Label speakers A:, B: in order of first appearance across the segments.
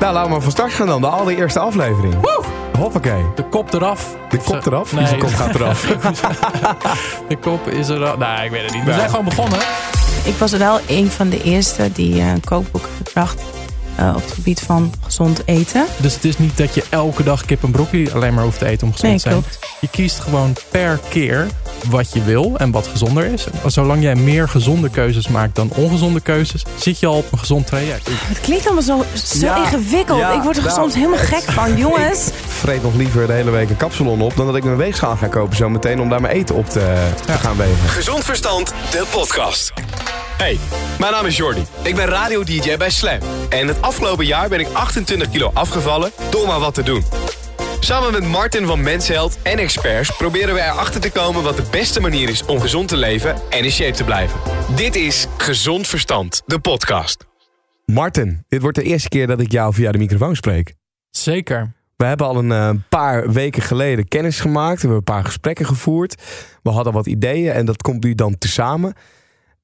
A: Nou, laten we maar van start gaan dan. De allereerste aflevering.
B: Woe!
A: Hoppakee.
B: De kop eraf.
A: De kop eraf?
B: Nee.
A: De kop gaat eraf.
B: De kop is eraf. Nee, ik weet het niet. We zijn gewoon begonnen.
C: Ik was wel een van de eerste die eh, een kookboek had eh, op het gebied van gezond eten.
B: Dus het is niet dat je elke dag kip en broccoli alleen maar hoeft te eten om gezond
C: Nee,
B: te zijn.
C: klopt.
B: Je kiest gewoon per keer wat je wil en wat gezonder is. Zolang jij meer gezonde keuzes maakt dan ongezonde keuzes, zit je al op een gezond traject.
C: Het klinkt allemaal zo, zo
A: Ja,
C: ingewikkeld.
A: ja,
C: ik word er
A: nou,
C: soms helemaal gek van, jongens.
A: Ik vreet nog liever de hele week een kapsalon op... dan dat ik mijn weegschaal ga kopen zo meteen om daar mijn eten op te, te gaan wegen.
D: Gezond Verstand, de podcast. Hey, mijn naam is Jordi. Ik ben radio-dj bij Slam. En het afgelopen jaar ben ik 28 kilo afgevallen door maar wat te doen. Samen met Martin van Mensheld en experts proberen we erachter te komen wat de beste manier is om gezond te leven en in shape te blijven. Dit is Gezond Verstand, de podcast.
A: Martin, dit wordt de eerste keer dat ik jou via de microfoon spreek.
B: Zeker.
A: We hebben al een eh, paar weken geleden kennis gemaakt. We hebben een paar gesprekken gevoerd. We hadden wat ideeën en dat komt nu dan tezamen.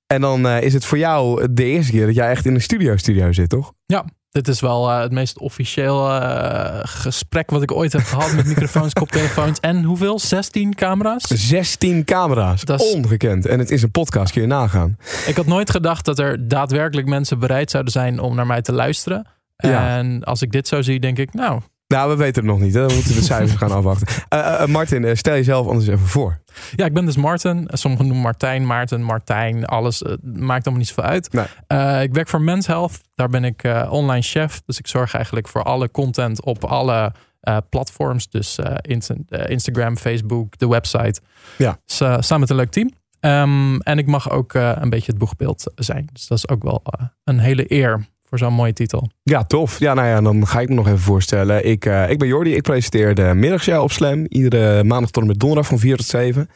A: En dan eh, is het voor jou de eerste keer dat jij echt in een studio-studio zit, toch?
B: Ja, dit is wel eh, het meest officieel eh, gesprek wat ik ooit heb gehad met microfoons, koptelefoons en hoeveel? 16 camera's?
A: 16 camera's.
B: Dat is-
A: Ongekend. En het is een podcast, kun je nagaan.
B: Ik had nooit gedacht dat er daadwerkelijk mensen bereid zouden zijn om naar mij te luisteren.
A: Ja.
B: En als ik dit zo zie, denk ik, nou,
A: Nou, we weten het nog niet. Hè? We moeten de cijfers gaan afwachten. Eh, eh, Martin, eh, stel jezelf anders even voor.
B: Ja, ik ben dus Martin. Sommigen noemen Martijn, Maarten, Martijn. Alles maakt allemaal niet zoveel uit.
A: Nee.
B: Eh, ik werk voor Men's Health. Daar ben ik eh, online chef. Dus ik zorg eigenlijk voor alle content op alle eh, platforms. Dus Insta- Instagram, Facebook, de website.
A: Ja.
B: Dus, samen met een leuk team. Ehm, en ik mag ook eh, een beetje het boegbeeld zijn. Dus dat is ook wel een hele eer voor zo'n mooie titel.
A: Ja, tof. Ja, nou ja, dan ga ik me nog even voorstellen. Ik, eh, ik ben Jordi. Ik presenteer de middagshow op Slam. Iedere maandag tot en met donderdag van 4 tot 7.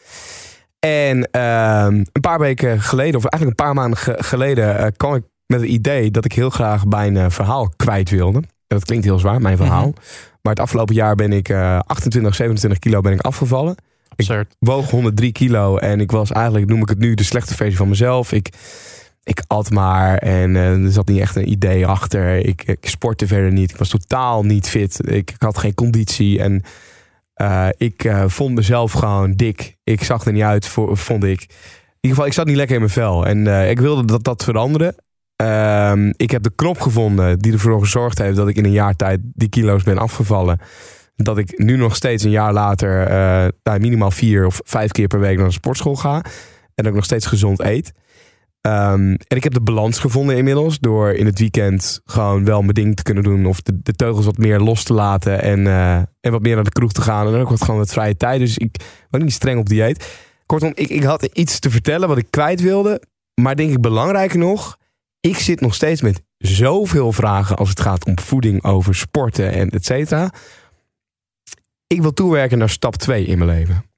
A: En ehm, een paar weken geleden, of eigenlijk een paar maanden ge- geleden, eh, kwam ik met het idee dat ik heel graag mijn eh, verhaal kwijt wilde. En dat klinkt heel zwaar, mijn verhaal.
B: Mhm.
A: Maar het afgelopen jaar ben ik eh 28, 27 kilo ben ik afgevallen.
B: Absurd.
A: woog 103 kilo en ik was eigenlijk, noem ik het nu, de slechte versie van mezelf. Ik, ik at maar en eh, er zat niet echt een idee achter. Ik, sportte verder niet. Ik was totaal niet fit. Ik, ik had geen conditie en eh, ik eh, vond mezelf gewoon dik. Ik zag er niet uit, vond ik. In ieder geval, ik zat niet lekker in mijn vel en ik wilde dat dat veranderen. Ehm, ik heb de knop gevonden die ervoor gezorgd heeft dat ik in een jaar tijd die kilo's ben afgevallen dat ik nu nog steeds een jaar later eh, nou, minimaal vier of vijf keer per week naar de sportschool ga. En dat ik nog steeds gezond eet. Ehm, en ik heb de balans gevonden inmiddels. Door in het weekend gewoon wel mijn ding te kunnen doen. Of de, de teugels wat meer los te laten. En, eh, en wat meer naar de kroeg te gaan. En ook wat gewoon wat vrije tijd. Dus ik ben niet streng op dieet. Kortom, ik, ik had iets te vertellen wat ik kwijt wilde. Maar denk ik belangrijker nog. Ik zit nog steeds met zoveel vragen als het gaat om voeding, over sporten en et cetera. Ik wil toewerken naar stap 2 in mijn leven.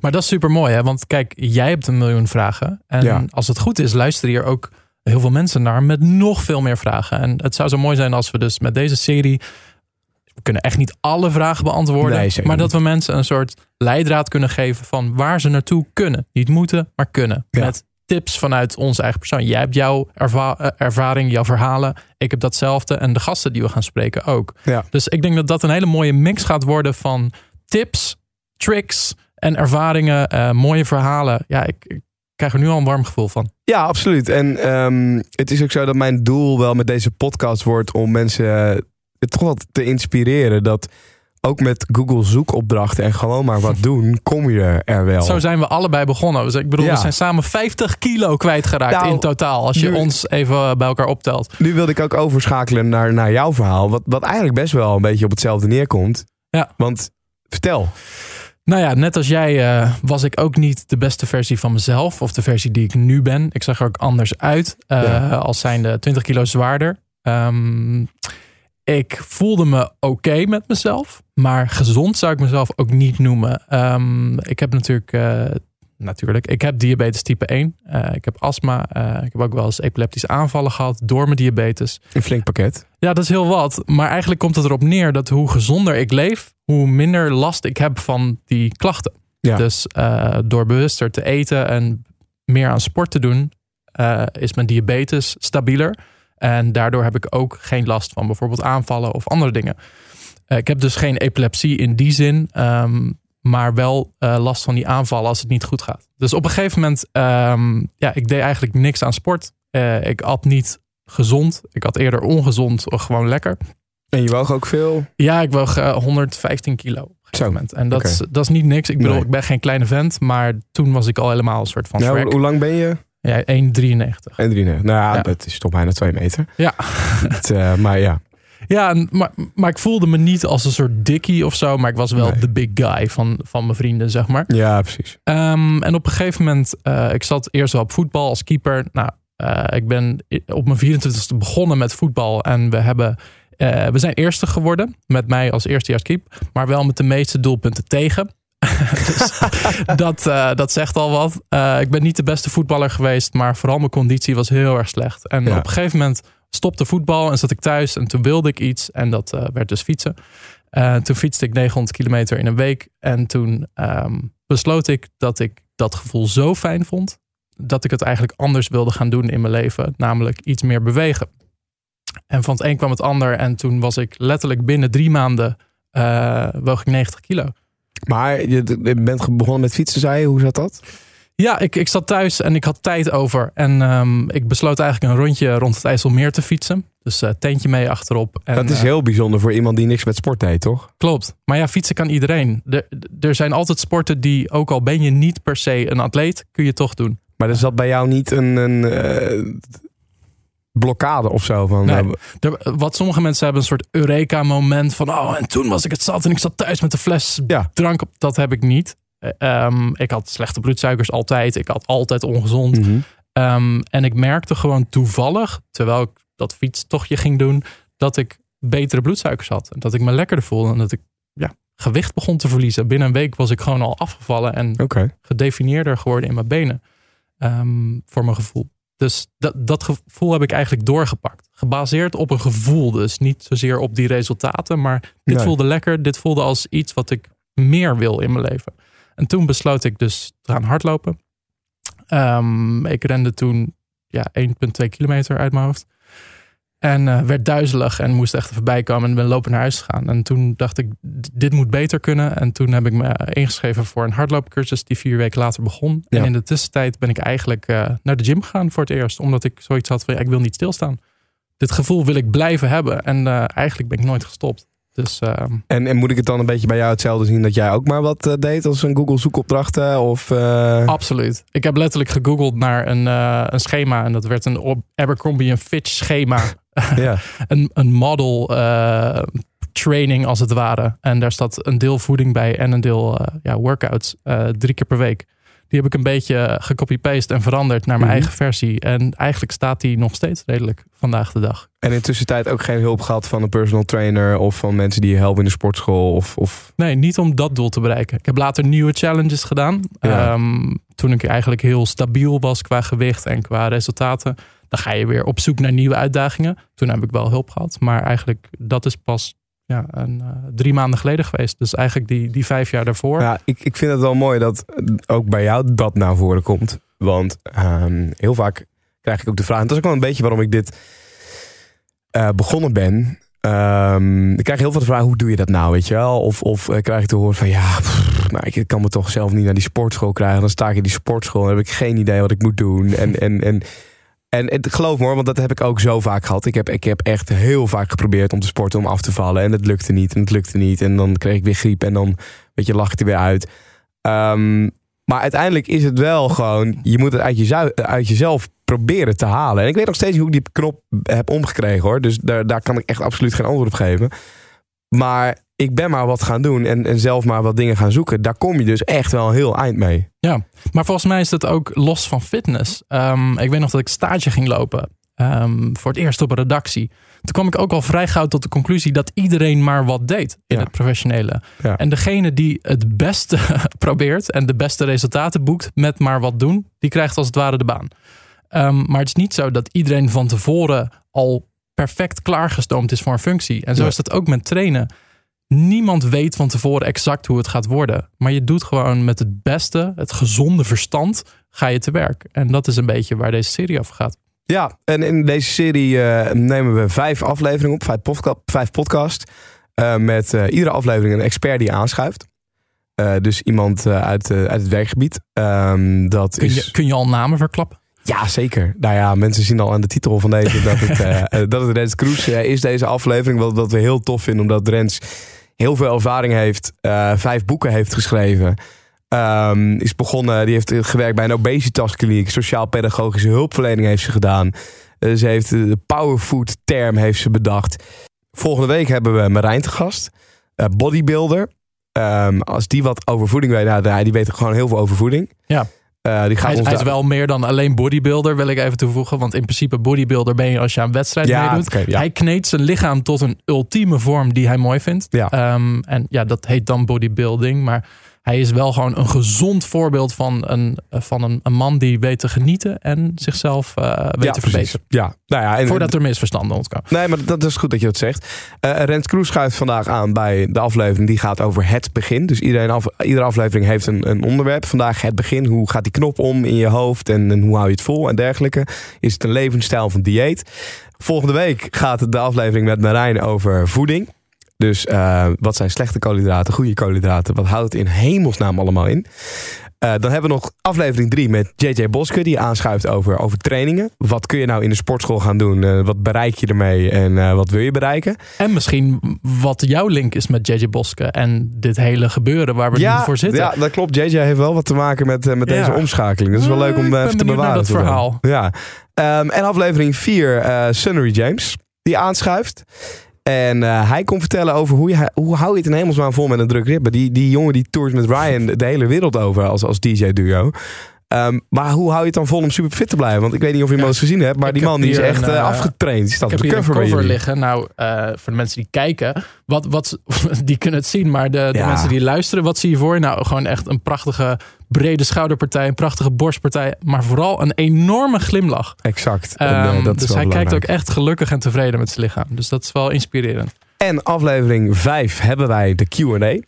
B: Maar dat is super mooi, hè? Want kijk, jij hebt een miljoen vragen. En
A: Ja.
B: als het goed is, luisteren hier ook heel veel mensen naar met nog veel meer vragen. En het zou zo mooi zijn als we dus met deze serie. We kunnen echt niet alle vragen beantwoorden.
A: Nee,
B: maar dat we mensen een soort leidraad kunnen geven van waar ze naartoe kunnen. Niet moeten, maar kunnen.
A: Ja.
B: Met tips vanuit onze eigen persoon. Jij hebt jouw erva- eh, ervaring, jouw verhalen. Ik heb datzelfde. En de gasten die we gaan spreken ook.
A: Ja.
B: Dus ik denk dat dat een hele mooie mix gaat worden van tips, tricks en ervaringen, eh, mooie verhalen. Ja, ik, ik krijg er nu al een warm gevoel van.
A: Ja, absoluut. En ehm, het is ook zo dat mijn doel wel met deze podcast wordt om mensen eh, toch wel te inspireren. Dat ook met Google zoekopdrachten en gewoon maar wat doen, kom je er wel.
B: Zo zijn we allebei begonnen. Dus ik bedoel,
A: Ja.
B: we zijn samen 50 kilo kwijtgeraakt
A: Nou,
B: in totaal. Als je
A: nu-
B: ons even bij elkaar optelt.
A: Nu wilde ik ook overschakelen naar, naar jouw verhaal. Wat, wat eigenlijk best wel een beetje op hetzelfde neerkomt.
B: Ja.
A: Want vertel.
B: Nou ja, net als jij eh, was ik ook niet de beste versie van mezelf. Of de versie die ik nu ben. Ik zag er ook anders uit.
A: Ja.
B: Als zijnde 20 kilo zwaarder. Ehm, ik voelde me oké met mezelf. Maar gezond zou ik mezelf ook niet noemen. Ehm, ik heb natuurlijk... eh, natuurlijk, ik heb diabetes type 1. Eh, ik heb astma. eh, ik heb ook wel eens epileptische aanvallen gehad door mijn diabetes.
A: Een flink pakket.
B: Ja, dat is heel wat. Maar eigenlijk komt het erop neer dat hoe gezonder ik leef, hoe minder last ik heb van die klachten.
A: Ja.
B: Dus eh, door bewuster te eten en meer aan sport te doen, is mijn diabetes stabieler. En daardoor heb ik ook geen last van bijvoorbeeld aanvallen of andere dingen. Ik heb dus geen epilepsie in die zin, ehm, maar wel eh, last van die aanvallen als het niet goed gaat. Dus op een gegeven moment, ehm, ja, ik deed eigenlijk niks aan sport. Eh, ik at niet gezond. Ik had eerder ongezond of gewoon lekker.
A: En je woog ook veel?
B: Ja, ik woog eh, 115 kilo op een gegeven
A: Zo,
B: moment. En dat, is, dat is niet niks. Ik bedoel,
A: Nee.
B: ik ben geen kleine vent, maar toen was ik al helemaal een soort van
A: Nou,
B: Shrek.
A: hoe, lang ben je?
B: Ja, 1,93.
A: En drie, nou ja,
B: Ja.
A: dat is toch bijna twee meter.
B: Ja.
A: Het, eh, maar ja,
B: Ja, en- maar, maar ik voelde me niet als een soort dikkie of zo, maar ik was wel
A: Nee.
B: de big guy van, van mijn vrienden, zeg maar.
A: ja, precies.
B: Ehm, en op een gegeven moment, eh, ik zat eerst wel op voetbal als keeper. Nou, eh, ik ben op mijn 24e begonnen met voetbal en we hebben, eh, we zijn eerste geworden met mij als eerstejaarskeep, maar wel met de meeste doelpunten tegen. dus dat, dat zegt al wat. Ik ben niet de beste voetballer geweest, maar vooral mijn conditie was heel erg slecht. En
A: Ja.
B: op een gegeven moment stopte voetbal en zat ik thuis en toen wilde ik iets en dat eh, werd dus fietsen. Eh, toen fietste ik 900 kilometer in een week en toen ehm, besloot ik dat ik dat gevoel zo fijn vond dat ik het eigenlijk anders wilde gaan doen in mijn leven, namelijk iets meer bewegen. En van het een kwam het ander en toen was ik letterlijk binnen drie maanden eh, woog ik 90 kilo.
A: Maar je, bent begonnen met fietsen, zei je. Hoe zat dat?
B: Ja, ik, ik zat thuis en ik had tijd over. En ehm, ik besloot eigenlijk een rondje rond het IJsselmeer te fietsen. Dus eh tentje mee achterop. En,
A: dat is
B: eh,
A: heel bijzonder voor iemand die niks met sport deed, toch?
B: Klopt. Maar ja, fietsen kan iedereen. Er, er zijn altijd sporten die, ook al ben je niet per se een atleet, kun je toch doen.
A: Maar er zat bij jou niet een, een eh, blokkade of zo? Van,
B: Nee. Er, wat sommige mensen hebben, een soort Eureka-moment van, oh, en toen was ik het zat en ik zat thuis met de fles
A: Ja.
B: drank. op. Dat heb ik niet. Eh, ehm, ik had slechte bloedsuikers altijd. Ik had altijd ongezond.
A: mhm.
B: Ehm, en ik merkte gewoon toevallig, terwijl ik dat fietstochtje ging doen, dat ik betere bloedsuikers had. En dat ik me lekkerder voelde en dat ik ja, gewicht begon te verliezen. Binnen een week was ik gewoon al afgevallen en gedefinieerder geworden in mijn benen. Ehm, voor mijn gevoel. Dus dat, dat gevoel heb ik eigenlijk doorgepakt. Gebaseerd op een gevoel. Dus niet zozeer op die resultaten. Maar dit
A: Nee.
B: voelde lekker. Dit voelde als iets wat ik meer wil in mijn leven. En toen besloot ik dus te gaan hardlopen. Ehm, ik rende toen ja, 1,2 kilometer uit mijn hoofd. En eh, werd duizelig en moest echt even bijkomen en ben lopen naar huis gegaan. En toen dacht ik, dit moet beter kunnen. En toen heb ik me ingeschreven voor een hardloopcursus die vier weken later begon.
A: Ja.
B: En in de tussentijd ben ik eigenlijk eh, naar de gym gegaan voor het eerst. Omdat ik zoiets had van, ja, ik wil niet stilstaan. Dit gevoel wil ik blijven hebben. En eh, eigenlijk ben ik nooit gestopt. Dus ehm,
A: En, en moet ik het dan een beetje bij jou hetzelfde zien dat jij ook maar wat eh, deed als een Google zoekopdrachten? Of, eh,
B: Absoluut. Ik heb letterlijk gegoogeld naar een, eh, een schema. En dat werd een Abercrombie Fitch schema.
A: ja.
B: een, een model training als het ware. En daar staat een deel voeding bij en een deel ja, workouts drie keer per week. Die heb ik een beetje gecopy-paste en veranderd naar mijn
A: Mhm.
B: eigen versie. En eigenlijk staat die nog steeds redelijk vandaag de dag.
A: En in de tussentijd ook geen hulp gehad van een personal trainer of van mensen die je helpen in de sportschool? Of, of...
B: Nee, niet om dat doel te bereiken. Ik heb later nieuwe challenges gedaan.
A: Ja.
B: Ehm, toen ik eigenlijk heel stabiel was qua gewicht en qua resultaten. Dan ga je weer op zoek naar nieuwe uitdagingen. Toen heb ik wel hulp gehad. Maar eigenlijk, dat is pas ja, een, eh, drie maanden geleden geweest. Dus eigenlijk die, die vijf jaar daarvoor.
A: Ja, ik, ik vind het wel mooi dat ook bij jou dat naar voren komt. Want ehm, heel vaak krijg ik ook de vraag. En dat is ook wel een beetje waarom ik dit eh, begonnen ben. Ehm, ik krijg heel veel de vraag, hoe doe je dat nou, weet je wel? Of, of eh, krijg ik te horen van, ja, maar ik kan me toch zelf niet naar die sportschool krijgen. Dan sta ik in die sportschool en heb ik geen idee wat ik moet doen. En, en, en, en, en geloof me hoor, want dat heb ik ook zo vaak gehad. Ik heb, ik heb echt heel vaak geprobeerd om te sporten, om af te vallen. En het lukte niet, en het lukte niet. En dan kreeg ik weer griep en dan, weet je, lach ik er weer uit. Ehm, maar uiteindelijk is het wel gewoon, je moet het uit, jezelf, uit jezelf proberen te halen. En ik weet nog steeds niet hoe ik die knop heb omgekregen hoor. Dus daar, daar kan ik echt absoluut geen antwoord op geven. Maar ik ben maar wat gaan doen en, en zelf maar wat dingen gaan zoeken. Daar kom je dus echt wel een heel eind mee.
B: Ja, maar volgens mij is dat ook los van fitness. Ehm, ik weet nog dat ik stage ging lopen. ehm, voor het eerst op een redactie. Toen kwam ik ook al vrij gauw tot de conclusie dat iedereen maar wat deed in
A: Ja.
B: het professionele.
A: Ja.
B: En degene die het beste probeert en de beste resultaten boekt met maar wat doen, die krijgt als het ware de baan. Ehm, maar het is niet zo dat iedereen van tevoren al perfect klaargestoomd is voor een functie. En zo is dat ook met trainen. Niemand weet van tevoren exact hoe het gaat worden. Maar je doet gewoon met het beste, het gezonde verstand, ga je te werk. En dat is een beetje waar deze serie over gaat.
A: Ja, en in deze serie eh, nemen we vijf afleveringen op, vijf, podca vijf podcast. eh, met eh, iedere aflevering een expert die aanschuift. Dus iemand uit, uit het werkgebied. Ehm, dat
B: Kun
A: is...
B: je, kun je al namen verklappen?
A: Ja, zeker. Nou ja, mensen zien al aan de titel van deze dat het, dat het Rens Kroes is, deze aflevering. Wat, wat we heel tof vinden, omdat Rens heel veel ervaring heeft. eh, vijf boeken heeft geschreven. Ehm, is begonnen, die heeft gewerkt bij een obesitaskliniek. Sociaal-pedagogische hulpverlening heeft ze gedaan. Eh, ze heeft de powerfood term heeft ze bedacht. Volgende week hebben we Marijn te gast. eh, bodybuilder. Ehm, als die wat over voeding weet, nou, die weet gewoon heel veel over voeding.
B: Ja.
A: Eh, die gaat
B: Hij,
A: ons
B: hij is wel meer dan alleen bodybuilder, wil ik even toevoegen. Want in principe bodybuilder ben je als je aan wedstrijd
A: Ja,
B: meedoet.
A: ja.
B: Hij kneedt zijn lichaam tot een ultieme vorm die hij mooi vindt.
A: Ja.
B: Ehm, en ja, dat heet dan bodybuilding. Maar hij is wel gewoon een gezond voorbeeld van een, van een, een man die weet te genieten en zichzelf eh, weet te
A: precies.
B: verbeteren.
A: Ja, nou ja, en,
B: Voordat er misverstanden ontkomen.
A: Nee, maar dat is goed dat je dat zegt. Eh Rens Kroes schuift vandaag aan bij de aflevering die gaat over het begin. Dus iedereen af, iedere aflevering heeft een, een onderwerp. Vandaag het begin. Hoe gaat die knop om in je hoofd en, en hoe hou je het vol en dergelijke. Is het een levensstijl van dieet? Volgende week gaat de aflevering met Marijn over voeding. Dus eh, wat zijn slechte koolhydraten, goede koolhydraten? Wat houdt het in hemelsnaam allemaal in? Eh, dan hebben we nog aflevering 3 met JJ Boske, die aanschuift over, over trainingen. Wat kun je nou in de sportschool gaan doen? Eh, wat bereik je ermee en wat wil je bereiken?
B: En misschien wat jouw link is met JJ Boske en dit hele gebeuren waar we nu voor zitten.
A: ja, dat klopt. JJ heeft wel wat te maken met, met
B: Ja.
A: deze omschakeling. Dat is wel leuk om even te bewaren.
B: dat verhaal.
A: Ja. Ehm, en aflevering 4, eh Sunnery James, die aanschuift. En eh, hij komt vertellen over hoe, je, hoe hou je het in hemelsnaam vol met een druk ribben. Die, die jongen die toert met Ryan de hele wereld over als, als DJ-duo. Ehm, maar hoe hou je het dan vol om super fit te blijven? Want ik weet niet of je hem
B: Ja.
A: eens gezien hebt, maar die man die is echt
B: een,
A: eh,
B: eh,
A: afgetraind. Die staat
B: Ik
A: op
B: heb
A: de cover
B: cover liggen. Nou, eh, voor de mensen die kijken, wat, wat, die kunnen het zien. Maar de, de
A: Ja.
B: mensen die luisteren, wat zie je voor? Nou, gewoon echt een prachtige brede schouderpartij, een prachtige borstpartij. Maar vooral een enorme glimlach.
A: Exact. En, eh,
B: Ehm,
A: dat
B: dus hij kijkt ook echt gelukkig en tevreden met zijn lichaam. Dus dat is wel inspirerend.
A: En aflevering 5 hebben wij de Q&A.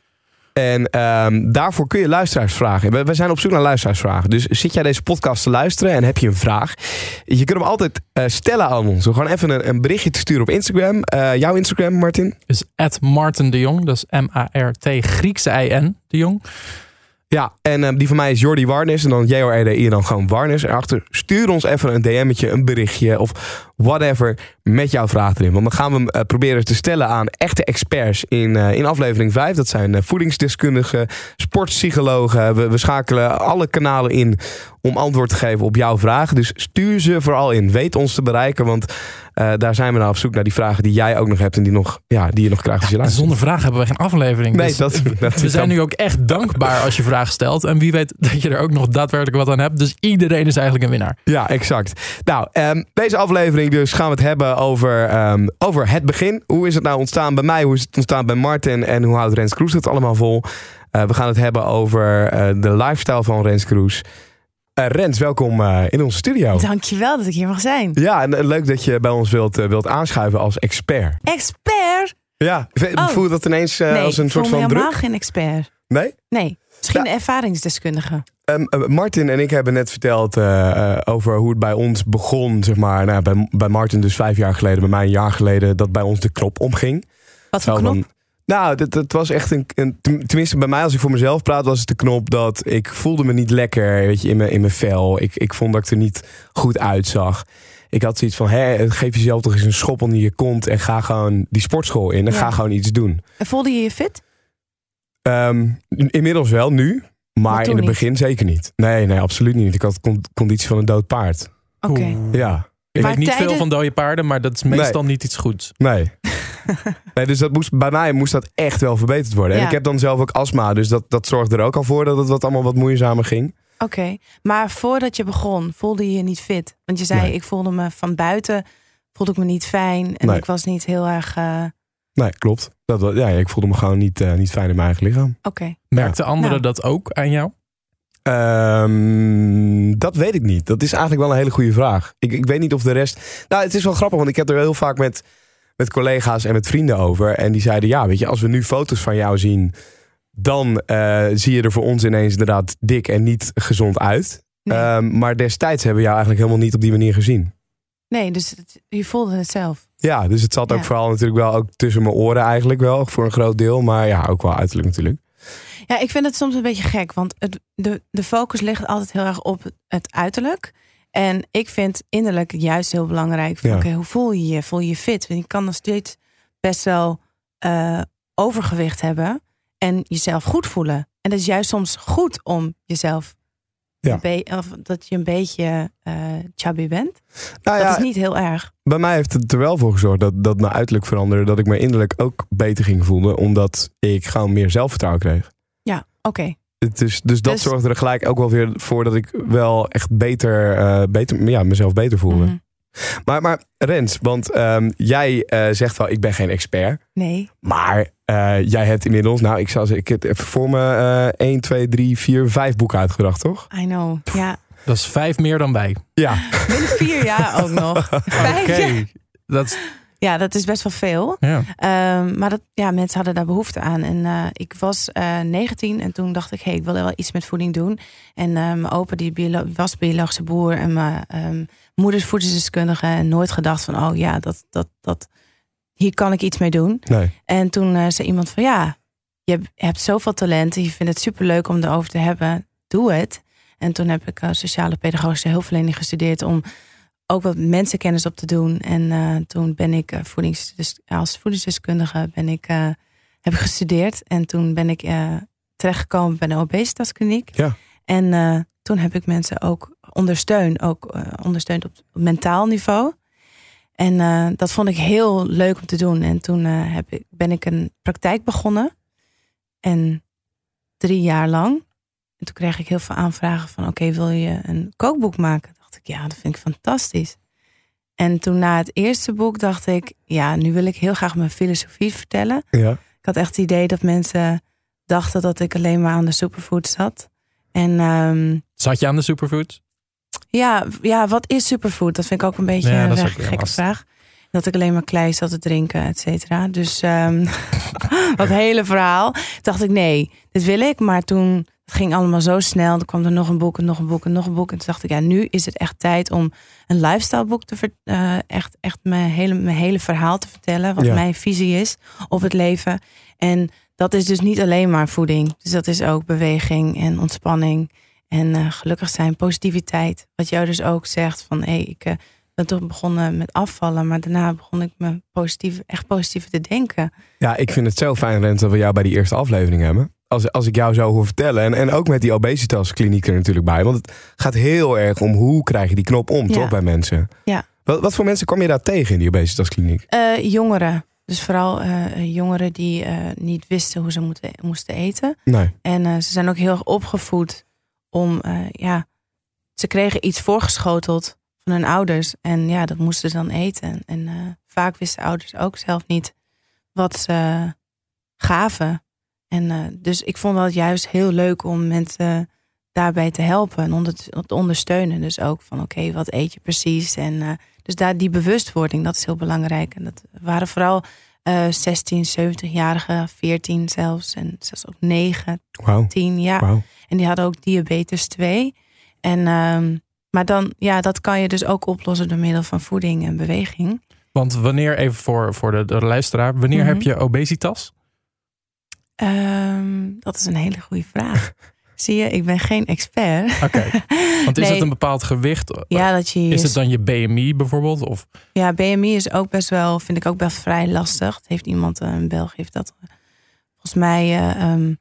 A: En ehm, daarvoor kun je luisteraarsvragen. We, we zijn op zoek naar luisteraarsvragen. Dus zit jij deze podcast te luisteren en heb je een vraag? Je kunt hem altijd eh, stellen aan ons. Door gewoon even een, een berichtje te sturen op Instagram. Eh, jouw Instagram, Martin?
B: Dus Martin de Jong, dat is M-A-R-T Griekse I-N de Jong.
A: Ja, en ehm, die van mij is Jordi Warnes. En dan J-O-R-D-I en dan gewoon Warnes. Erachter stuur ons even een DM'tje, een berichtje of whatever met jouw vraag erin. Want dan gaan we hem eh, proberen te stellen aan echte experts in, eh, in aflevering 5. Dat zijn eh, voedingsdeskundigen, sportpsychologen. We, we schakelen alle kanalen in om antwoord te geven op jouw vragen. Dus stuur ze vooral in. Weet ons te bereiken, want daar zijn we naar op zoek naar die vragen die jij ook nog hebt en die, nog, ja, die je nog krijgt als je luistert.
B: zonder vraag hebben we geen aflevering.
A: Nee,
B: Dus
A: dat, dat
B: we zijn
A: kan.
B: nu ook echt dankbaar als je vragen stelt. En wie weet dat je er ook nog daadwerkelijk wat aan hebt. Dus iedereen is eigenlijk een winnaar.
A: Ja, exact. Nou, ehm, deze aflevering dus gaan we het hebben over, ehm, over het begin. Hoe is het nou ontstaan bij mij? Hoe is het ontstaan bij Martin? En hoe houdt Rens Kroes het allemaal vol? Eh, we gaan het hebben over eh, de lifestyle van Rens Kroes. Eh, Rens, welkom in onze studio.
C: Dankjewel dat ik hier mag zijn.
A: Ja, en leuk dat je bij ons wilt, wilt aanschuiven als expert.
C: Expert?
A: Ja,
C: Oh.
A: voel je dat ineens
C: nee,
A: als een
C: ik voel
A: soort
C: me
A: van
C: helemaal
A: druk?
C: geen expert.
A: Nee?
C: Nee, misschien een ervaringsdeskundige.
A: Eh, Martin en ik hebben net verteld eh, eh, over hoe het bij ons begon. Zeg maar, nou, bij, bij Martin dus vijf jaar geleden, bij mij een jaar geleden, dat bij ons de knop omging.
C: Wat voor knop?
A: nou, het, het was echt een, een. ten- Tenminste, bij mij, als ik voor mezelf praat, was het de knop dat ik voelde me niet lekker weet je, in, mijn, in mijn vel. Ik, ik vond dat ik er niet goed uitzag. Ik had zoiets van: hè, geef jezelf toch eens een schop onder je kont en ga gewoon die sportschool in en
C: Ja.
A: ga gewoon iets doen.
C: En voelde je je fit?
A: Ehm, inmiddels wel nu, maar
C: Maar
A: in het
C: niet?
A: begin zeker niet. Nee, nee, absoluut niet. Ik had con- conditie van een dood paard.
C: Oké.
A: Ja,
B: Ik
C: Maar
B: weet niet
C: tijden-
B: veel van dode paarden, maar dat is meestal niet iets goeds.
A: nee. nee dus dat moest, bij mij moest dat echt wel verbeterd worden. En ik heb dan zelf ook astma, dus dat, dat zorgde er ook al voor dat het wat allemaal wat moeizamer ging.
C: Oké. Maar voordat je begon, voelde je je niet fit? Want je zei,
A: Nee.
C: ik voelde me van buiten, voelde ik me niet fijn. En
A: Nee.
C: ik was niet heel erg... eh,
A: Nee, klopt. Dat, ja, ik voelde me gewoon niet, eh, niet fijn in mijn eigen lichaam.
C: Oké.
B: Merkten anderen
C: Nou.
B: dat ook aan jou?
A: Ehm, dat weet ik niet. Dat is eigenlijk wel een hele goede vraag. Ik, ik weet niet of de rest. Nou, het is wel grappig, want ik heb er heel vaak met, met collega's en met vrienden over. En die zeiden: Ja, weet je, als we nu foto's van jou zien, dan eh, zie je er voor ons ineens inderdaad dik en niet gezond uit.
C: Nee.
A: Ehm, maar destijds hebben we jou eigenlijk helemaal niet op die manier gezien.
C: Nee, dus het- je voelde het zelf.
A: Ja, dus het zat ook
C: Ja.
A: vooral natuurlijk wel ook tussen mijn oren eigenlijk wel, voor een groot deel. Maar ja, ook wel uiterlijk natuurlijk.
C: Ja, ik vind het soms een beetje gek, want het, de, de focus ligt altijd heel erg op het uiterlijk. En ik vind innerlijk juist heel belangrijk. Van,
A: Ja.
C: Oké, hoe voel je je? Voel je je fit? Want je kan nog steeds best wel eh, overgewicht hebben en jezelf goed voelen. En dat is juist soms goed om jezelf,
A: Ja.
C: of dat je een beetje eh chubby bent.
A: Nou
C: Dat is niet heel erg.
A: bij mij heeft het er wel voor gezorgd dat, dat mijn uiterlijk veranderde. Dat ik me innerlijk ook beter ging voelen. Omdat ik gewoon meer zelfvertrouwen kreeg.
C: Ja, oké.
A: Het is, dus dat
C: Dus-
A: zorgde er gelijk ook wel weer voor dat ik wel echt beter, eh, beter ja, mezelf beter voelde.
C: Mhm.
A: Maar, maar Rens, want ehm, jij eh, zegt wel, ik ben geen expert.
C: Nee.
A: Maar eh, jij hebt inmiddels, nou ik zal zeggen, ik heb even voor me eh 1, 2, 3, 4, 5 boeken uitgebracht, toch?
C: I know. Ja,
B: Dat is vijf meer dan wij.
A: Ja.
C: binnen vier jaar ook nog. Vijf
B: Oké,
C: jaar.
B: dat is,
C: Ja, dat is best wel veel.
B: ja.
C: Ehm, maar dat, ja, mensen hadden daar behoefte aan. En eh, ik was eh 19 en toen dacht ik, hey, ik wil wel iets met voeding doen. En eh, mijn opa die biolo- was biologische boer en mijn ehm, moeder is voedingsdeskundige. En nooit gedacht van, oh ja, dat, dat, dat, hier kan ik iets mee doen.
A: Nee.
C: En toen eh, zei iemand van, ja, je hebt- zoveel talent. en Je vindt het superleuk om erover te hebben. Doe het. En toen heb ik eh, sociale pedagogische hulpverlening gestudeerd om ook wat mensenkennis op te doen. En eh, toen ben ik voedings, dus als voedingsdeskundige ben ik, heb ik gestudeerd. En toen ben ik terechtgekomen bij de obesitaskliniek.
A: Ja.
C: En toen heb ik mensen ook ondersteund, ook eh, ondersteund op mentaal niveau. En eh, dat vond ik heel leuk om te doen. En toen eh, heb ik, ben ik een praktijk begonnen. En drie jaar lang. En toen kreeg ik heel veel aanvragen van... oké, wil je een kookboek maken? dacht ik, ja, dat vind ik fantastisch. En toen na het eerste boek dacht ik... ja, nu wil ik heel graag mijn filosofie vertellen.
A: Ja.
C: Ik had echt het idee dat mensen dachten dat ik alleen maar aan de superfood zat. En ehm,
B: Zat je aan de superfoods?
C: Ja, ja, wat is superfood? Dat vind ik ook een beetje
B: Ja,
C: een
B: ook
C: gekke vraag. Dat ik alleen maar klei zat te drinken, et cetera. Dus ehm, dat hele verhaal. Dacht ik, nee, dit wil ik. Maar toen het ging allemaal zo snel. Er kwam er nog een boek en nog een boek en nog een boek. En toen dacht ik, ja, nu is het echt tijd om een lifestyle boek te ver, eh, echt, echt mijn hele, mijn hele verhaal te vertellen. Wat
A: Ja.
C: mijn visie is op het leven. En dat is dus niet alleen maar voeding. Dus dat is ook beweging en ontspanning. En eh, gelukkig zijn, positiviteit. Wat jou dus ook zegt van hé, ik eh, ben toch begonnen met afvallen, maar daarna begon ik me positief, echt positief te denken.
A: Ja, ik vind het zo fijn, Rens, dat we jou bij die eerste aflevering hebben. Als, als ik jou zo hoor vertellen. En, en ook met die obesitaskliniek er natuurlijk bij. Want het gaat heel erg om hoe krijg je die knop om,
C: Ja.
A: toch, bij mensen?
C: Ja.
A: Wat, wat voor mensen kwam je daar tegen in die obesitaskliniek?
C: Eh, jongeren, dus vooral jongeren die niet wisten hoe ze moeten, moesten eten.
A: Nee.
C: En ze zijn ook heel erg opgevoed om, eh, ja, ze kregen iets voorgeschoteld van hun ouders. En ja, dat moesten ze dan eten. En eh, vaak wisten ouders ook zelf niet wat ze gaven. En eh, dus ik vond dat juist heel leuk om mensen daarbij te helpen en onder, te ondersteunen. Dus ook van oké, wat eet je precies? En dus daar die bewustwording, dat is heel belangrijk. En dat waren vooral eh 16, 70-jarigen, 14 zelfs. En zelfs ook 9,
A: Wauw.
C: 10 jaar. En die hadden ook diabetes 2. En, ehm, maar dan, ja, dat kan je dus ook oplossen door middel van voeding en beweging.
B: Want wanneer, even voor, voor de, de luisteraar, wanneer
C: Mhm.
B: heb je obesitas?
C: Ehm, dat is een hele goede vraag. Zie je, ik ben geen expert.
B: Oké. Want is
C: Nee.
B: het een bepaald gewicht?
C: Ja, dat je
B: Is het dan je BMI bijvoorbeeld? Of,
C: Ja, BMI is ook best wel, vind ik ook best vrij lastig. Het heeft iemand, eh, een Belg heeft dat eh, volgens mij eh, ehm,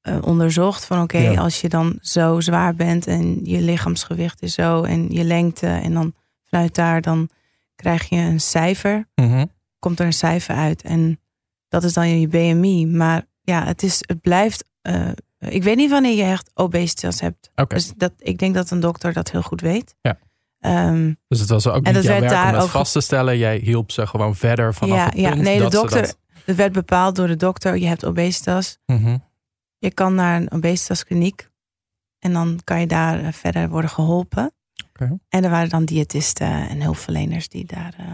C: eh, onderzocht. Van oké,
A: Ja.
C: als je dan zo zwaar bent en je lichaamsgewicht is zo en je lengte en dan vanuit daar dan krijg je een cijfer.
B: Mhm.
C: Komt er een cijfer uit en dat is dan je BMI. Maar ja, het, is, het blijft, eh, ik weet niet wanneer je echt obesitas hebt. Dus dat, ik denk dat een dokter dat heel goed weet.
B: Ja.
C: Ehm,
B: Dus het was ook
C: En
B: niet
C: dat
B: jouw
C: werd
B: werk om dat
C: ook
B: vast te stellen. Jij hielp ze gewoon verder vanaf
C: Ja,
B: het
C: ja.
B: punt
C: Nee, de
B: dat
C: dokter-
B: dat-
C: Het werd bepaald door de dokter. Je hebt obesitas.
B: Mhm.
C: Je kan naar een obesitaskliniek. En dan kan je daar eh, verder worden geholpen.
B: Oké.
C: En er waren dan diëtisten en hulpverleners die daar eh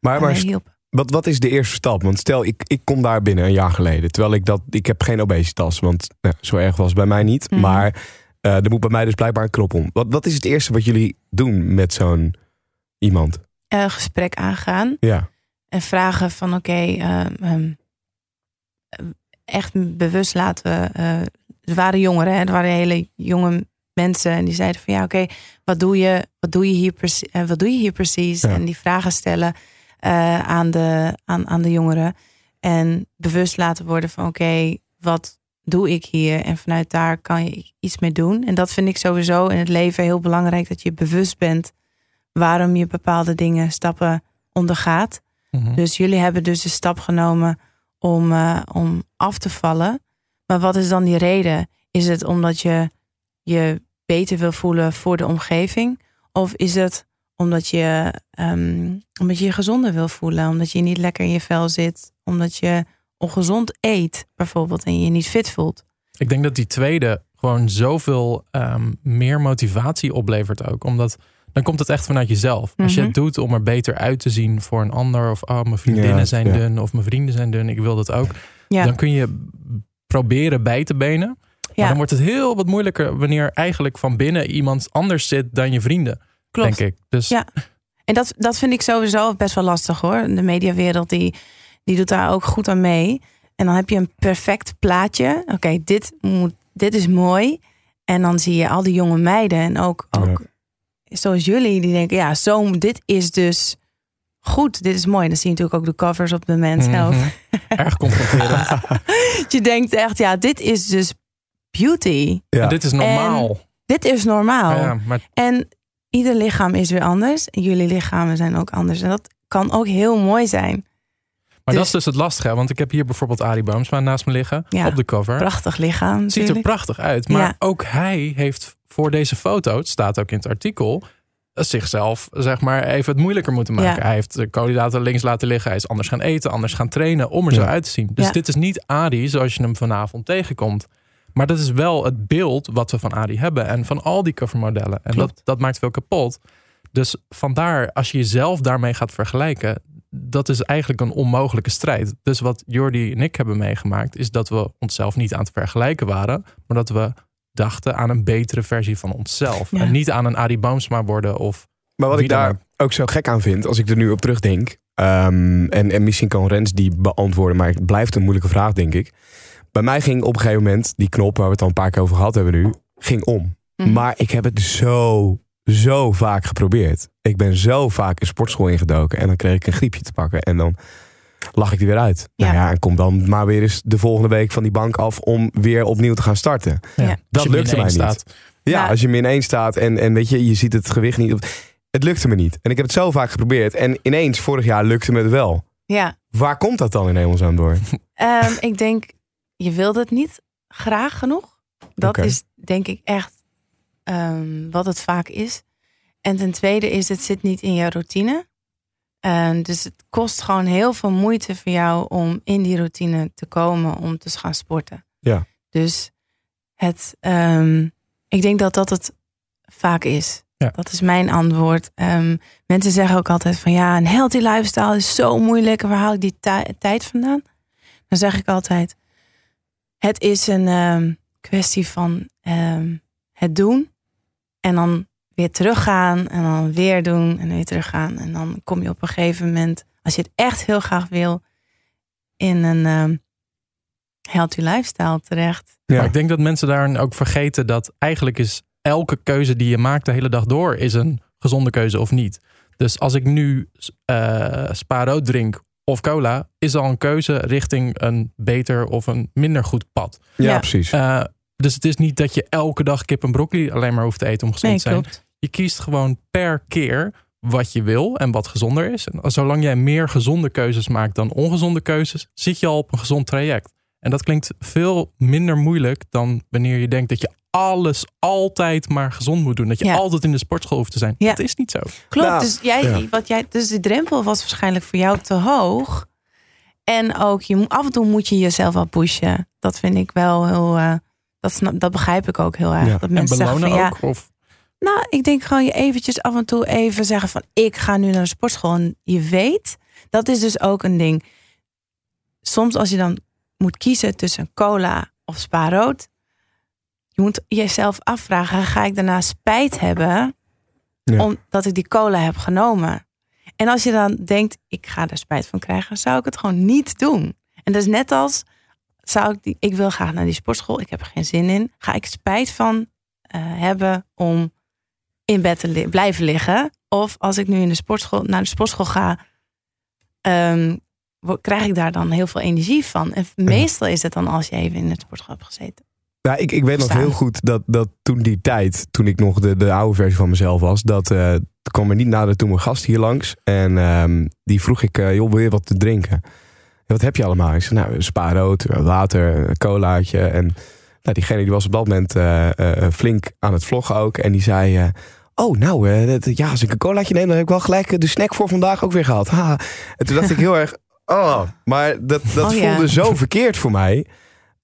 A: Maar,
C: mee
A: maar
C: hielpen.
A: Wat, wat is de eerste stap? Want stel, ik, ik kom daar binnen een jaar geleden. Terwijl ik dat, ik heb geen obesitas. Want nou, zo erg was het bij mij niet.
C: Mhm.
A: Maar eh, er moet bij mij dus blijkbaar een knop om. Wat, wat is het eerste wat jullie doen met zo'n iemand?
C: Een gesprek aangaan.
A: Ja.
C: En vragen van oké, ehm, ehm, echt bewust laten we. eh, er waren jongeren, hè, er waren hele jonge mensen. En die zeiden van ja, oké, wat doe je? Wat doe je hier precies? wat doe je hier precies?
A: Ja.
C: En die vragen stellen eh, aan, de, aan, aan de jongeren. En bewust laten worden van oké, wat doe ik hier? En vanuit daar kan je iets mee doen. En dat vind ik sowieso in het leven heel belangrijk. Dat je bewust bent waarom je bepaalde dingen, stappen ondergaat.
B: Mhm.
C: Dus jullie hebben dus de stap genomen om, eh, om af te vallen. Maar wat is dan die reden? Is het omdat je je beter wil voelen voor de omgeving? Of is het omdat je, ehm, omdat je je gezonder wil voelen? Omdat je niet lekker in je vel zit? Omdat je ongezond eet bijvoorbeeld en je je niet fit voelt?
B: Ik denk dat die tweede gewoon zoveel ehm, meer motivatie oplevert ook. Omdat dan komt het echt vanuit jezelf. Als je
C: Mhm.
B: het doet om er beter uit te zien voor een ander. Of oh, mijn vriendinnen
A: Ja,
B: zijn
A: ja.
B: dun. Of mijn vrienden zijn dun. Ik wil dat ook.
C: Ja,
B: Dan kun je proberen bij te benen. Maar dan wordt het heel wat moeilijker wanneer eigenlijk van binnen iemand anders zit dan je vrienden.
C: Klopt.
B: Denk ik. Dus
C: Ja. En dat, dat vind ik sowieso best wel lastig hoor. De mediawereld die, die doet daar ook goed aan mee. En dan heb je een perfect plaatje. Oké, dit dit, dit is mooi. En dan zie je al die jonge meiden en ook, ook zoals jullie, die denken, ja, zo, dit is dus goed. Dit is mooi. Dan zie je natuurlijk ook de covers op de Men's
B: mhm. erg confronterend.
C: Je denkt echt, ja, dit is dus beauty.
A: Ja.
B: En dit is normaal.
C: Dit is normaal.
B: Ja, maar
C: En ieder lichaam is weer anders. En jullie lichamen zijn ook anders. En dat kan ook heel mooi zijn.
B: Maar dat
C: Dus-
B: is dus het lastige. Want ik heb hier bijvoorbeeld Arie Boomsma naast me liggen.
C: Ja.
B: Op de cover.
C: Prachtig lichaam.
B: Ziet er prachtig uit. Maar
C: Ja.
B: ook hij heeft voor deze foto, het staat ook in het artikel, zichzelf zeg maar even het moeilijker moeten maken.
C: Ja.
B: Hij heeft de koolhydraten links laten liggen. Hij is anders gaan eten, anders gaan trainen om er zo uit te zien. Dus
C: Ja.
B: dit is niet Adi zoals je hem vanavond tegenkomt. Maar dat is wel het beeld wat we van Adi hebben. En van al die covermodellen. En
C: Klopt.
B: dat, dat maakt veel kapot. Dus vandaar, als je jezelf daarmee gaat vergelijken, dat is eigenlijk een onmogelijke strijd. Dus wat Jordi en ik hebben meegemaakt, is dat we onszelf niet aan het vergelijken waren, maar dat we dachten aan een betere versie van onszelf.
C: Ja.
B: En niet aan een Adi Boomsma worden of
A: Maar wat ik daar
B: ook.
A: ook zo gek aan vind, als ik er nu op terugdenk. ehm, en, en misschien kan Rens die beantwoorden, maar het blijft een moeilijke vraag, denk ik. Bij mij ging op een gegeven moment die knop waar we het al een paar keer over gehad hebben nu, ging om.
C: Mhm.
A: Maar ik heb het zo, zo vaak geprobeerd. Ik ben zo vaak een sportschool ingedoken en dan kreeg ik een griepje te pakken en dan lag ik er weer uit. Nou
C: Ja.
A: en kom dan maar weer eens de volgende week van die bank af om weer opnieuw te gaan starten.
C: Ja.
A: Dat lukte mij niet.
B: staat.
A: Ja,
C: Ja.
A: als je min 1 staat en, en weet je, je ziet het gewicht niet. op- Het lukte me niet. En ik heb het zo vaak geprobeerd. En ineens, vorig jaar lukte me het wel.
C: Ja,
A: Waar komt dat dan in hemelsnaam door?
C: Ehm, ik denk, je wilt het niet graag genoeg. Dat is denk ik echt ehm, wat het vaak is. En ten tweede is, het zit niet in jouw routine. Ehm, dus het kost gewoon heel veel moeite voor jou om in die routine te komen om te gaan sporten.
A: Ja.
C: Dus het, ehm, ik denk dat dat het vaak is.
B: Ja.
C: Dat is mijn antwoord. Ehm, mensen zeggen ook altijd van ja, een healthy lifestyle is zo moeilijk. Waar haal ik die ti- tijd vandaan? Dan zeg ik altijd, het is een ehm, kwestie van ehm, het doen en dan weer teruggaan en dan weer doen en weer teruggaan. En dan kom je op een gegeven moment, als je het echt heel graag wil, in een ehm, healthy lifestyle terecht.
A: Ja.
B: Maar ik denk dat mensen daar ook vergeten dat eigenlijk is elke keuze die je maakt de hele dag door is een gezonde keuze of niet. Dus als ik nu eh spa rood drink of cola, is al een keuze richting een beter of een minder goed pad.
A: Ja,
C: Ja.
A: precies.
B: Eh, dus het is niet dat je elke dag kip en broccoli alleen maar hoeft te eten om gezond
C: Nee,
B: te zijn.
C: klopt.
B: Je kiest gewoon per keer wat je wil en wat gezonder is. En zolang jij meer gezonde keuzes maakt dan ongezonde keuzes, zit je al op een gezond traject. En dat klinkt veel minder moeilijk dan wanneer je denkt dat je alles altijd maar gezond moet doen. Dat je
C: Ja.
B: altijd in de sportschool hoeft te zijn.
C: Ja.
B: Dat is niet zo.
C: Klopt,
A: Nou,
C: dus, jij,
A: ja.
C: wat jij, dus de drempel was waarschijnlijk voor jou te hoog. En ook, je, moet- af en toe moet je jezelf wel pushen. Dat vind ik wel heel, eh, dat, snap, dat begrijp ik ook heel erg.
A: Ja.
C: Dat
B: En
C: mensen zeggen
B: belonen
C: van, ja,
B: ook. Of,
C: Nou, ik denk gewoon je eventjes af en toe even zeggen van ik ga nu naar de sportschool. En je weet, dat is dus ook een ding. Soms als je dan moet kiezen tussen cola of spa rood. Je moet jezelf afvragen, ga ik daarna spijt hebben
A: Ja.
C: omdat ik die cola heb genomen. En als je dan denkt, ik ga er spijt van krijgen, zou ik het gewoon niet doen. En dat is net als, zou ik, die, ik wil graag naar die sportschool, ik heb er geen zin in. Ga ik spijt van eh, hebben om in bed te li- blijven liggen? Of als ik nu in de sportschool, naar de sportschool ga, ehm, krijg ik daar dan heel veel energie van. En meestal is het dan als je even in het sportschool hebt gezeten.
A: Ja, ik, ik weet nog heel goed dat, dat toen die tijd, toen ik nog de, de oude versie van mezelf was, dat eh, kwam er niet nader toen mijn gast hier langs. En ehm, die vroeg ik, eh, joh, wil je wat te drinken? Wat heb je allemaal? Ik zei, nou, spaarrood, water, een colaatje. En nou, diegene die was op dat moment eh, eh, flink aan het vloggen ook. En die zei, eh, oh nou, eh, dat- ja, als ik een colaatje neem, dan heb ik wel gelijk eh, de snack voor vandaag ook weer gehad. Ha. En toen dacht ik heel erg, oh, maar dat, dat
C: Oh, ja.
A: voelde zo verkeerd voor mij.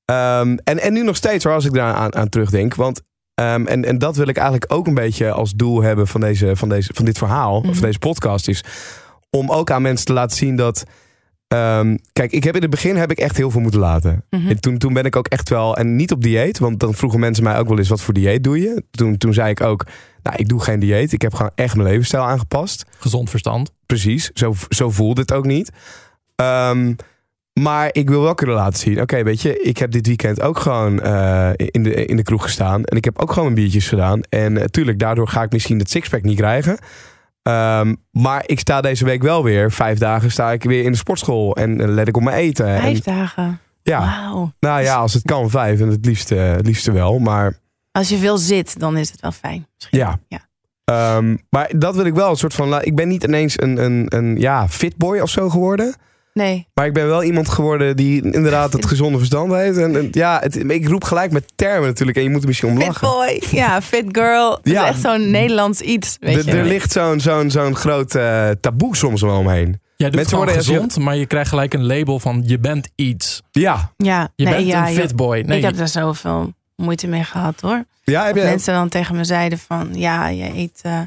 A: Ehm, en, en nu nog steeds hoor, als ik daar aan, aan terugdenk. Want, ehm, en, en dat wil ik eigenlijk ook een beetje als doel hebben van, deze, van, deze, van dit verhaal,
C: Mhm.
A: van deze podcast, is om ook aan mensen te laten zien dat. ehm, kijk, ik heb in het begin heb ik echt heel veel moeten laten. En toen, toen ben ik ook echt wel, en niet op dieet, want dan vroegen mensen mij ook wel eens: wat voor dieet doe je? Toen, toen zei ik ook: Nou, ik doe geen dieet. Ik heb gewoon echt mijn levensstijl aangepast.
B: Gezond verstand.
A: Precies, zo, zo voelde het ook niet. Ehm, maar ik wil wel kunnen laten zien, oké, weet je, ik heb dit weekend ook gewoon eh, in, de, in de kroeg gestaan. En ik heb ook gewoon mijn biertjes gedaan. En natuurlijk, daardoor ga ik misschien het sixpack niet krijgen. Ehm, maar ik sta deze week wel weer, vijf dagen sta ik weer in de sportschool. En eh, let ik op mijn eten.
C: Vijf
A: En,
C: dagen.
A: ja, nou ja, als het kan vijf. En het liefste, het liefste wel. Maar
C: Als je veel zit, dan is het wel fijn. Misschien.
A: Ja.
C: ja.
A: Ehm, maar dat wil ik wel een soort van. la- Ik ben niet ineens een, een, een ja, fitboy of zo geworden.
C: Nee.
A: Maar ik ben wel iemand geworden die inderdaad het gezonde verstand heeft. En, en ja, het, ik roep gelijk met termen natuurlijk. En je moet er misschien om
C: Fit
A: lachen.
C: boy. Ja, fit girl. Dat
A: Ja.
C: is echt zo'n Nederlands iets. Weet
A: Er-
C: je.
A: er ligt zo'n zo'n zo'n groot eh, taboe soms wel omheen.
B: Jij doet
A: Mensen worden je-
B: gezond, maar je krijgt gelijk een label van je bent iets.
A: Ja,
C: Ja,
B: Je
C: nee,
B: bent
C: ja,
B: een
C: joh.
B: fitboy. Nee,
C: Ik heb daar zoveel moeite mee gehad hoor.
A: ja heb je,
C: mensen dan tegen me zeiden van... Ja, je eet eh,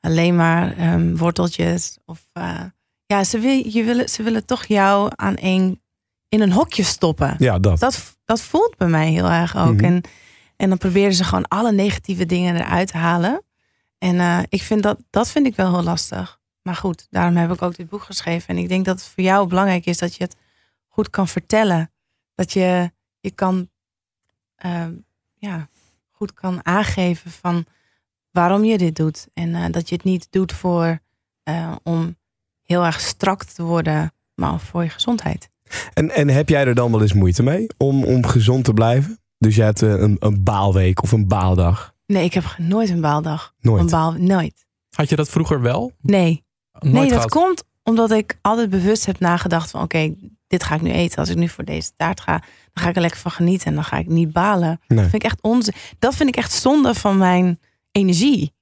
C: alleen maar ehm, worteltjes. Of eh, ja, ze, wil, je willen, ze willen toch jou aan een, in een hokje stoppen.
A: ja, dat.
C: Dat, dat voelt bij mij heel erg ook.
A: Mhm.
C: en, en dan proberen ze gewoon alle negatieve dingen eruit te halen. En eh, ik vind dat, dat vind ik wel heel lastig. Maar goed, daarom heb ik ook dit boek geschreven. En ik denk dat het voor jou belangrijk is dat je het goed kan vertellen. Dat je, je kan, ehm, ja, goed kan aangeven van waarom je dit doet. En eh, dat je het niet doet voor, eh, om heel erg strak te worden, maar voor je gezondheid.
A: En, en heb jij er dan wel eens moeite mee om, om gezond te blijven? Dus jij hebt eh, een, een baalweek of een baaldag?
C: Nee, ik heb nooit een baaldag.
A: Nooit.
C: Een baal, nooit.
B: Had je dat vroeger wel?
C: Nee.
B: Nooit
C: nee, dat
B: gehad?
C: komt omdat ik altijd bewust heb nagedacht van oké, dit ga ik nu eten. Als ik nu voor deze taart ga, dan ga ik er lekker van genieten en dan ga ik niet balen.
A: Nee.
C: Dat vind ik echt onzin. Dat vind ik echt zonde van mijn energie.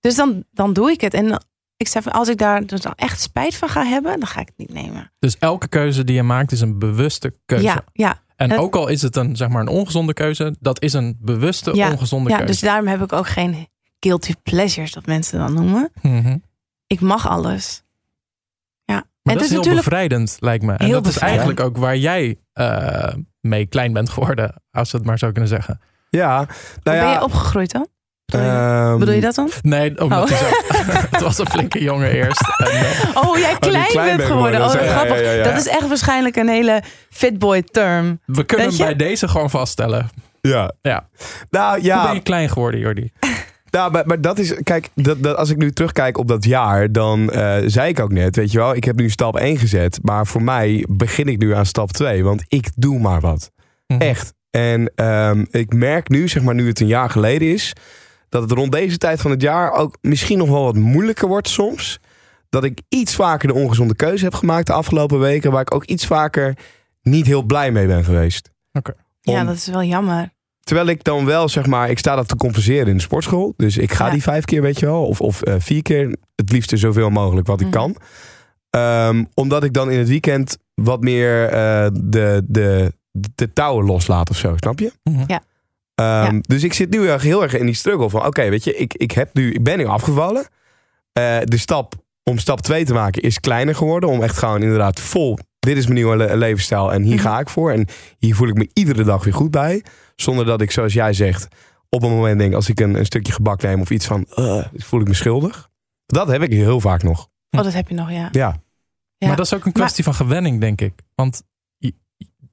C: Dus dan, dan doe ik het. En ik zeg van als ik daar dus dan echt spijt van ga hebben, dan ga ik het niet nemen.
B: Dus elke keuze die je maakt is een bewuste keuze.
C: Ja, ja,
B: en ook al is het een, zeg maar, een ongezonde keuze, dat is een bewuste
C: Ja,
B: ongezonde
C: ja.
B: keuze.
C: Dus daarom heb ik ook geen guilty pleasures, dat mensen dan noemen.
B: Mhm.
C: Ik mag alles. Ja.
B: Maar
C: en
B: dat is heel
C: natuurlijk
B: bevrijdend, lijkt me. En dat is eigenlijk ook waar jij eh, mee klein bent geworden, als we het maar zo kunnen zeggen.
A: Ja, nou ja.
C: ben je opgegroeid dan? Bedoel je,
A: ehm,
C: bedoel je dat dan?
B: Nee, omdat
C: Oh.
B: hij zo, het was een flinke jongen eerst. En, eh,
C: Oh, jij klein,
A: klein
C: bent geworden.
A: geworden.
C: Oh,
A: ja,
C: grappig.
A: ja, ja.
C: Dat is echt waarschijnlijk een hele fitboy term.
B: we kunnen hem bij deze gewoon vaststellen.
A: Ja.
B: Ja.
A: Nou
B: Hoe
A: ja,
B: ben je klein geworden, Jordi?
A: Nou, maar, maar dat is, kijk, dat, dat, als ik nu terugkijk op dat jaar, dan eh, zei ik ook net, weet je wel, ik heb nu stap 1 gezet, maar voor mij begin ik nu aan stap 2, want ik doe maar wat.
B: Mhm.
A: Echt. En ehm, ik merk nu, zeg maar nu het een jaar geleden is, dat het rond deze tijd van het jaar ook misschien nog wel wat moeilijker wordt soms. Dat ik iets vaker de ongezonde keuze heb gemaakt de afgelopen weken, waar ik ook iets vaker niet heel blij mee ben geweest.
B: Oké.
C: Ja, dat is wel jammer.
A: Terwijl ik dan wel, zeg maar, ik sta dat te compenseren in de sportschool. Dus ik ga
C: Ja.
A: die vijf keer, weet je wel. Of, of eh, vier keer. Het liefste zoveel mogelijk wat ik
C: Mhm.
A: kan. Ehm, omdat ik dan in het weekend wat meer eh, de, de, de touwen loslaat of zo, snap je?
B: Mhm.
C: Ja.
A: Ehm,
C: Ja.
A: Dus ik zit nu erg- heel erg in die struggle van... Oké, weet je, ik, ik, heb nu, ik ben nu afgevallen. Eh, de stap om stap 2 te maken is kleiner geworden. Om echt gewoon inderdaad vol... Dit is mijn nieuwe le- levensstijl en hier
C: Mhm.
A: ga ik voor. En hier voel ik me iedere dag weer goed bij. Zonder dat ik, zoals jij zegt, op een moment denk, als ik een, een stukje gebak neem of iets van, uh, voel ik me schuldig. Dat heb ik heel vaak nog.
C: Oh, dat heb je nog, ja.
A: Ja.
C: Ja.
B: Maar dat is ook een kwestie van gewenning, denk ik. Want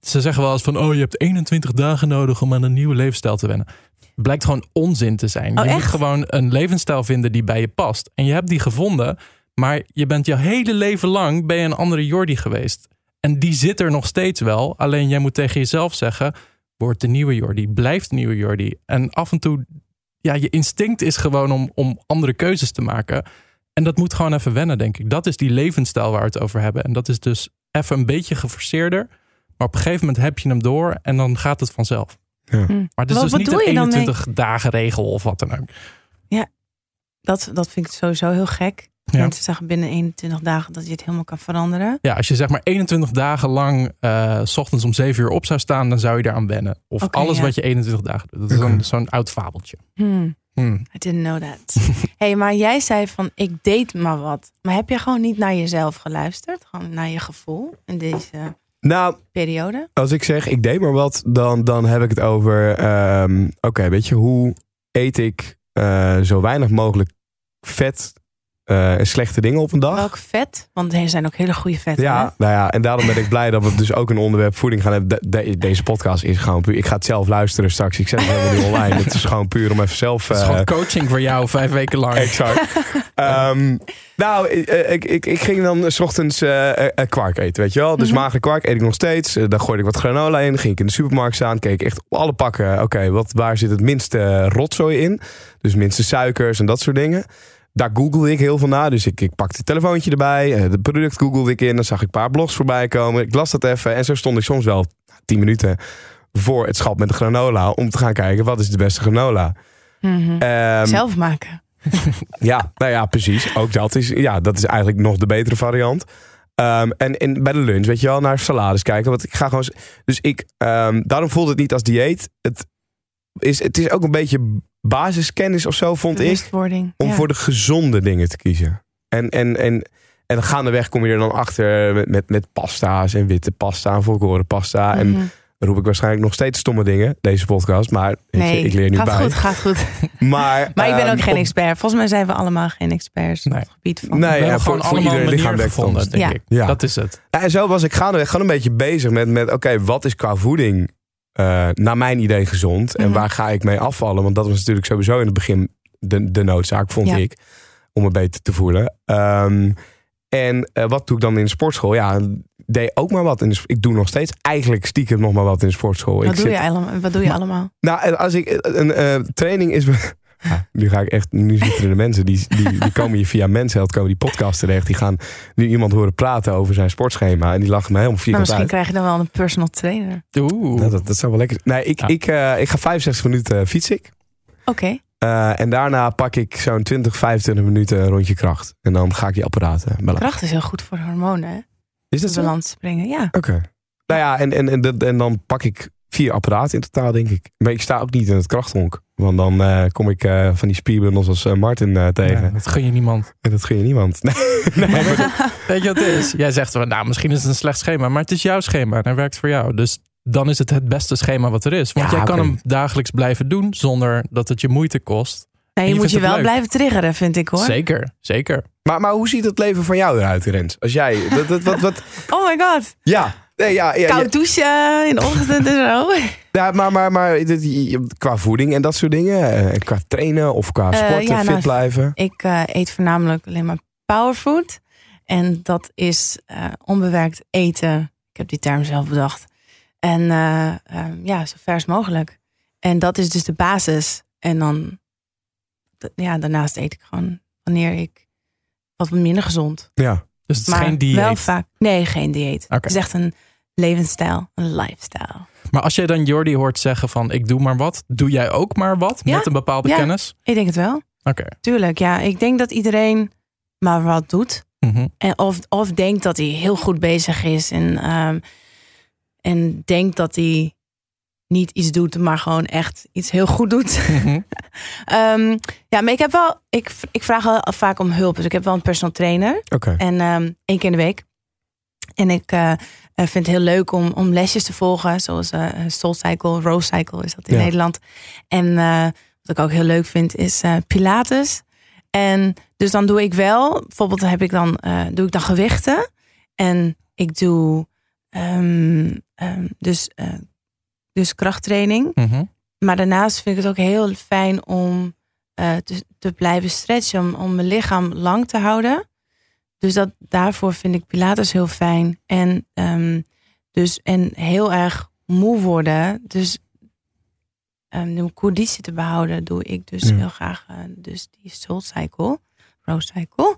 B: ze zeggen wel eens van, oh, je hebt 21 dagen nodig om aan een nieuwe levensstijl te wennen. Blijkt gewoon onzin te zijn.
C: Oh,
B: je moet gewoon een levensstijl vinden die bij je past. En je hebt die gevonden, maar je bent je hele leven lang ben je een andere Jordi geweest. En die zit er nog steeds wel. Alleen jij moet tegen jezelf zeggen, word de nieuwe Jordi, blijf de nieuwe Jordi. En af en toe, ja, je instinct is gewoon om, om andere keuzes te maken. En dat moet gewoon even wennen, denk ik. Dat is die levensstijl waar we het over hebben. En dat is dus even een beetje geforceerder. Maar op een gegeven moment heb je hem door en dan gaat het vanzelf.
A: Ja.
C: Hm.
B: Maar het is
C: Wat
B: dus niet
C: bedoel
B: een
C: je dan mee?
B: 21 dagen regel of wat dan ook.
C: Dat, dat vind ik sowieso heel gek.
B: Ja.
C: Mensen zeggen binnen 21 dagen dat je het helemaal kan veranderen.
B: Ja, als je zeg maar 21 dagen lang eh, s ochtends om 7 uur op zou staan, dan zou je daaraan wennen. Of alles
C: ja.
B: wat je 21 dagen doet. Dat is zo'n zo'n oud fabeltje.
C: Hmm,
B: Hmm.
C: I didn't know that. hey, maar jij zei van ik date maar wat. Maar heb je gewoon niet naar jezelf geluisterd? Gewoon naar je gevoel in deze
A: Nou,
C: periode?
A: als ik zeg ik deed maar wat, dan, dan heb ik het over, ehm, oké, weet je, hoe eet ik eh, zo weinig mogelijk vet eh, en slechte dingen op een dag?
C: Welk vet? Want er zijn ook hele goede vetten. hè?
A: Ja, nou ja, en daarom ben ik blij dat we dus ook een onderwerp voeding gaan hebben. De- de- deze podcast is gewoon puur. Ik ga het zelf luisteren straks. Ik zet het helemaal niet online. Het is gewoon puur om even zelf.
B: Het is
A: eh,
B: gewoon coaching voor jou vijf weken lang.
A: Exact. Ehm, nou, ik, ik, ik, ik ging dan s ochtends eh, eh, kwark eten, weet je wel. Dus
C: Mhm.
A: magere kwark eet ik nog steeds. Eh, dan gooide ik wat granola in. Ging ik in de supermarkt staan. Keek echt op alle pakken. Oké, wat waar zit het minste rotzooi in? Dus minste suikers en dat soort dingen. Daar googelde ik heel veel naar. Dus ik, ik pakte het telefoontje erbij. eh, Het product googelde ik in. Dan zag ik een paar blogs voorbij komen. Ik las dat even. En zo stond ik soms wel 10 minuten voor het schap met de granola. Om te gaan kijken wat is de beste granola. Ehm,
C: Zelf maken.
A: Ja, nou ja, precies. Ook dat is, ja, dat is eigenlijk nog de betere variant. Ehm, en, en bij de lunch, weet je wel, naar salades kijken. Want ik ga gewoon. Dus ik, ehm, daarom voelde het niet als dieet. Het is, het is ook een beetje basiskennis of zo, vond ik. Om
C: ja.
A: voor de gezonde dingen te kiezen. En, en, en, en gaandeweg kom je er dan achter met, met, met pasta's en witte pasta en volkoren pasta. En
C: Mhm.
A: Dan roep ik waarschijnlijk nog steeds stomme dingen, deze podcast. Maar
C: Nee,
A: ik leer nu
C: gaat
A: bij.
C: goed, gaat goed.
A: Maar,
C: Maar ik ben
A: ehm,
C: ook geen
A: op-
C: expert. Volgens mij zijn we allemaal geen experts op
B: Nee.
C: het gebied van.
A: Nee, ja, voor,
B: gewoon
A: voor
B: allemaal
A: ieder
B: een
A: lichaam
B: gevonden, denk
C: Ja.
B: ik.
A: Ja.
B: Dat is het.
A: Ja, en zo was ik gaandeweg gewoon een beetje bezig met, met oké, wat is qua voeding eh, naar mijn idee gezond? En
C: Mhm.
A: waar ga ik mee afvallen? Want dat was natuurlijk sowieso in het begin de, de noodzaak, vond
C: Ja.
A: ik. Om me beter te voelen. Ehm, en eh, wat doe ik dan in de sportschool? Ja, deed ook maar wat. In de, ik doe nog steeds eigenlijk stiekem nog maar wat in de sportschool. ik
C: Wat doe,
A: zit-
C: je allemaal, wat doe je allemaal?
A: Nou, en als ik een eh, training is. Ja, nu ga ik echt. Nu zitten er de mensen die, die, die komen hier via Mensheld, komen die podcast terecht. Die gaan nu iemand horen praten over zijn sportschema. En die lachen me helemaal
C: Maar
A: vierkant
C: misschien
A: uit.
C: krijg je dan wel een personal trainer.
B: Oeh.
A: Nou, dat, dat zou wel lekker zijn. Nee, ik,
B: Ja.
A: ik, eh, ik ga 65 minuten fiets ik.
C: Oké.
A: Eh, en daarna pak ik zo'n 20, 25 minuten een rondje kracht. En dan ga ik die apparaten bellen.
C: Kracht is heel goed voor hormonen. Hè?
A: Is dat zo? Oké.
C: balans te brengen. Ja.
A: Nou ja, en, en, en, dat- en dan pak ik vier apparaten in totaal, denk ik. Maar ik sta ook niet in het krachthonk. Want dan eh, kom ik eh, van die spierbundels als eh, Martin eh, tegen.
B: Ja, dat gun je niemand.
A: En dat gun je niemand. Nee, nee, maar-
B: Weet je wat het is? Jij zegt van, nou, misschien is het een slecht schema, maar het is jouw schema en hij werkt voor jou. Dus dan is het het beste schema wat er is. Want
A: Ja,
B: jij kan
A: oké.
B: hem dagelijks blijven doen zonder dat het je moeite kost.
C: Nou,
B: je
C: je moet je wel
B: leuk.
C: blijven triggeren, vind ik hoor.
B: Zeker, zeker.
A: maar, maar hoe ziet het leven van jou eruit, Rens? Als jij... Dat, dat, wat, wat,
C: Oh my god.
A: ja, nee, ja, ja, ja,
C: Koud douchen in de ochtend en zo.
A: ja, maar, maar, maar qua voeding en dat soort dingen. eh, qua trainen of qua
C: Eh,
A: sporten,
C: ja,
A: fit
C: nou,
A: blijven.
C: Ik eh, eet voornamelijk alleen maar powerfood. En dat is eh, onbewerkt eten. Ik heb die term zelf bedacht. En eh, ehm, ja, zo vers mogelijk. En dat is dus de basis. En dan, ja, daarnaast eet ik gewoon wanneer ik wat minder gezond.
A: Ja.
B: Dus het is
C: maar
B: geen dieet.
C: wel vaak. Nee, geen dieet. Het is echt een levensstijl, een lifestyle.
B: Maar als jij dan Jordi hoort zeggen van, ik doe maar wat. Doe jij ook maar wat
C: Ja,
B: met een bepaalde
C: ja.
B: kennis?
C: Ik denk het wel.
B: Oké.
C: Tuurlijk, ja. Ik denk dat iedereen maar wat doet.
B: Mhm.
C: En of, of denkt dat hij heel goed bezig is. En, ehm, en denkt dat hij niet iets doet, maar gewoon echt iets heel goed doet.
B: Mhm.
C: Ehm, ja, maar ik heb wel. Ik, ik vraag wel vaak om hulp. Dus ik heb wel een personal trainer.
A: Oké.
C: En ehm één keer in de week. En ik eh, eh, vind het heel leuk om, om lesjes te volgen. Zoals eh Soul Cycle, Rose Cycle is dat in
A: Ja.
C: Nederland. En wat ik ook heel leuk vind, is Pilates. En dus dan doe ik wel, bijvoorbeeld heb ik dan, doe ik dan gewichten. En ik doe ehm, dus, dus krachttraining.
B: Mhm.
C: Maar daarnaast vind ik het ook heel fijn om eh, te, te blijven stretchen, om, om mijn lichaam lang te houden. Dus dat, daarvoor vind ik Pilates heel fijn. En, ehm, dus, en heel erg moe worden. Dus um, de conditie te behouden, doe ik dus
A: Ja.
C: heel graag eh, dus die Soul Cycle, Rose Cycle.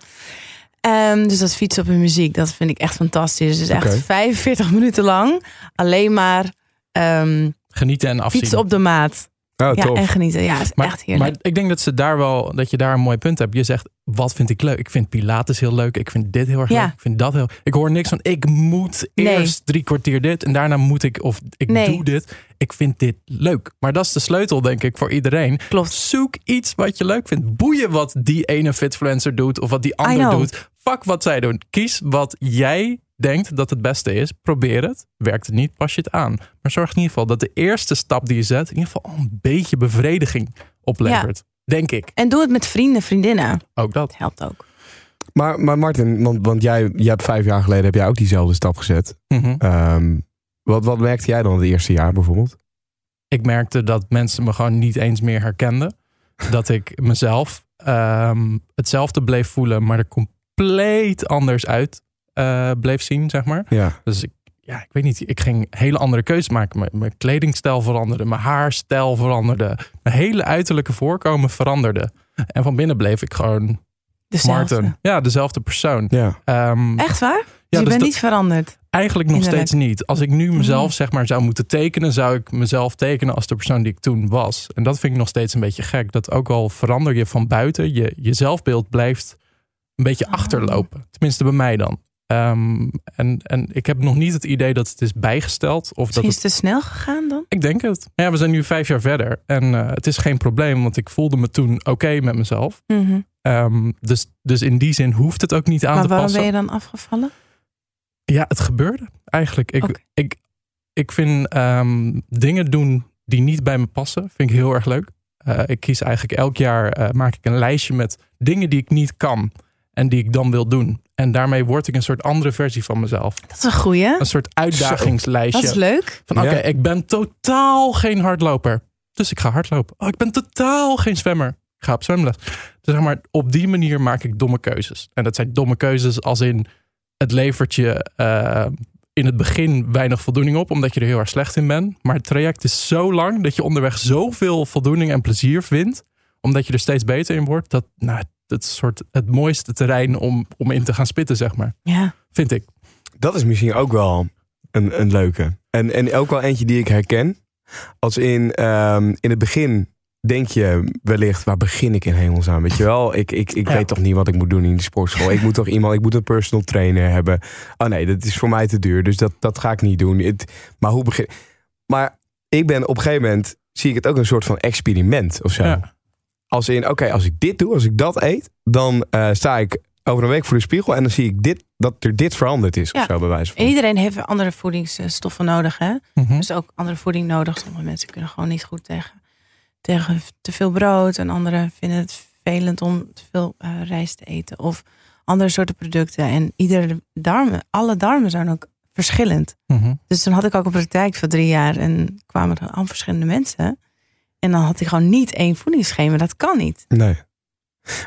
C: Ehm, dus dat fietsen op een muziek, dat vind ik echt fantastisch. Dus echt
A: Oké.
C: 45 minuten lang alleen maar ehm,
B: Genieten en afzien.
C: fietsen op de maat.
A: Oh,
C: ja,
A: tof.
C: en genieten. Ja, is
B: maar,
C: echt heerlijk.
B: maar ik denk dat, ze daar wel, dat je daar een mooi punt hebt. Je zegt, wat vind ik leuk? Ik vind Pilates heel leuk. Ik vind dit heel erg
C: Ja.
B: leuk. Ik vind dat heel... Ik hoor niks van, ik moet
C: Nee.
B: eerst drie kwartier dit. En daarna moet ik, of ik
C: Nee.
B: doe dit. Ik vind dit leuk. Maar dat is de sleutel, denk ik, voor iedereen.
C: Klopt.
B: Zoek iets wat je leuk vindt. Boeien wat die ene fitfluencer doet. Of wat die ander doet. Fuck wat zij doen. Kies wat jij denkt dat het beste is. Probeer het. Werkt het niet, pas je het aan. Maar zorg in ieder geval dat de eerste stap die je zet... in ieder geval al een beetje bevrediging oplevert. Denk ik.
C: En doe het met vrienden, vriendinnen.
B: Ook dat.
C: Helpt ook.
A: Maar, maar Martin, want, want jij, jij hebt vijf jaar geleden heb jij ook diezelfde stap gezet.
B: Mhm.
A: Ehm, wat, wat merkte jij dan het eerste jaar bijvoorbeeld?
B: Ik merkte dat mensen me gewoon niet eens meer herkenden. Dat ik mezelf ehm, hetzelfde bleef voelen, maar er compleet anders uit eh, bleef zien, zeg maar.
A: Ja.
B: Dus ik, ja, ik weet niet, ik ging hele andere keuzes maken. Mijn, mijn kledingstijl veranderde, mijn haarstijl veranderde. Mijn hele uiterlijke voorkomen veranderde. En van binnen bleef ik gewoon
C: Dezelfde.
B: Martin. Ja, dezelfde persoon.
A: Ja.
C: Echt
B: Ehm,
C: waar? Dus
B: Ja,
C: je
B: dus
C: bent niet veranderd.
B: Eigenlijk nog steeds niet. Als ik nu mezelf
C: Mhm.
B: zeg maar zou moeten tekenen, zou ik mezelf tekenen als de persoon die ik toen was. En dat vind ik nog steeds een beetje gek. Dat ook al verander je van buiten, je, je zelfbeeld blijft een beetje
C: Oh.
B: achterlopen. Tenminste bij mij dan. Ehm, en, en ik heb nog niet het idee dat het is bijgesteld. Of dat
C: Misschien
B: het,
C: is het te snel gegaan dan?
B: ik denk het. Maar ja, we zijn nu vijf jaar verder. En eh, het is geen probleem, want ik voelde me toen oké met mezelf.
C: Mhm.
B: Ehm, dus, dus in die zin hoeft het ook niet aan
C: Maar
B: te
C: waarom
B: passen.
C: ben je dan afgevallen?
B: Ja, het gebeurde eigenlijk. Ik, ik, ik vind ehm, dingen doen die niet bij me passen, vind ik heel erg leuk. Eh, ik kies eigenlijk elk jaar, eh, maak ik een lijstje met dingen die ik niet kan en die ik dan wil doen. En daarmee word ik een soort andere versie van mezelf.
C: Dat is een goeie.
B: Een soort uitdagingslijstje.
C: Dat is leuk.
B: Van oké,
A: Ja.
B: ik ben totaal geen hardloper. Dus ik ga hardlopen. Oh, ik ben totaal geen zwemmer. Ik ga op zwemles. Dus zeg maar, op die manier maak ik domme keuzes. En dat zijn domme keuzes als in het levert je eh, in het begin weinig voldoening op, omdat je er heel erg slecht in bent. Maar het traject is zo lang dat je onderweg zoveel voldoening en plezier vindt, omdat je er steeds beter in wordt. Dat nou, het soort het mooiste terrein om, om in te gaan spitten, zeg maar.
C: Ja.
B: Vind ik.
A: Dat is misschien ook wel een, een leuke. En, en ook wel eentje die ik herken. Als in, ehm, in het begin denk je wellicht, waar begin ik in hemelsnaam? Weet je wel, ik, ik, ik
B: Ja.
A: weet toch niet wat ik moet doen in die sportschool. Ik moet toch iemand, ik moet een personal trainer hebben. Oh nee, dat is voor mij te duur, dus dat, dat ga ik niet doen. Het, maar hoe begin Maar ik ben op een gegeven moment, zie ik het ook een soort van experiment of zo.
B: Ja.
A: Als in, oké, als ik dit doe, als ik dat eet, dan eh, sta ik over een week voor de spiegel en dan zie ik dit, dat er dit veranderd is of zo bij wijze van.
C: En iedereen heeft andere voedingsstoffen nodig. Hè?
B: Mhm.
C: Dus ook andere voeding nodig. Sommige mensen kunnen gewoon niet goed tegen, tegen te veel brood. En anderen vinden het vervelend om te veel eh, rijst te eten. Of andere soorten producten. En iedere darmen, alle darmen zijn ook verschillend.
B: Mhm.
C: Dus toen had ik ook een praktijk voor drie jaar. En kwamen er al verschillende mensen. En dan had hij gewoon niet één voedingsschema. Dat kan niet.
A: Nee.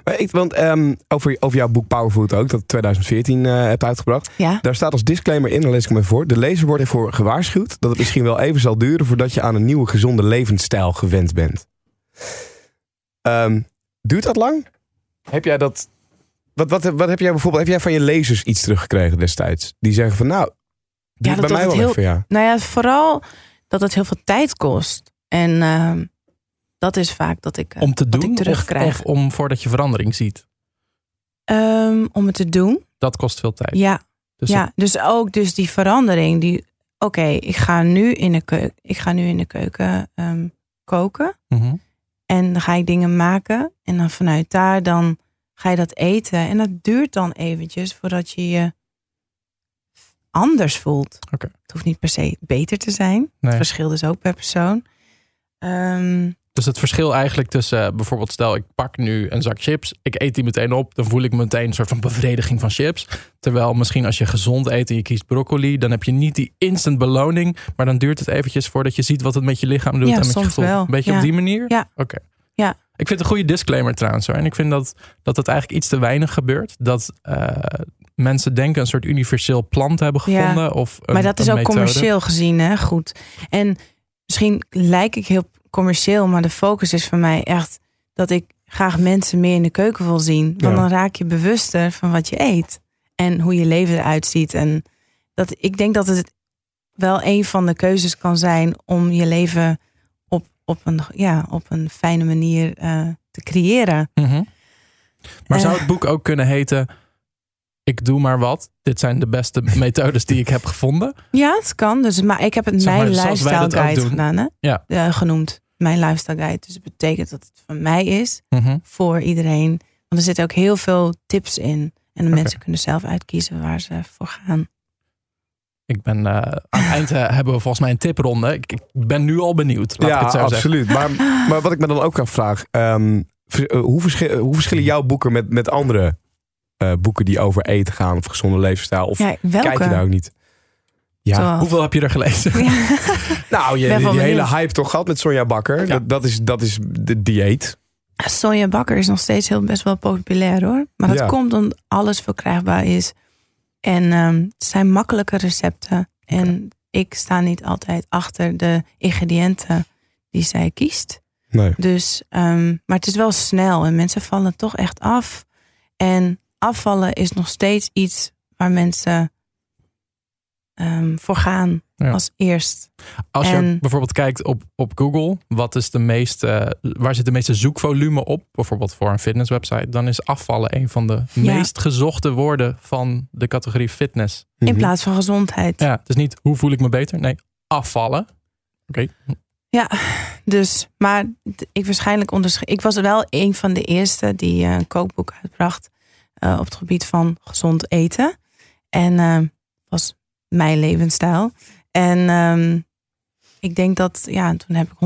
A: Maar ik, want ehm, over, over jouw boek Powerfood ook, dat 2014 eh hebt uitgebracht.
C: Ja,
A: Daar staat als disclaimer in, dan lees ik even voor. De lezer wordt ervoor gewaarschuwd dat het misschien wel even zal duren voordat je aan een nieuwe gezonde levensstijl gewend bent. Ehm, duurt dat lang? Heb jij dat. Wat, wat, wat heb jij bijvoorbeeld? Heb jij van je lezers iets teruggekregen destijds? Die zeggen van nou, duurt
C: dat
A: bij mij wel
C: heel-
A: even, ja.
C: nou ja, vooral dat het heel veel tijd kost. En ehm, dat is vaak dat ik, eh,
B: Om te doen
C: ik terugkrijg.
B: of om voordat je verandering ziet.
C: Ehm, om het te doen.
B: Dat kost veel tijd.
C: Ja,
B: Dus
C: ja, dus ook dus die verandering. Die, oké, ik ga nu in de keuken, ik ga nu in de keuken ehm, koken.
B: Mhm.
C: En dan ga ik dingen maken. En dan vanuit daar dan ga je dat eten. En dat duurt dan eventjes voordat je je anders voelt.
B: Oké.
C: Het hoeft niet per se beter te zijn.
B: Nee.
C: Het verschilt dus ook per persoon. Ehm,
B: Dus het verschil eigenlijk tussen eh, bijvoorbeeld stel ik pak nu een zak chips, ik eet die meteen op, dan voel ik meteen een soort van bevrediging van chips. Terwijl misschien als je gezond eet en je kiest broccoli, dan heb je niet die instant beloning, maar dan duurt het eventjes voordat je ziet wat het met je lichaam doet
C: Ja,
B: en met je
C: soms
B: gevoel.
C: wel.
B: Een beetje
C: Ja.
B: op die manier?
C: Ja.
B: Oké.
C: Ja.
B: Ik vind het een goede disclaimer trouwens hoor. En ik vind dat dat het eigenlijk iets te weinig gebeurt. Dat eh, mensen denken een soort universeel plan te hebben
C: Ja.
B: gevonden. Of een,
C: Maar dat is ook
B: methode.
C: commercieel gezien, hè? Goed. En misschien lijk ik heel commercieel, maar de focus is voor mij echt dat ik graag mensen meer in de keuken wil zien. Want
A: Ja.
C: dan raak je bewuster van wat je eet en hoe je leven eruit ziet. En dat, ik denk dat het wel een van de keuzes kan zijn om je leven op, op, een, ja, op een fijne manier eh, te creëren.
B: Mhm. Maar zou
C: Eh.
B: het boek ook kunnen heten... Ik doe maar wat. Dit zijn de beste methodes die ik heb gevonden.
C: Ja, het kan. Dus, maar ik heb het
B: Zeg maar,
C: mijn lifestyle guide gedaan, hè?
B: Ja.
C: Genoemd. Mijn lifestyle guide. Dus het betekent dat het van mij is
B: Mhm.
C: voor iedereen. Want er zitten ook heel veel tips in. En de mensen kunnen zelf uitkiezen waar ze voor gaan.
B: Ik ben eh, aan het eind eh, hebben we volgens mij een tipronde. Ik, ik ben nu al benieuwd. Laat
A: ja,
B: ik het zo zeggen.
A: absoluut. Maar, maar wat ik me dan ook afvraag, ehm, eh, hoe, verschil- hoe verschillen jouw boeken met, met andere eh, boeken die over eten gaan of gezonde levensstijl? Of
C: Ja, welke?
A: kijk je daar ook niet? Ja,
B: Hoeveel heb je er gelezen?
C: Ja.
A: nou, je die, hele hype toch gehad met Sonja Bakker. Dat, dat, is, dat is de dieet.
C: Sonja Bakker is nog steeds heel best wel populair hoor. Maar dat komt omdat alles verkrijgbaar is. En ehm, het zijn makkelijke recepten. En ik sta niet altijd achter de ingrediënten die zij kiest.
A: Nee.
C: Dus, ehm, maar het is wel snel en mensen vallen toch echt af. En afvallen is nog steeds iets waar mensen ehm, voor gaan
B: Ja.
C: als eerst.
B: Als je bijvoorbeeld kijkt op, op Google, wat is de meeste, waar zit de meeste zoekvolume op? Bijvoorbeeld voor een fitnesswebsite, dan is afvallen een van de
C: Ja.
B: meest gezochte woorden van de categorie fitness.
C: In
A: Mhm.
C: plaats van gezondheid.
B: Ja, het is niet hoe voel ik me beter? Nee, afvallen. Oké,
C: Dus, maar ik waarschijnlijk onderscheid. Ik was wel een van de eerste die eh, een kookboek uitbracht eh, op het gebied van gezond eten. En eh, was mijn levensstijl. En ehm, ik denk dat, ja, toen heb ik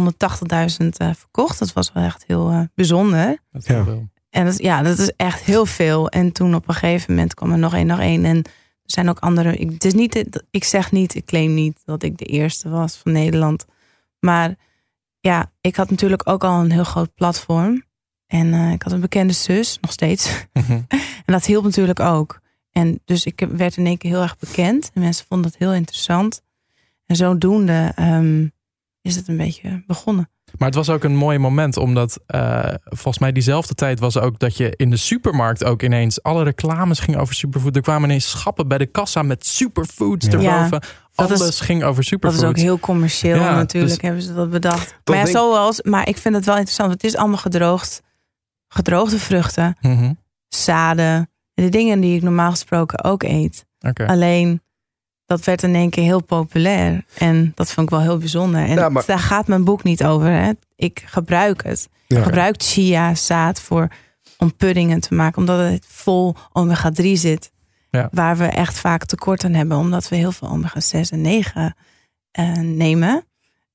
C: 180.000 eh, verkocht. Dat was wel echt heel eh, bijzonder.
B: dat is
A: Ja.
B: heel veel.
C: En dat, ja, dat is echt heel veel. En toen op een gegeven moment kwam er nog één, nog één. En er zijn ook andere. Ik, het is niet, ik zeg niet, ik claim niet dat ik de eerste was van Nederland. Maar ja, ik had natuurlijk ook al een heel groot platform. En eh, ik had een bekende zus, nog steeds.
B: Mhm.
C: En dat hielp natuurlijk ook. En dus ik werd in één keer heel erg bekend. En mensen vonden het heel interessant. En zodoende ehm, is het een beetje begonnen.
B: Maar het was ook een mooi moment, omdat eh, volgens mij diezelfde tijd was ook dat je in de supermarkt ook ineens alle reclames ging over superfood. Er kwamen ineens schappen bij de kassa met superfoods
A: Ja.
B: erboven.
C: dat is-
B: Alles ging over
C: Dat
B: superfoods.
C: is ook heel commercieel
B: Ja,
C: natuurlijk,
B: dus-
C: hebben ze dat bedacht. Maar, ja,
A: denk-
C: zoals, maar ik vind het wel interessant. Het is allemaal gedroogd. Gedroogde vruchten,
B: Mhm.
C: zaden. De dingen die ik normaal gesproken ook eet.
B: Oké.
C: Alleen, dat werd in één keer heel populair. En dat vond ik wel heel bijzonder. En
A: Ja, maar-
C: daar gaat mijn boek niet over. Hè. Ik gebruik het.
A: Ja.
C: Ik gebruik chia zaad voor, om puddingen te maken. Omdat het vol omega 3 zit.
B: Ja.
C: Waar we echt vaak tekort aan hebben. Omdat we heel veel omega 6 en 9 eh, nemen.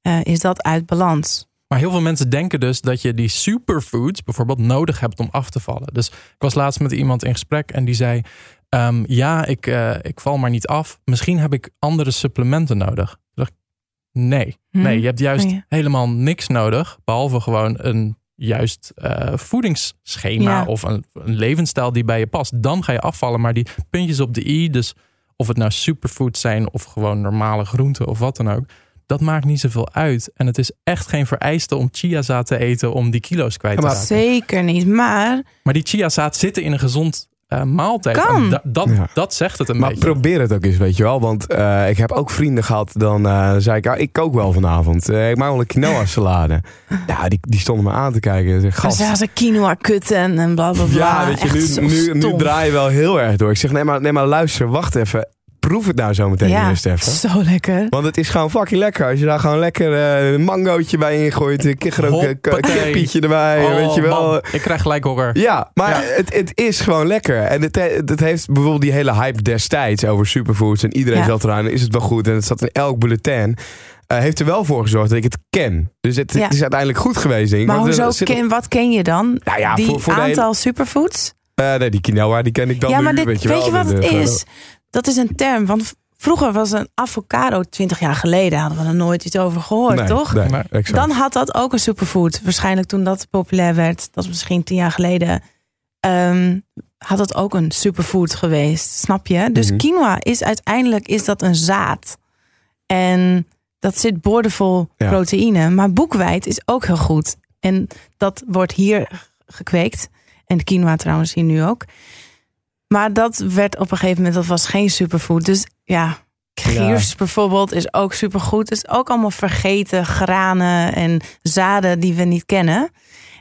C: eh, is dat uit balans.
B: Maar heel veel mensen denken dus dat je die superfoods bijvoorbeeld nodig hebt om af te vallen. Dus ik was laatst met iemand in gesprek en die zei: ehm, Ja, ik, eh, ik val maar niet af. Misschien heb ik andere supplementen nodig. Dacht nee,
C: Hm?
B: nee, je hebt juist
C: Oh ja.
B: helemaal niks nodig. Behalve gewoon een juist eh, voedingsschema
C: Ja.
B: of een, een levensstijl die bij je past. Dan ga je afvallen. Maar die puntjes op de i, dus of het nou superfoods zijn of gewoon normale groenten of wat dan ook. Dat maakt niet zoveel uit. En het is echt geen vereiste om chiazaad te eten om die kilo's kwijt te
A: maar
B: raken.
C: Zeker niet. Maar
B: Maar die chiazaad zitten in een gezond eh, maaltijd. Da- dat,
A: Ja.
B: dat zegt het een
A: Maar
B: beetje.
A: probeer het ook eens, weet je wel. Want eh, ik heb ook vrienden gehad, dan eh, zei ik, ah, ik kook wel vanavond. Eh, ik maak wel een quinoa salade. ja, die, die stonden me aan te kijken. Zeg,
C: dan
A: Gast,
C: zijn ze quinoa kutten en bla bla bla.
A: ja, weet je, nu, nu, nu
C: stom.
A: draai je wel heel erg door. Ik zeg, nee maar, nee, maar luister, wacht even. Proef het nou zo meteen
C: ja,
A: even.
C: zo lekker.
A: Want het is gewoon fucking lekker. Als je daar gewoon lekker eh, een mangootje bij ingooit. Een
B: Hoppatee.
A: kippietje erbij.
B: Oh,
A: weet je wel.
B: man, ik krijg gelijk honger.
A: Ja, maar
B: Ja.
A: Het, het is gewoon lekker. En het, het heeft bijvoorbeeld die hele hype destijds over superfoods. En iedereen
C: Ja.
A: zat eraan. Is het wel goed? En het zat in elk bulletin. eh, heeft er wel voor gezorgd dat ik het ken. Dus het,
C: Ja.
A: het is uiteindelijk goed geweest, denk ik.
C: Maar
A: er
C: hoezo
A: zit-
C: ken, wat ken je dan?
A: Nou ja,
C: die
A: voor, voor hele-
C: aantal superfoods?
A: Eh, nee, die quinoa, die ken ik dan
C: ja,
A: nu,
C: maar dit,
A: weet je
C: weet
A: wel.
C: je wat het is? Dat is een term. Want vroeger was een avocado, 20 jaar geleden, hadden we er nooit iets over gehoord,
A: Nee,
C: toch?
A: Nee,
B: Nee.
A: exact.
C: Dan had dat ook een superfood. Waarschijnlijk toen dat populair werd, dat is misschien tien jaar geleden, ehm, had dat ook een superfood geweest. Snap je? Dus
A: Mhm.
C: quinoa is uiteindelijk is dat een zaad. En dat zit boordevol
A: Ja.
C: proteïne. Maar boekweit is ook heel goed. En dat wordt hier gekweekt. En de quinoa trouwens hier nu ook. Maar dat werd op een gegeven moment, dat was geen superfood. Dus ja, giers bijvoorbeeld is ook supergoed. Het is ook allemaal vergeten granen en zaden die we niet kennen.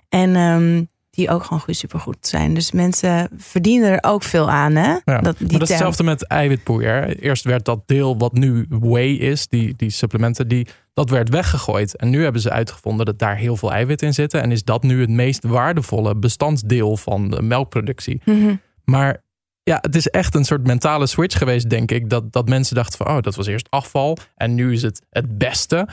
C: En ehm, die ook gewoon goed supergoed zijn. Dus mensen verdienen er ook veel aan, hè?
B: Ja.
C: Dat, die
B: maar dat is hetzelfde met eiwitpoeier. Eerst werd dat deel wat nu whey is, die, die supplementen, die, dat werd weggegooid. En nu hebben ze uitgevonden dat daar heel veel eiwit in zitten. En is dat nu het meest waardevolle bestandsdeel van de melkproductie.
C: Mhm.
B: Maar ja, het is echt een soort mentale switch geweest, denk ik. Dat, dat mensen dachten van, oh, dat was eerst afval. En nu is het het beste.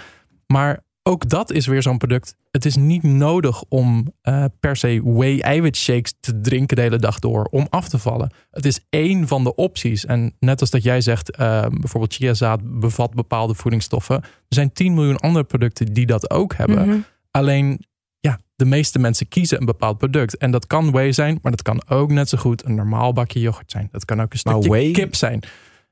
B: Maar ook dat is weer zo'n product. Het is niet nodig om eh, per se whey eiwitshakes te drinken de hele dag door om af te vallen. Het is één van de opties. En net als dat jij zegt, eh, bijvoorbeeld chiazaad bevat bepaalde voedingsstoffen. Er zijn 10 miljoen andere producten die dat ook hebben.
C: Mhm.
B: Alleen, de meeste mensen kiezen een bepaald product. En dat kan whey zijn, maar dat kan ook net zo goed een normaal bakje yoghurt zijn. Dat kan ook een stukje
A: whey?
B: kip zijn.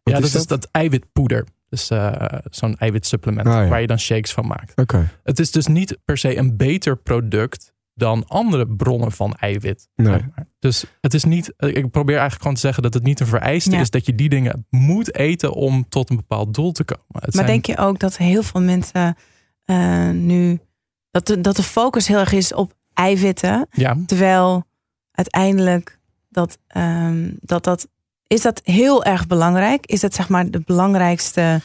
B: ja,
A: is
B: dat, is
A: dat?
B: eiwitpoeder. Dus eh, zo'n eiwitsupplement
A: Ah, ja.
B: waar je dan shakes van maakt.
A: Oké.
B: Het is dus niet per se een beter product dan andere bronnen van eiwit.
A: Nee.
B: zeg maar. Dus het is niet, ik probeer eigenlijk gewoon te zeggen dat het niet een vereiste
C: Ja.
B: is dat je die dingen moet eten om tot een bepaald doel te komen. Het
C: Maar
B: zijn-
C: denk je ook dat heel veel mensen eh, nu... Dat de, dat de focus heel erg is op eiwitten.
B: ja,
C: Terwijl uiteindelijk dat, ehm, dat dat... Is dat heel erg belangrijk? Is dat zeg maar de belangrijkste...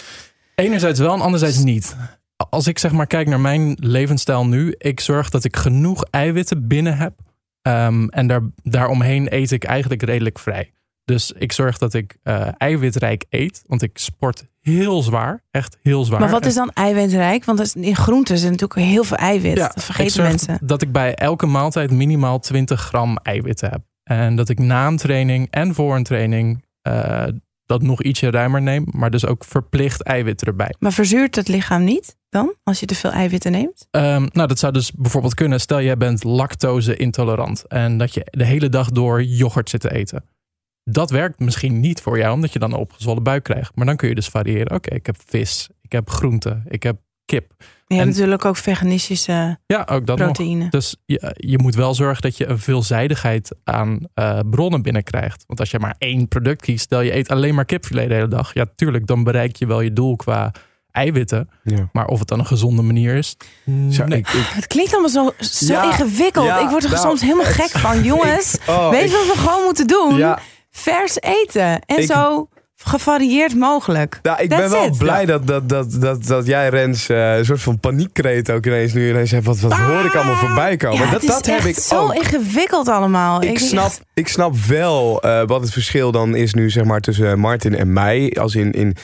B: Enerzijds wel en anderzijds niet. Als ik zeg maar kijk naar mijn levensstijl nu, ik zorg dat ik genoeg eiwitten binnen heb. Ehm, en daar, daaromheen eet ik eigenlijk redelijk vrij. Dus ik zorg dat ik eh, eiwitrijk eet, want ik sport heel zwaar, echt heel zwaar.
C: Maar wat is dan eiwitrijk? Want is- in groenten zit natuurlijk heel veel eiwit. dat vergeten mensen.
B: Dat ik bij elke maaltijd minimaal 20 gram eiwitten heb. En dat ik na een training en voor een training eh, dat nog ietsje ruimer neem, maar dus ook verplicht eiwit erbij.
C: Maar verzuurt het lichaam niet dan? Als je te veel eiwitten neemt?
B: Ehm, nou, dat zou dus bijvoorbeeld kunnen. Stel, jij bent lactose intolerant en dat je de hele dag door yoghurt zit te eten. Dat werkt misschien niet voor jou, omdat je dan een opgezwollen buik krijgt. Maar dan kun je dus variëren. Oké, ik heb vis, ik heb groente, ik heb kip.
C: Je hebt
B: En-
C: natuurlijk ook veganistische
B: Ja, ook dat nog.
C: proteïne.
B: Dus je, je moet wel zorgen dat je een veelzijdigheid aan eh, bronnen binnenkrijgt. Want als je maar één product kiest, stel je eet alleen maar kipfilet de hele dag. Ja, tuurlijk, dan bereik je wel je doel qua eiwitten.
A: Ja.
B: Maar of het dan een gezonde manier is,
A: Zo,
B: nee.
A: ik, ik,
C: Het klinkt allemaal zo, zo
A: Ja,
C: ingewikkeld.
A: ja,
C: ik word er
A: nou,
C: soms helemaal gek van. Jongens,
A: oh,
C: weet je wat we gewoon moeten doen? Vers eten. En
A: Ik-
C: zo gevarieerd mogelijk.
A: nou, ik ben wel
C: it.
A: blij dat, dat, dat, dat, dat jij, Rens, eh, een soort van paniekkreet ook ineens nu ineens hebt. Wat, wat hoor ik allemaal voorbij komen?
C: Ja,
A: dat
C: het is
A: dat heb
C: echt
A: ik
C: zo
A: ook.
C: ingewikkeld allemaal.
A: Ik snap, ik snap wel eh, wat het verschil dan is nu zeg maar tussen Martin en mij. Als in, in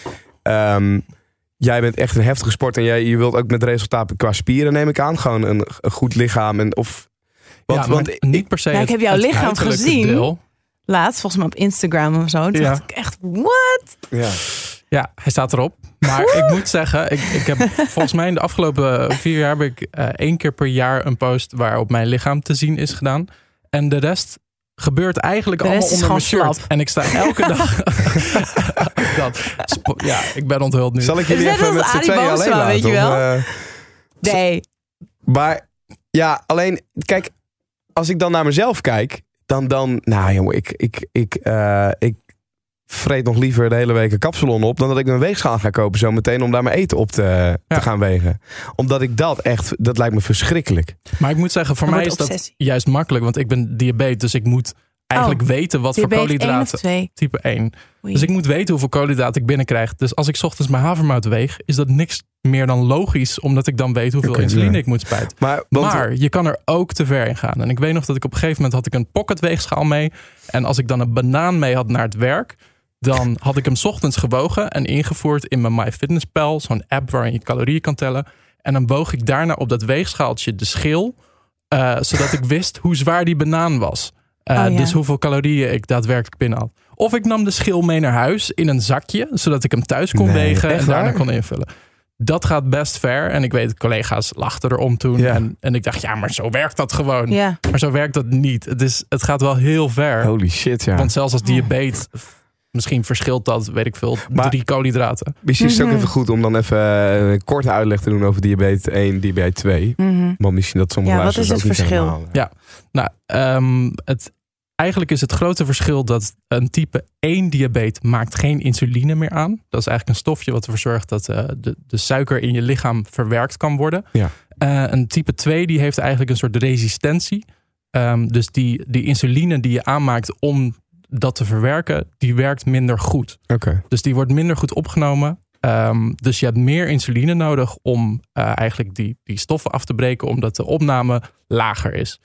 A: ehm, jij bent echt een heftige sport en jij, je wilt ook met resultaten qua spieren neem ik aan. Gewoon een, een goed lichaam en of... Want,
B: ja,
A: want
B: niet per se.
C: Ja, ik heb jouw lichaam gezien.
B: Deel.
C: Laatst, volgens mij op Instagram of zo. Toen
B: Ja.
C: dacht ik echt, what?
A: ja.
B: Ja, hij staat erop. Maar ik moet zeggen, ik, ik heb volgens mij in de afgelopen vier jaar heb ik eh, één keer per jaar een post waarop mijn lichaam te zien is gedaan. En de rest gebeurt eigenlijk
C: De rest
B: allemaal
C: is
B: onder mijn
C: gewoon
B: shirt.
C: slap.
B: En ik sta elke dag. dat, ja, ik ben onthuld nu.
A: Zal ik jullie even met z'n tweeën alleen laten?
C: weet je
A: of,
C: wel?
A: eh,
C: Nee.
A: Maar ja, alleen, kijk, als ik dan naar mezelf kijk, dan, dan nou jongen, ik, ik, ik, eh, ik vreet nog liever de hele week een kapsalon op dan dat ik een weegschaal ga kopen zo meteen om daar mijn eten op te,
B: Ja.
A: te gaan wegen. Omdat ik dat echt, dat lijkt me verschrikkelijk.
B: Maar ik moet zeggen, voor mij is dat juist makkelijk. Want ik ben diabetes, dus ik moet eigenlijk weten wat voor
C: 1
B: koolhydraten.
C: 2.
B: Type 1.
C: Oei.
B: Dus ik moet weten hoeveel koolhydraten ik binnenkrijg. Dus als ik 's ochtends mijn havermout weeg, is dat niks meer dan logisch, omdat ik dan weet hoeveel insuline
A: ja.
B: ik moet spuiten.
A: Maar, want,
B: Maar je kan er ook te ver in gaan. En ik weet nog dat ik op een gegeven moment had ik een pocket weegschaal mee. En als ik dan een banaan mee had naar het werk, dan had ik hem 's ochtends gewogen en ingevoerd in mijn MyFitnessPal, zo'n app waarin je calorieën kan tellen. En dan woog ik daarna op dat weegschaaltje de schil, eh, zodat ik wist hoe zwaar die banaan was. Eh,
C: Oh ja.
B: Dus hoeveel calorieën ik daadwerkelijk binnen had. Of ik nam de schil mee naar huis in een zakje, zodat ik hem thuis kon
A: Nee,
B: wegen en daarna
A: waar?
B: kon invullen. Dat gaat best ver. En ik weet, collega's lachten erom toen.
A: Ja.
B: En, en ik dacht, ja, maar zo werkt dat gewoon.
C: Ja,
B: Maar zo werkt dat niet. Het, is, het gaat wel heel ver.
A: holy shit, ja.
B: Want zelfs als diabetes, misschien verschilt dat, weet ik veel,
A: Maar-
B: drie koolhydraten.
A: Misschien is het ook
C: Mhm.
A: even goed om dan even eh, een korte uitleg te doen over diabetes 1, diabetes 2.
C: mhm.
A: Want misschien dat sommige
C: Ja, wat
A: luisteraars
C: is
A: ook
C: het
A: niet
C: verschil?
A: helemaal-
B: Ja. Nou, ehm, het, eigenlijk is het grote verschil dat een type 1 diabetes maakt geen insuline meer aan. Dat is eigenlijk een stofje wat ervoor zorgt dat eh, de, de suiker in je lichaam verwerkt kan worden.
A: Ja.
B: Eh, een type 2 die heeft eigenlijk een soort resistentie. Ehm, dus die, die insuline die je aanmaakt om dat te verwerken, die werkt minder goed.
A: Oké.
B: Dus die wordt minder goed opgenomen. Ehm, dus je hebt meer insuline nodig om eh, eigenlijk die, die stoffen af te breken, omdat de opname lager is.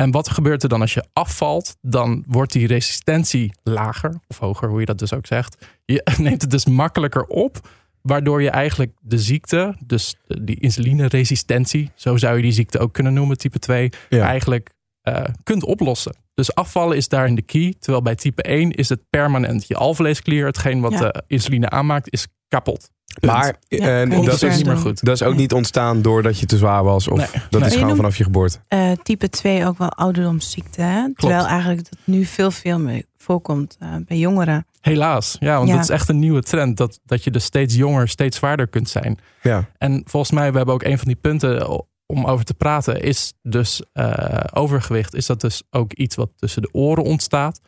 B: En wat gebeurt er dan als je afvalt? Dan wordt die resistentie lager, of hoger, hoe je dat dus ook zegt. Je neemt het dus makkelijker op, waardoor je eigenlijk de ziekte, dus die insulineresistentie, zo zou je die ziekte ook kunnen noemen, type 2,
A: Ja.
B: eigenlijk eh, kunt oplossen. Dus afvallen is daarin de key. Terwijl bij type 1 is het permanent. Je alvleesklier, hetgeen wat
C: Ja.
B: de insuline aanmaakt, is kapot. Punt.
A: Maar
C: Ja,
A: eh, dat,
B: ook
A: is,
B: niet meer goed.
A: dat is ook niet ontstaan doordat je te zwaar was. Of
B: Nee,
A: dat
B: nee.
A: is gewoon vanaf je geboorte.
C: Eh, type 2 ook wel ouderdomsziekte. Hè? Terwijl eigenlijk dat nu veel, veel meer voorkomt eh, bij jongeren.
B: Helaas. Ja, want
C: Ja.
B: dat is echt een nieuwe trend. Dat, dat je dus steeds jonger, steeds zwaarder kunt zijn.
A: Ja.
B: En volgens mij, we hebben ook een van die punten om over te praten, is dus eh, overgewicht. Is dat dus ook iets wat tussen de oren ontstaat?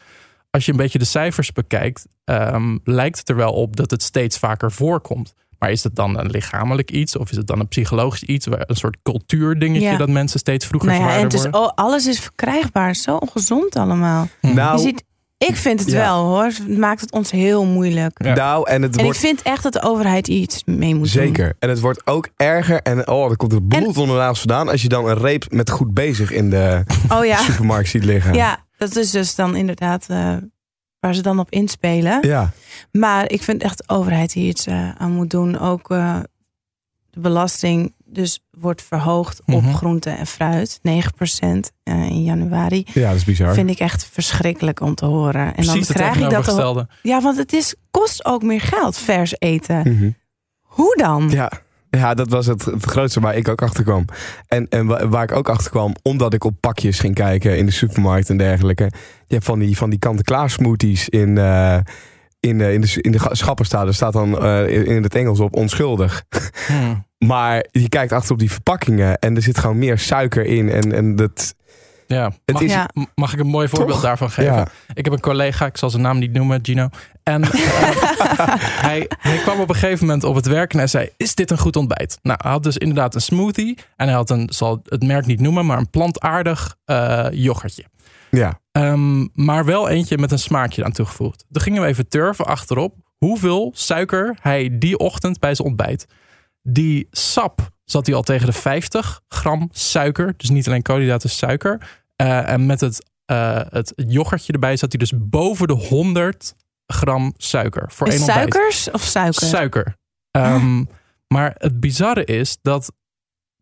B: Als je een beetje de cijfers bekijkt, ehm, lijkt het er wel op dat het steeds vaker voorkomt. Maar is het dan een lichamelijk iets of is het dan een psychologisch iets, waar- een soort cultuurdingetje
C: Ja.
B: dat mensen steeds vroeger
C: Nou ja, en het is,
B: worden?
C: oh, alles is verkrijgbaar. Zo ongezond allemaal.
A: Nou,
C: Je ziet, ik vind het
A: Ja.
C: wel hoor. Het maakt het ons heel moeilijk.
B: Ja.
A: nou, en het
C: En
A: wordt
C: ik vind echt dat de overheid iets mee moet doen.
A: zeker. En het wordt ook erger. En oh, er komt het bloed onder de nagels vandaan. Als je dan een reep met goed bezig in de
C: Oh ja.
A: supermarkt ziet liggen.
C: Ja, dat is dus dan inderdaad eh, waar ze dan op inspelen.
A: Ja.
C: Maar ik vind echt de overheid hier iets eh, aan moet doen. Ook eh, de belasting dus wordt verhoogd op
B: Mhm.
C: groente en fruit. 9% eh, in januari.
A: Ja, dat is bizar.
C: Vind ik echt verschrikkelijk om te horen. En
B: Precies
C: dan krijg ik dat. ook-
B: tegenovergestelde.
C: Ja, want het is, kost ook meer geld, vers eten.
A: Mhm.
C: Hoe dan?
A: Ja. Ja, dat was het, het grootste waar ik ook achter kwam. En, en wa- waar ik ook achter kwam, omdat ik op pakjes ging kijken in de supermarkt en dergelijke. Je hebt van die, van die kant-en-klaar smoothies in, eh, in, eh, in de, in de ga- schappen staan. Er staat dan eh, in in het Engels op onschuldig.
B: Hm.
A: Maar je kijkt achter op die verpakkingen en er zit gewoon meer suiker in. En, en dat,
B: Ja.
A: Het
B: Mag,
A: is-
C: Ja.
B: mag ik een mooi voorbeeld
A: Toch?
B: daarvan geven?
A: ja,
B: Ik heb een collega, ik zal zijn naam niet noemen, Gino. En eh, hij, hij kwam op een gegeven moment op het werk en hij zei: Is dit een goed ontbijt? Nou, hij had dus inderdaad een smoothie. En hij had een, zal het merk niet noemen, maar een plantaardig yoghurtje.
A: Ja.
B: Ehm, maar wel eentje met een smaakje aan toegevoegd. Toen gingen we even turven achterop hoeveel suiker hij die ochtend bij zijn ontbijt. Die sap zat hij al tegen de 50 gram suiker. Dus niet alleen koolhydraten, suiker. Eh, en met het, eh, het yoghurtje erbij zat hij dus boven de 100 gram suiker. Voor één ontbijt.
C: suikers of suiker?
B: Suiker. Ehm, Maar het bizarre is dat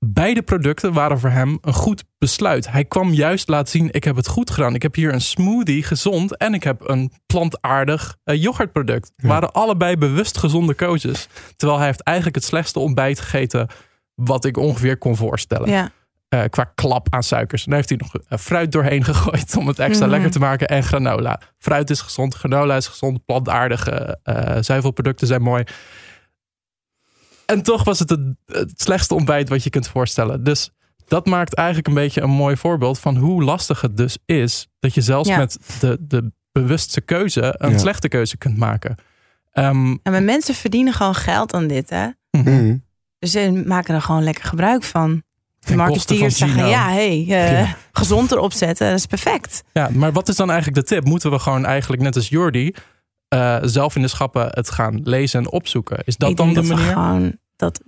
B: beide producten waren voor hem een goed besluit. Hij kwam juist laten zien, ik heb het goed gedaan. Ik heb hier een smoothie, gezond. En ik heb een plantaardig eh, yoghurtproduct.
A: Ja.
B: Waren allebei bewust gezonde keuzes. Terwijl hij heeft eigenlijk het slechtste ontbijt gegeten... wat ik ongeveer kon voorstellen.
C: Ja.
B: Eh, qua klap aan suikers. En daar heeft hij nog eh, fruit doorheen gegooid om het extra
C: Mhm.
B: lekker te maken. En granola. Fruit is gezond, granola is gezond, plantaardige zuivelproducten zijn mooi. En toch was het, het het slechtste ontbijt wat je kunt voorstellen. Dus dat maakt eigenlijk een beetje een mooi voorbeeld van hoe lastig het dus is. Dat je zelfs
C: Ja.
B: met de, de bewuste keuze een
A: Ja.
B: slechte keuze kunt maken. Ehm,
C: En maar mensen verdienen gewoon geld aan dit, hè?
A: Mhm.
C: Dus ze maken er gewoon lekker gebruik van. De marketeers
B: van
C: zeggen, ja, hey, eh,
B: Ja.
C: gezond erop zetten, dat is perfect.
B: Ja, maar wat is dan eigenlijk de tip? Moeten we gewoon eigenlijk net als Jordi eh, zelf in de schappen het gaan lezen en opzoeken? Is dat
C: ik
B: dan
C: denk
B: de
C: dat
B: manier?
C: gewoon dat,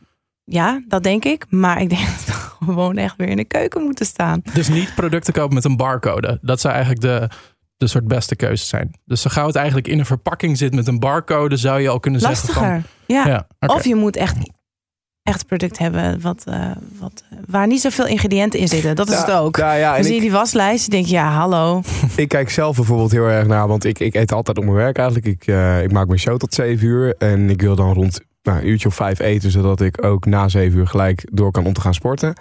C: ja, dat denk ik. Maar ik denk dat we gewoon echt weer in de keuken moeten staan.
B: Dus niet producten kopen met een barcode. Dat zou eigenlijk de, de soort beste keuze zijn. Dus zo gauw het eigenlijk in een verpakking zit met een barcode, zou je al kunnen zeggen
C: Lastiger.
B: van...
C: ja.
B: Ja.
C: Of je moet echt echt product hebben wat, eh, wat, waar niet zoveel ingrediënten in zitten. Dat is het ook.
A: Ja, ja, en
C: zie je
A: ik,
C: die waslijst en denk je, ja, hallo.
A: ik kijk zelf bijvoorbeeld heel erg naar, want ik, ik eet altijd op mijn werk eigenlijk. Ik, eh, ik maak mijn show tot 7 uur en ik wil dan rond nou, een uurtje of vijf eten, zodat ik ook na 7 uur gelijk door kan om te gaan sporten.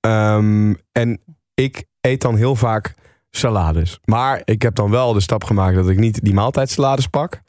A: Ehm, en ik eet dan heel vaak salades. Maar ik heb dan wel de stap gemaakt dat ik niet die maaltijdsalades pak.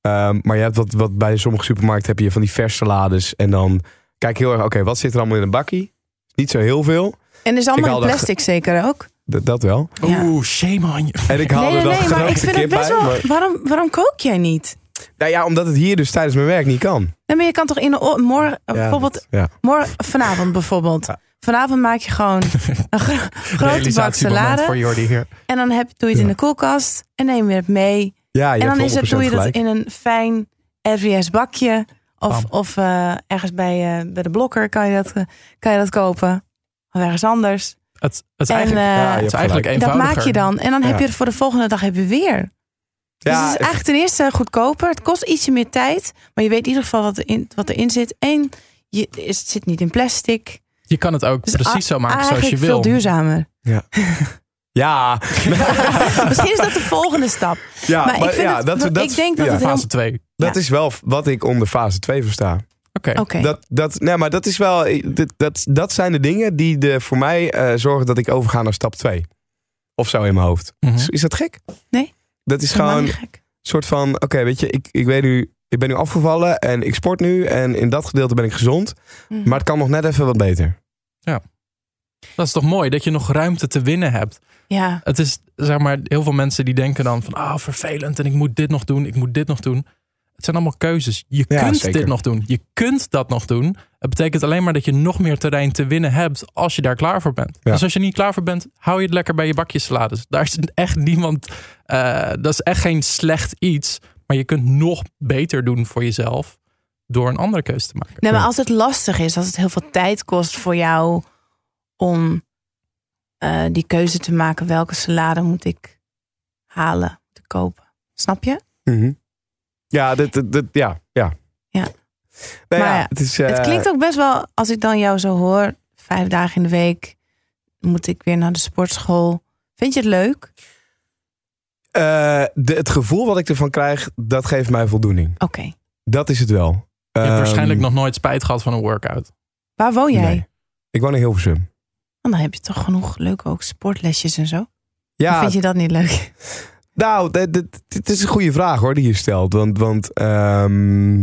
A: Ehm, maar je hebt wat, wat bij sommige supermarkten heb je van die vers salades. En dan kijk heel erg, oké, wat zit er allemaal in een bakkie? Niet zo heel veel.
C: En er is allemaal in plastic zeker ook.
A: Dat, dat wel.
C: Ja.
B: Oeh, shame on je.
A: En ik haal
C: Nee,
A: er
C: nee, nee, maar ik vind het best
A: bij,
C: wel...
A: maar-
C: Waarom, waarom kook jij niet?
A: Nou ja, omdat het hier dus tijdens mijn werk niet kan.
C: Nee, maar je kan toch in de morgen,
A: Ja,
C: bijvoorbeeld,
A: dat- ja.
C: morgen, vanavond bijvoorbeeld.
A: Ja.
C: Vanavond maak je gewoon een gro- grote bak salade.
B: voor Jordi hier.
C: En dan heb, doe je het in de koelkast en neem je het mee.
A: Ja, je
C: en dan
A: hebt
C: is het,
A: 100%
C: doe je dat
A: gelijk.
C: in een fijn RVS bakje. Of,
B: Bam.
C: of eh, ergens bij, eh, bij de blokker kan je, dat, eh, kan je dat kopen. Of ergens anders.
B: Het, het is
C: En,
B: eigenlijk,
A: Ja, je
B: het is eigenlijk
A: gelijk.
C: Dat
B: eenvoudiger.
C: maak je dan. En dan heb
A: Ja.
C: je het voor de volgende dag heb je weer. Dus
A: Ja,
C: het is eigenlijk ten eerste goedkoper. Het kost ietsje meer tijd. Maar je weet in ieder geval wat, erin, wat erin zit. En je, het zit niet in plastic.
B: Je kan het ook
C: Dus
B: precies zo maken zoals je wil.
C: veel duurzamer.
A: ja,
C: Misschien is dat de volgende stap.
A: ja,
C: maar ik, vind
A: ja,
C: het,
A: dat, dat,
C: ik denk dat
A: ja,
C: het heel...
B: Fase 2.
A: Dat
C: Ja.
A: is wel wat ik onder fase 2 versta.
C: Oké.
A: Dat, dat, nee, maar dat is wel. Dat, dat, dat zijn de dingen die de, voor mij eh, zorgen dat ik overga naar stap 2. Of zo in mijn hoofd.
B: Mhm.
A: Is, is dat gek?
C: Nee.
A: Dat is gewoon
C: niet
A: een soort van: oké, weet je, ik, ik weet nu. Ik ben nu afgevallen en ik sport nu. En in dat gedeelte ben ik gezond.
C: Mhm.
A: Maar het kan nog net even wat beter.
B: Dat is toch mooi dat je nog ruimte te winnen hebt.
C: Ja.
B: Het is, zeg maar, heel veel mensen die denken dan van, ah, vervelend en ik moet dit nog doen, ik moet dit nog doen. Het zijn allemaal keuzes. Je
A: Ja,
B: kunt
A: zeker.
B: dit nog doen. Je kunt dat nog doen. Het betekent alleen maar dat je nog meer terrein te winnen hebt als je daar klaar voor bent.
A: Ja.
B: Dus als je niet klaar voor bent, hou je het lekker bij je bakje salades. Daar is echt niemand, eh, dat is echt geen slecht iets. Maar je kunt nog beter doen voor jezelf door een andere keuze te maken.
C: Nee, maar als het lastig is, als het heel veel tijd kost voor jou om eh, die keuze te maken, welke salade moet ik halen, ik kopen. Snap je?
A: Mhm. Ja, dit, dit, dit- ja, ja.
C: Ja.
A: Nou
C: Maar
A: ja,
C: ja,
A: het, is, eh,
C: het klinkt ook best wel, als ik dan jou zo hoor, vijf dagen in de week moet ik weer naar de sportschool. Vind je het leuk?
A: eh, de, het gevoel wat ik ervan krijg, dat geeft mij voldoening.
C: Oké.
A: Dat is het wel.
B: Je hebt
A: Ehm,
B: waarschijnlijk nog nooit spijt gehad van een workout.
C: Waar woon jij?
A: nee. Ik woon in Hilversum.
C: Dan heb je toch genoeg leuke ook sportlesjes en zo. Of
A: Ja,
C: vind je dat niet leuk?
A: Nou, dit, is een goede vraag hoor, die je stelt. Want, want ehm,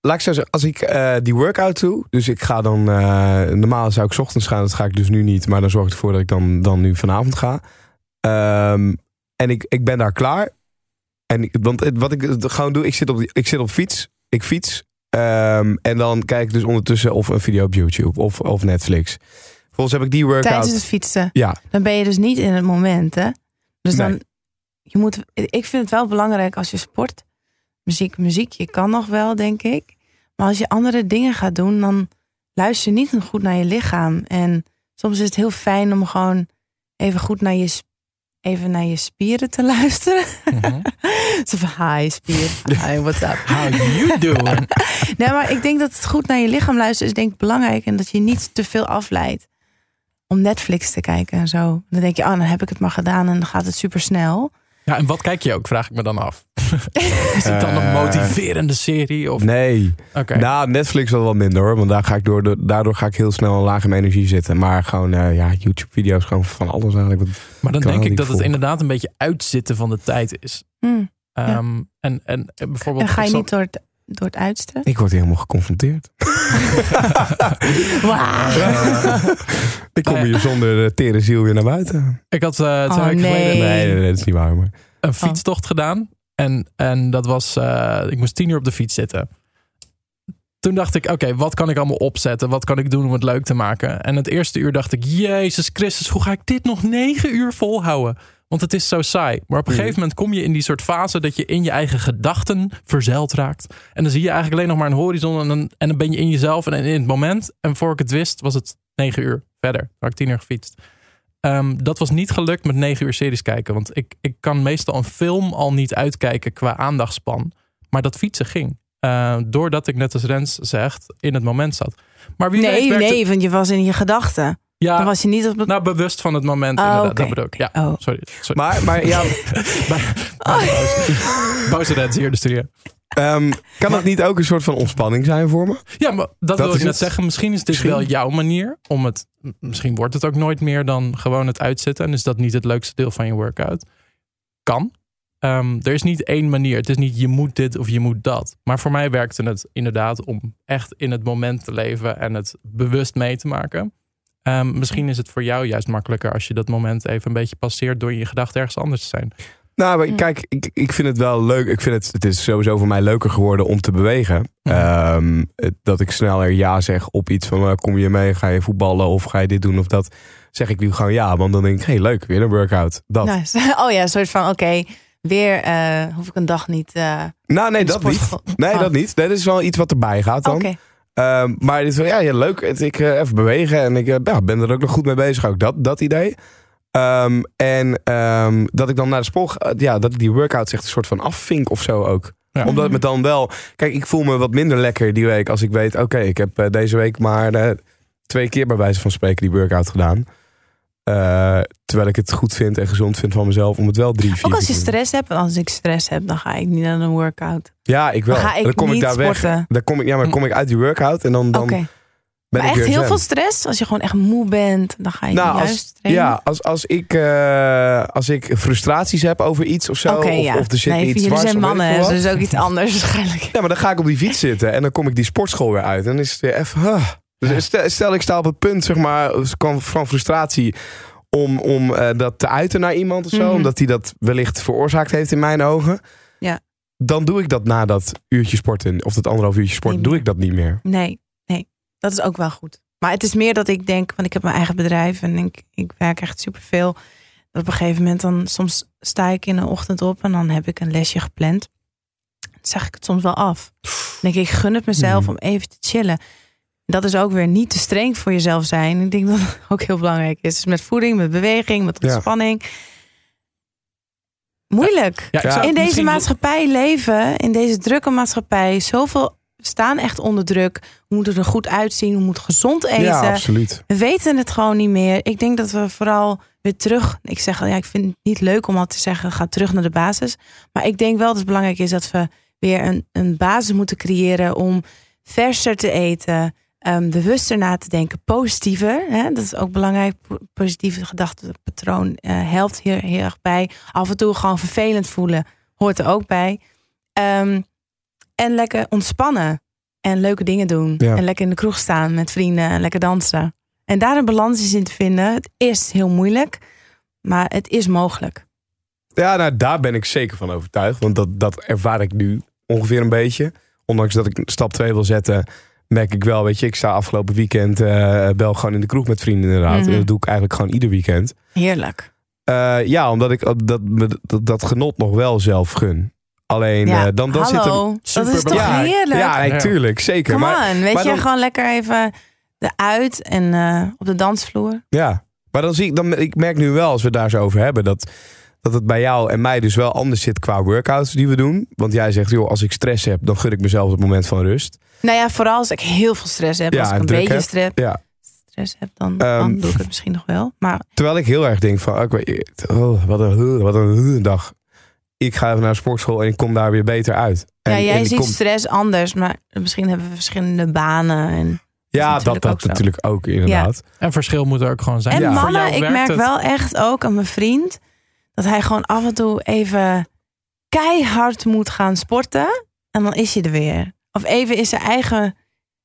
A: laat ik zo zeggen, als ik eh, die workout doe, dus ik ga dan, eh, normaal zou ik 's ochtends gaan, dat ga ik dus nu niet, maar dan zorg ik ervoor dat ik dan, dan nu vanavond ga. Ehm, en ik, ik ben daar klaar. En ik, want het- wat ik gewoon doe, ik zit op, die- ik zit op fiets, ik fiets. ehm, en dan kijk ik dus ondertussen of een video op YouTube of, of Netflix. Volgens heb ik die workout.
C: Tijdens het fietsen.
A: Ja,
C: Dan ben je dus niet in het moment, hè? Dus dan, je moet, ik vind het wel belangrijk als je sport, muziek, muziek, je kan nog wel, denk ik. Maar als je andere dingen gaat doen, dan luister je niet goed naar je lichaam. En soms is het heel fijn om gewoon even goed naar je, even naar je spieren te luisteren.
B: Mhm.
C: Zo van, hi spier, hi, what's up?
B: How you doing?
C: Nee, maar ik denk dat het goed naar je lichaam luisteren is denk ik belangrijk. En dat je niet te veel afleidt om Netflix te kijken en zo. Dan denk je, oh, dan heb ik het maar gedaan en dan gaat het super snel.
B: Ja, en wat kijk je ook, vraag ik me dan af. Is het dan een
A: Eh,
B: motiverende serie? Of...
A: nee.
B: Oké.
A: Nou, Netflix wel wat minder hoor. Want daar ga ik door, de- daardoor ga ik heel snel laag in mijn energie zitten. Maar gewoon, eh, ja, YouTube-video's, gewoon van alles eigenlijk. Wat-
B: maar dan denk ik dat het inderdaad een beetje uitzitten van de tijd is.
C: Hm.
B: Ehm, en, en eh, bijvoorbeeld...
C: En ga je niet door het, door het uiterste?
A: Ik word helemaal geconfronteerd. Ik kom hier zonder de tere ziel weer naar buiten.
B: Ik had eh twee
C: Oh,
B: weken
C: nee.
B: geleden
A: Nee, nee, nee, dat is niet waar. Maar...
B: een fietstocht gedaan. En, en dat was... eh, ik moest tien uur op de fiets zitten. toen dacht ik, oké, wat kan ik allemaal opzetten? Wat kan ik doen om het leuk te maken? En het eerste uur dacht ik, Jezus Christus, hoe ga ik dit nog negen uur volhouden? Want het is zo saai. Maar op een
A: Mhm.
B: gegeven moment kom je in die soort fase dat je in je eigen gedachten verzeild raakt. En dan zie je eigenlijk alleen nog maar een horizon. En dan, en dan ben je in jezelf en in het moment. En voor ik het wist, was het negen uur verder. Had ik tien uur gefietst. Ehm, dat was niet gelukt met negen uur series kijken. Want ik, ik kan meestal een film al niet uitkijken qua aandachtspan. Maar dat fietsen ging. Eh, doordat ik net als Rens zegt, in het moment zat. Maar wie weet
C: Nee,
B: het-
C: nee, want je was in je gedachten.
B: Ja,
C: Dan was je niet op het...
B: nou bewust van het moment
C: Oh,
B: inderdaad. Dat bedoel ik. Ja,
C: Oh.
B: sorry. sorry.
A: Maar, maar ja,
B: Boze Rens hier in de studio.
A: ehm, kan dat niet ook een soort van ontspanning zijn voor me?
B: Ja, maar dat, wil ik net
A: het.
B: zeggen. Misschien is dit
A: Misschien.
B: wel jouw manier om het. Misschien wordt het ook nooit meer dan gewoon het uitzetten. En is dat niet het leukste deel van je workout? Kan. Ehm, er is niet één manier. Het is niet je moet dit of je moet dat. Maar voor mij werkte het inderdaad om echt in het moment te leven en het bewust mee te maken. Ehm, misschien is het voor jou juist makkelijker als je dat moment even een beetje passeert door in je gedachten ergens anders te zijn.
A: Nou, maar
C: Ja.
A: kijk, ik, ik vind het wel leuk. Ik vind het, het is sowieso voor mij leuker geworden om te bewegen.
B: Mhm.
A: Ehm, dat ik sneller ja zeg op iets van, eh, kom je mee, ga je voetballen of ga je dit doen of dat. Zeg ik nu gewoon ja, want dan denk ik, hey, leuk, weer een workout. Dat.
C: Nice. Oh ja, een soort van, oké, weer eh, hoef ik een dag niet... eh
A: nou, nee,
C: de
A: dat niet. Nee,
C: Oh,
A: dat niet. Nee, dat is wel iets wat erbij gaat dan.
C: Oké.
A: Ehm, maar dit is wel, ja, ja, leuk. Het, ik eh, even bewegen en ik eh, ja, ben er ook nog goed mee bezig. Ook dat, dat idee. Ehm, en ehm, dat ik dan naar de sport, ja, dat ik die workouts echt een soort van afvink of zo ook.
B: Ja.
A: Omdat het me dan wel, kijk, ik voel me wat minder lekker die week als ik weet, oké, ik heb eh, deze week maar twee keer bij wijze van spreken die workout gedaan. Eh, terwijl ik het goed vind en gezond vind van mezelf om het wel drie, vier
C: Ook als je stress hebt. En als ik stress heb, dan ga ik niet naar een workout.
A: Ja, ik wel.
C: Dan ga ik
A: dan kom ik daar
C: sporten.
A: weg. Dan kom ik, ja, maar kom ik uit die workout en dan, dan ben
C: Maar
A: ik
C: echt heel
A: zen.
C: veel stress. Als je gewoon echt moe bent, dan ga je
A: Nou,
C: juist
A: als,
C: trainen.
A: ja, als, als, ik, eh, als ik frustraties heb over iets of zo.
C: Oké,
A: of,
C: ja.
A: of er zit
C: nee,
A: iets
C: jullie zijn mannen, dus dat is ook iets anders waarschijnlijk.
A: Ja, maar dan ga ik op die fiets zitten en dan kom ik die sportschool weer uit. En dan is het weer even... huh. Dus stel, stel ik sta op het punt, zeg maar, van van frustratie... om, om eh, dat te uiten naar iemand of zo.
C: Mhm.
A: Omdat hij dat wellicht veroorzaakt heeft in mijn ogen.
C: Ja.
A: Dan doe ik dat na dat uurtje sporten. Of dat anderhalf uurtje sporten, doe ik dat niet meer.
C: Nee, nee, dat is ook wel goed. Maar het is meer dat ik denk, want ik heb mijn eigen bedrijf en ik, ik werk echt superveel. Dat op een gegeven moment dan, soms sta ik in de ochtend op en dan heb ik een lesje gepland. Dan zeg ik het soms wel af. Dan denk ik, ik gun het mezelf
A: Mhm.
C: om even te chillen. Dat is ook weer niet te streng voor jezelf zijn. Ik denk dat het ook heel belangrijk is. Dus met voeding, met beweging, met
A: Ja.
C: ontspanning. Moeilijk.
B: Ja, ik
A: Ja.
C: In deze maatschappij leven, in deze drukke maatschappij, zoveel staan echt onder druk. We moeten er goed uitzien, we moeten gezond eten.
A: Ja, absoluut.
C: we weten het gewoon niet meer. Ik denk dat we vooral weer terug. Ik zeg, ja, ik vind het niet leuk om al te zeggen, ga terug naar de basis. Maar ik denk wel dat het belangrijk is dat we weer een, een basis moeten creëren om verser te eten. Ehm, bewuster na te denken, positiever. Hè? Dat is ook belangrijk. Po- Positieve gedachtepatroon eh, helpt hier heel erg bij. Af en toe gewoon vervelend voelen hoort er ook bij. Ehm, en lekker ontspannen. En leuke dingen doen.
A: Ja.
C: En lekker in de kroeg staan met vrienden. En lekker dansen. En daar een balans in te vinden. Het is heel moeilijk. Maar het is mogelijk.
A: Ja, nou, daar ben ik zeker van overtuigd. Want dat, dat ervaar ik nu ongeveer een beetje. Ondanks dat ik stap 2 wil zetten, merk ik wel, weet je, ik sta afgelopen weekend eh wel gewoon in de kroeg met vrienden inderdaad.
C: Mhm.
A: En dat doe ik eigenlijk gewoon ieder weekend.
C: Heerlijk.
A: Eh, ja, omdat ik dat, dat, dat genot nog wel zelf gun. Alleen
C: Ja,
A: eh, dan, dan zit er...
C: dat is toch
A: ja,
C: heerlijk?
A: Ja, tuurlijk, zeker.
C: Come
A: Maar,
C: on. Weet
A: maar
C: je,
A: dan-
C: gewoon lekker even eruit en eh, op de dansvloer.
A: ja. maar dan zie ik, dan, ik merk nu wel, als we het daar zo over hebben, dat, dat het bij jou en mij dus wel anders zit qua workouts die we doen. Want jij zegt, joh, als ik stress heb, dan gun ik mezelf het moment van rust.
C: Nou ja, vooral als ik heel veel stress heb.
A: Ja,
C: als ik
A: en
C: een beetje
A: heb.
C: stress,
A: Ja.
C: stress heb, dan,
A: Ehm,
C: dan doe ik het misschien nog wel. Maar
A: Terwijl ik heel erg denk van, oh, oh, wat een, wat een dag. Ik ga even naar de sportschool en ik kom daar weer beter uit. En,
C: ja, jij ziet
A: kom-
C: stress anders. Maar misschien hebben we verschillende banen. En,
A: ja, dat,
C: natuurlijk
A: dat natuurlijk ook inderdaad.
B: En verschil moet er ook gewoon zijn.
C: en
A: Ja.
C: Mannen, ik merk
B: het.
C: wel echt ook aan mijn vriend... dat hij gewoon af en toe even keihard moet gaan sporten. En dan is hij er weer. Of even in zijn eigen,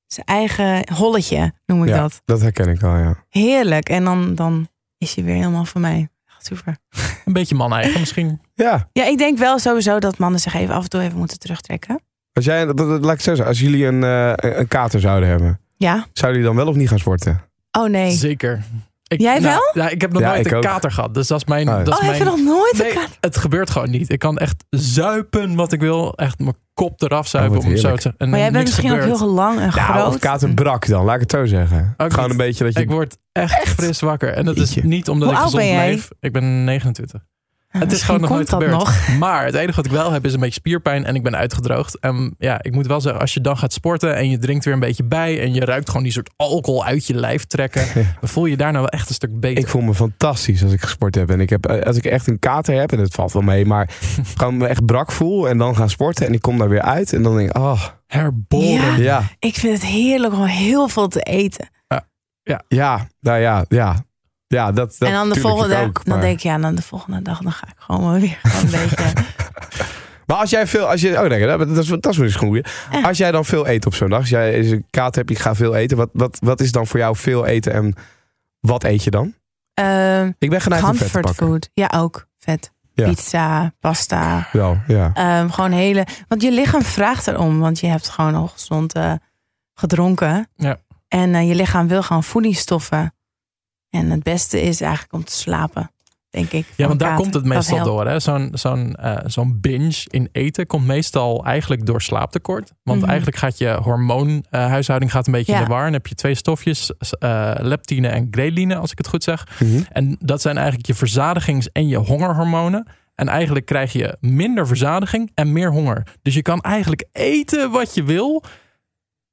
C: zijn eigen holletje, noem ik
A: Ja,
C: dat.
A: dat herken ik wel, ja.
C: Heerlijk. En dan, dan is hij weer helemaal voor mij. Echt super.
B: Een beetje man-eigen misschien.
A: Ja,
C: Ja, ik denk wel sowieso dat mannen zich even af en toe even moeten terugtrekken.
A: Als jij, dat- dat- laat ik het zo zeggen, als jullie een, eh, een kater zouden hebben,
C: Ja?
A: zouden jullie dan wel of niet gaan sporten?
C: Oh nee.
B: Zeker. Ik,
C: Jij
B: nou,
C: wel?
B: Ja, ik heb nog
A: Ja,
B: nooit een
A: ook.
B: kater gehad. Dus dat is mijn...
A: Oh, ja.
B: dat is
C: Oh, heb je
B: mijn
C: nog nooit een kater?
B: het gebeurt gewoon niet. Ik kan echt zuipen wat ik wil. Echt mijn kop eraf zuipen.
A: Oh,
B: om zo te, en
C: Maar jij bent misschien
B: gebeurt.
C: ook heel lang en
A: Ja,
C: groot.
A: of kater brak dan, laat ik het zo zeggen.
B: Ook
A: Gewoon
B: niet.
A: een beetje dat je...
B: Ik word echt, fris wakker. En dat is niet omdat
C: Hoe
B: ik gezond
C: ben jij?
B: leef. Ik ben 29.
C: Ja,
B: het is gewoon nog nooit gebeurd.
C: nog.
B: Maar het enige wat ik wel heb is een beetje spierpijn en ik ben uitgedroogd. En ja, ik moet wel zeggen, als je dan gaat sporten en je drinkt weer een beetje bij en je ruikt gewoon die soort alcohol uit je lijf trekken, dan voel je je daarna wel echt een stuk beter.
A: Ik voel me fantastisch als ik gesport heb. En ik heb, als ik echt een kater heb, en het valt wel mee, maar gewoon me echt brak voel en dan gaan sporten en ik kom daar weer uit en dan denk ik, oh,
B: Herboren.
C: Ja.
A: ja,
C: Ik vind het heerlijk om heel veel te eten.
A: ja, nou ja, ja. Ja, dat, dat
C: en dan de volgende
A: ik ook,
C: dan denk ik, ja, dan de volgende dag dan ga ik gewoon maar weer gewoon een beetje.
A: Maar als jij veel, als je, oh nee, dat is, dat is wel eens.
C: Ja.
A: Als jij dan veel eet op zo'n dag, als jij eens een kater hebt, je gaat veel eten, wat, wat, wat is dan voor jou veel eten en wat eet je dan?
C: Ehm
A: Ik ben geneigd om vet te
C: comfort
A: pakken.
C: food. Ja, ook vet.
A: Ja.
C: Pizza, pasta.
A: Wel, ja.
C: Ehm, gewoon hele. Want je lichaam vraagt erom, want je hebt gewoon al gezond eh, gedronken.
B: Ja.
C: En eh, je lichaam wil gewoon voedingsstoffen. En het beste is eigenlijk om te slapen, denk ik.
B: Ja, want daar
C: kater.
B: komt het meestal door. hè. Zo'n zo'n eh, zo'n binge in eten komt meestal eigenlijk door slaaptekort. Want
C: Mhm.
B: eigenlijk gaat je hormoonhuishouding gaat een beetje
C: Ja.
B: in de war. En heb je twee stofjes, eh, leptine en ghreline, als ik het goed zeg.
A: Mhm.
B: En dat zijn eigenlijk je verzadigings- en je hongerhormonen. En eigenlijk krijg je minder verzadiging en meer honger. Dus je kan eigenlijk eten wat je wil,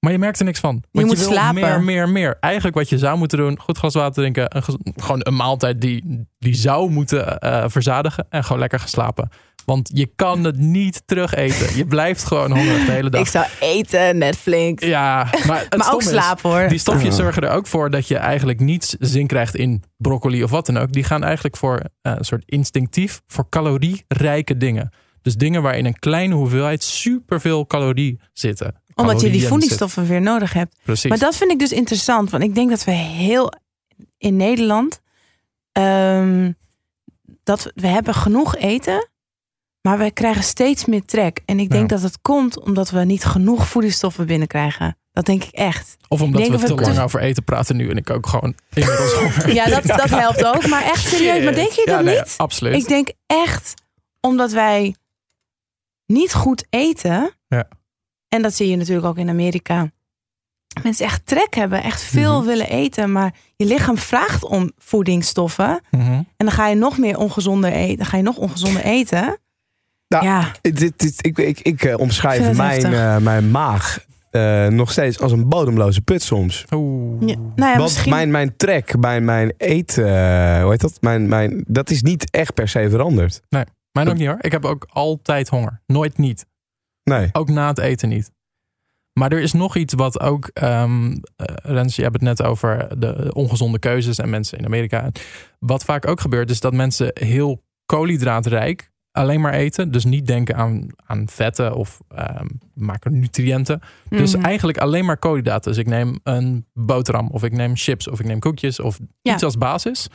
B: maar je merkt er niks van. Want je,
C: moet
B: wil
C: slapen.
B: meer, meer, meer. Eigenlijk wat je zou moeten doen, goed glas water drinken. Een, gewoon een maaltijd die, die zou moeten eh, verzadigen. En gewoon lekker gaan slapen. Want je kan het niet terug eten. Je blijft gewoon hongerig de hele dag.
C: Ik zou eten, Netflix.
B: Ja, maar, het
C: maar ook slapen hoor.
B: die stofjes zorgen er ook voor dat je eigenlijk niet zin krijgt in broccoli of wat dan ook. Die gaan eigenlijk voor eh, een soort instinctief voor calorierijke dingen. Dus dingen waar in een kleine hoeveelheid superveel calorie zitten.
C: Omdat je die voedingsstoffen weer nodig hebt.
B: Precies.
C: Maar dat vind ik dus interessant. Want ik denk dat we heel in Nederland. ehm, dat we, hebben genoeg eten. Maar we krijgen steeds meer trek. En ik denk
B: Ja.
C: dat het komt omdat we niet genoeg voedingsstoffen binnenkrijgen. Dat denk ik echt.
B: of omdat we te lang
C: te-
B: over eten praten nu en ik ook gewoon inmiddels honger.
C: Ja, dat, dat helpt ook. Maar echt serieus. Maar denk je
B: Ja,
C: dat
B: nee,
C: niet?
B: Absoluut.
C: Ik denk echt omdat wij niet goed eten.
B: Ja.
C: En dat zie je natuurlijk ook in Amerika. Mensen echt trek hebben, echt veel
B: Mhm.
C: willen eten. Maar je lichaam vraagt om voedingsstoffen.
B: Mhm.
C: En dan ga je nog meer ongezonder eten. Dan ga je nog ongezonder eten.
A: Nou,
C: ja,
A: Dit, dit, ik ik, ik eh, omschrijf mijn, eh, mijn maag eh, nog steeds als een bodemloze put soms.
B: Oeh.
C: ja. nou ja,
A: Want
C: misschien.
A: mijn, mijn trek, mijn, mijn eten, hoe heet dat? Mijn, mijn, dat is niet echt per se veranderd.
B: Mijn ook niet hoor. Ik heb ook altijd honger. Nooit niet.
A: Nee.
B: Ook na het eten niet. Maar er is nog iets wat ook, ehm eh, Rens, je hebt het net over de ongezonde keuzes en mensen in Amerika. Wat vaak ook gebeurt, is dat mensen heel koolhydraatrijk alleen maar eten. Dus niet denken aan, aan vetten of ehm macronutriënten. Dus
C: Mhm.
B: eigenlijk alleen maar koolhydraten. Dus ik neem een boterham of ik neem chips of ik neem koekjes of
C: Ja.
B: iets als basis.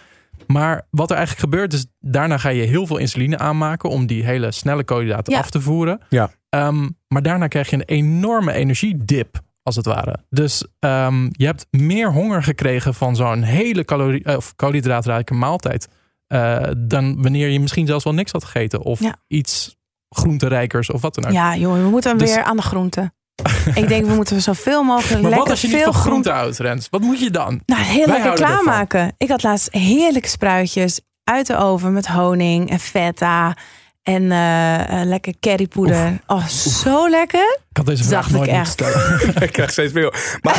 B: Maar wat er eigenlijk gebeurt is, daarna ga je heel veel insuline aanmaken om die hele snelle koolhydraten
C: Ja.
B: af te voeren.
A: Ja.
B: Ehm, maar daarna krijg je een enorme energiedip, als het ware. Dus ehm, je hebt meer honger gekregen van zo'n hele calorie, eh, of koolhydraatrijke maaltijd. eh, dan wanneer je misschien zelfs wel niks had gegeten. Of
C: Ja.
B: iets groenterijkers of wat dan ook.
C: Ja, joh, we moeten
B: Dus-
C: weer aan de groenten. ik denk, we moeten zoveel mogelijk
B: maar
C: lekker
B: wat als je niet
C: veel
B: van
C: groente
B: groente houdt, Rens? Wat moet je dan?
C: Nou, heel lekker
B: ervan.
C: klaarmaken. Ik had laatst heerlijke spruitjes uit de oven met honing en feta. En eh, eh, lekker currypoeder. Oh, zo lekker.
B: Ik had deze vraag
C: Dacht ik
B: nooit moeten
C: echt.
B: stellen.
A: ik krijg steeds meer. Maar,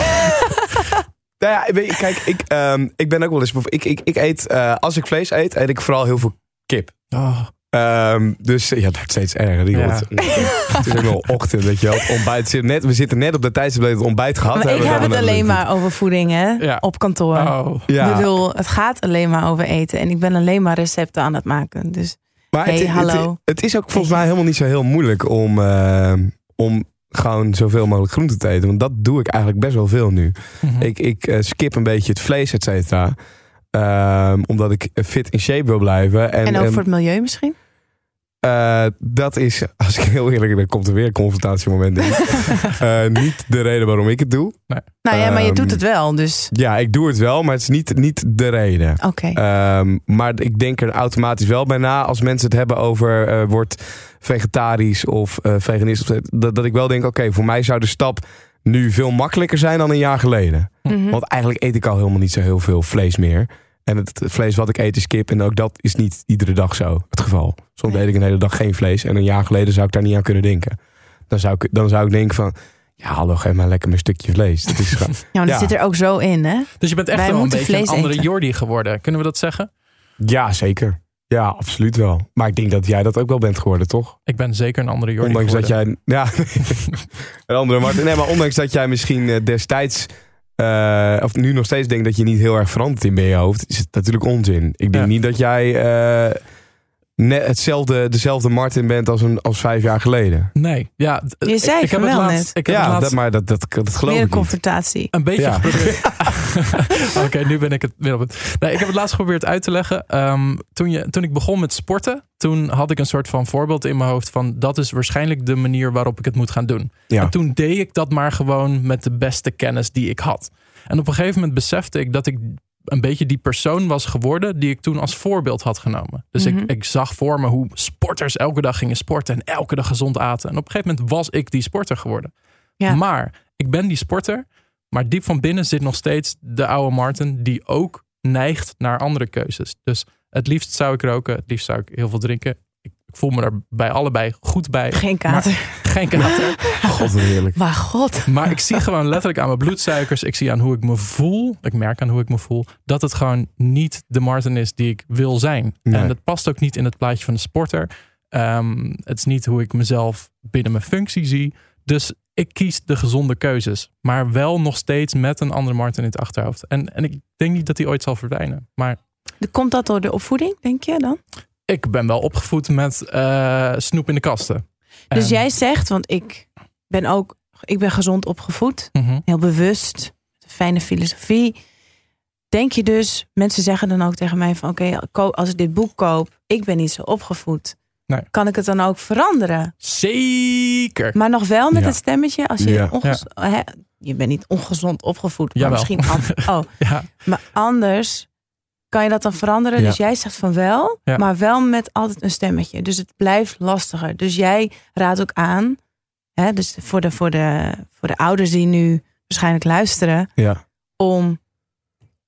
A: nou ja, weet je, kijk, ik, ehm, ik ben ook wel eens... Ik, ik, ik eet, eh, als ik vlees eet, eet ik vooral heel veel kip.
B: Oh,
A: Ehm, dus ja, dat wordt steeds erger. Die
B: Ja.
A: wordt- het is ook nog ochtend, weet je wel. Het ontbijt zit net, we zitten net op de tijdstip dat we het ontbijt gehad
C: Maar ik
A: hebben.
C: heb
A: dan
C: het alleen maar over voeding hè,
B: Ja.
C: op kantoor.
B: oh.
A: Ja,
C: Ik bedoel, het gaat alleen maar over eten. En ik ben alleen maar recepten aan het maken. Dus
A: maar het,
C: hey,
A: het-
C: hallo.
A: Het, het is ook volgens mij helemaal niet zo heel moeilijk om, ehm, om gewoon zoveel mogelijk groente te eten. Want dat doe ik eigenlijk best wel veel nu.
B: Mhm.
A: Ik, ik eh, skip een beetje het vlees, et cetera. Ehm, omdat ik fit in shape wil blijven. En,
C: En, ook
A: en,
C: voor het milieu misschien?
A: Eh, dat is, als ik heel eerlijk ben, komt er weer een confrontatiemoment in. Eh, niet de reden waarom ik het doe.
C: Nou ja, maar je
A: Ehm,
C: doet het wel, dus
A: Ja, ik doe het wel, maar het is niet, niet de reden.
C: oké.
A: Ehm, maar ik denk er automatisch wel bij na als mensen het hebben over eh wordt vegetarisch of eh veganist. Of, dat, dat ik wel denk, oké, voor mij zou de stap nu veel makkelijker zijn dan een jaar geleden.
C: Mhm.
A: Want eigenlijk eet ik al helemaal niet zo heel veel vlees meer. En het, vlees wat ik eet is kip. En ook dat is niet iedere dag zo het geval. Soms
C: Nee.
A: eet ik een hele dag geen vlees. En een jaar geleden zou ik daar niet aan kunnen denken. Dan zou ik, dan zou ik denken van... Ja, hallo, geef mij lekker mijn stukje vlees. Dat is
C: Ja, maar dat
A: ja.
C: zit er ook zo in, hè?
B: Dus je bent echt
C: Wij
B: wel een beetje een andere
C: eten.
B: Jordi geworden. Kunnen we dat zeggen?
A: ja, zeker. Ja, absoluut wel. Maar ik denk dat jij dat ook wel bent geworden, toch?
B: Ik ben zeker een andere Jordi
A: ondanks dat jij... Ja, een andere Martin. Nee, maar ondanks dat jij misschien eh, destijds... eh, of nu nog steeds denkt dat je niet heel erg veranderd in je hoofd... is het natuurlijk onzin. Ik denk
B: Ja.
A: niet dat jij eh, net hetzelfde, dezelfde Martin bent als, een, als vijf jaar geleden.
B: Nee, ja.
C: Je
B: ik-
C: zei
B: ik heb het
C: wel
B: laatst,
C: net.
B: Ik heb het
A: Ja,
B: laatst
A: dat, maar dat, dat, dat geloof
C: een
A: ik niet.
C: confrontatie.
B: een beetje
A: Ja.
B: geprobeerd. Oké, nu ben ik het weer op het. Nee, ik heb het laatst geprobeerd uit te leggen. Ehm, toen, je, toen ik begon met sporten, toen had ik een soort van voorbeeld in mijn hoofd van dat is waarschijnlijk de manier waarop ik het moet gaan doen.
A: Ja.
B: En toen deed ik dat maar gewoon met de beste kennis die ik had. En op een gegeven moment besefte ik dat ik een beetje die persoon was geworden die ik toen als voorbeeld had genomen. Dus
C: Mhm.
B: ik, ik zag voor me hoe sporters elke dag gingen sporten en elke dag gezond aten. En op een gegeven moment was ik die sporter geworden.
C: Ja.
B: Maar ik ben die sporter, maar diep van binnen zit nog steeds de oude Martin die ook neigt naar andere keuzes. Dus het liefst zou ik roken, het liefst zou ik heel veel drinken. Ik, voel me er bij allebei goed bij.
C: Geen kater.
B: Geen kater.
A: God, heerlijk.
C: Maar god.
B: Maar ik zie gewoon letterlijk aan mijn bloedsuikers. Ik zie aan hoe ik me voel. Ik merk aan hoe ik me voel. Dat het gewoon niet de Martin is die ik wil zijn.
A: Nee.
B: En dat past ook niet in het plaatje van de sporter. Ehm, het is niet hoe ik mezelf binnen mijn functie zie. Dus ik kies de gezonde keuzes. Maar wel nog steeds met een andere Martin in het achterhoofd. En, en ik denk niet dat die ooit zal verdwijnen. Maar
C: Komt dat door de opvoeding, denk je dan?
B: Ik ben wel opgevoed met eh, snoep in de kasten.
C: Dus
B: En-
C: jij zegt, want ik ben ook, ik ben gezond opgevoed,
B: Mhm.
C: heel bewust, fijne filosofie. Denk je dus, mensen zeggen dan ook tegen mij van oké, als ik dit boek koop, ik ben niet zo opgevoed.
B: Nee.
C: Kan ik het dan ook veranderen?
B: Zeker.
C: Maar nog wel met
A: Ja.
C: het stemmetje, als je
A: Ja.
C: hè, je bent niet ongezond opgevoed, maar
B: Jawel.
C: misschien an- oh,
B: Ja,
C: maar anders kan je dat dan veranderen.
A: Ja.
C: Dus jij zegt van wel,
B: Ja.
C: maar wel met altijd een stemmetje. Dus het blijft lastiger. Dus jij raadt ook aan, hè, dus voor de, voor, de, voor de ouders die nu waarschijnlijk luisteren,
A: Ja.
C: om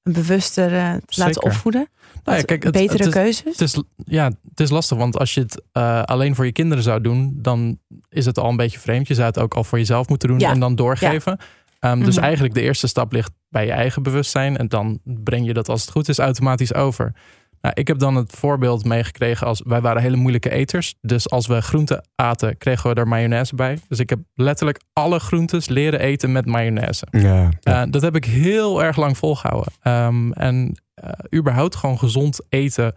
C: een bewuster eh, te laten opvoeden.
B: Nou ja,
C: Wat
B: kijk, het-
C: betere
B: het is-
C: keuzes.
B: Het is, ja, het is lastig, want als je het eh, alleen voor je kinderen zou doen, dan is het al een beetje vreemd. Je zou het ook al voor jezelf moeten doen
C: Ja.
B: en dan doorgeven. Ehm, Dus
C: Mhm.
B: eigenlijk de eerste stap ligt bij je eigen bewustzijn en dan breng je dat als het goed is automatisch over. Nou, ik heb dan het voorbeeld meegekregen als wij waren hele moeilijke eters. Dus als we groenten aten, kregen we er mayonaise bij. Dus ik heb letterlijk alle groentes leren eten met mayonaise.
A: Ja.
B: Uh, dat heb ik heel erg lang volgehouden. Um, en uh, überhaupt gewoon gezond eten.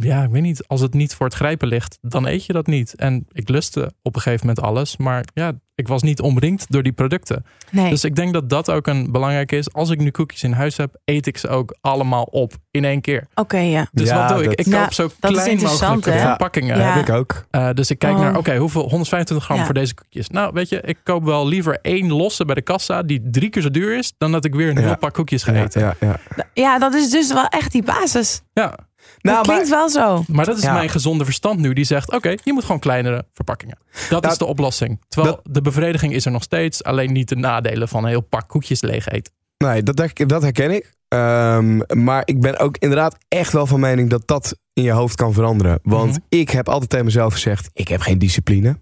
B: Ja, ik weet niet. Als het niet voor het grijpen ligt, dan eet je dat niet. En ik lustte op een gegeven moment alles. Maar ja, ik was niet omringd door die producten.
C: Nee.
B: Dus ik denk dat dat ook een belangrijke is. Als ik nu koekjes in huis heb, eet ik ze ook allemaal op in één keer.
C: Oké, ja.
B: Dus
A: Ja,
B: wat doe ik?
A: dat-
B: Ik
C: Nou,
B: koop zo klein
C: hè?
B: verpakkingen.
C: Ja.
A: Heb ik ook.
B: Uh, dus ik kijk
C: Oh.
B: naar, oké, hoeveel 125 gram
C: Ja.
B: voor deze koekjes. Nou, weet je, ik koop wel liever één losse bij de kassa die drie keer zo duur is, dan dat ik weer een
A: Ja.
B: heel pak koekjes ga
A: Ja,
B: eten.
A: ja, ja.
C: ja, dat is dus wel echt die basis.
B: Ja,
C: dat
A: Nou,
C: klinkt wel zo.
B: maar dat is
A: Ja.
B: mijn gezonde verstand nu, die zegt, oké, je moet gewoon kleinere verpakkingen. Dat
A: Nou,
B: is de oplossing. Terwijl de bevrediging is er nog steeds, alleen niet de nadelen van een heel pak koekjes leeg eten.
A: Nee, dat, dat herken ik. Ehm, maar ik ben ook inderdaad echt wel van mening dat dat in je hoofd kan veranderen. Want
B: Mhm.
A: ik heb altijd tegen mezelf gezegd: ik heb geen discipline.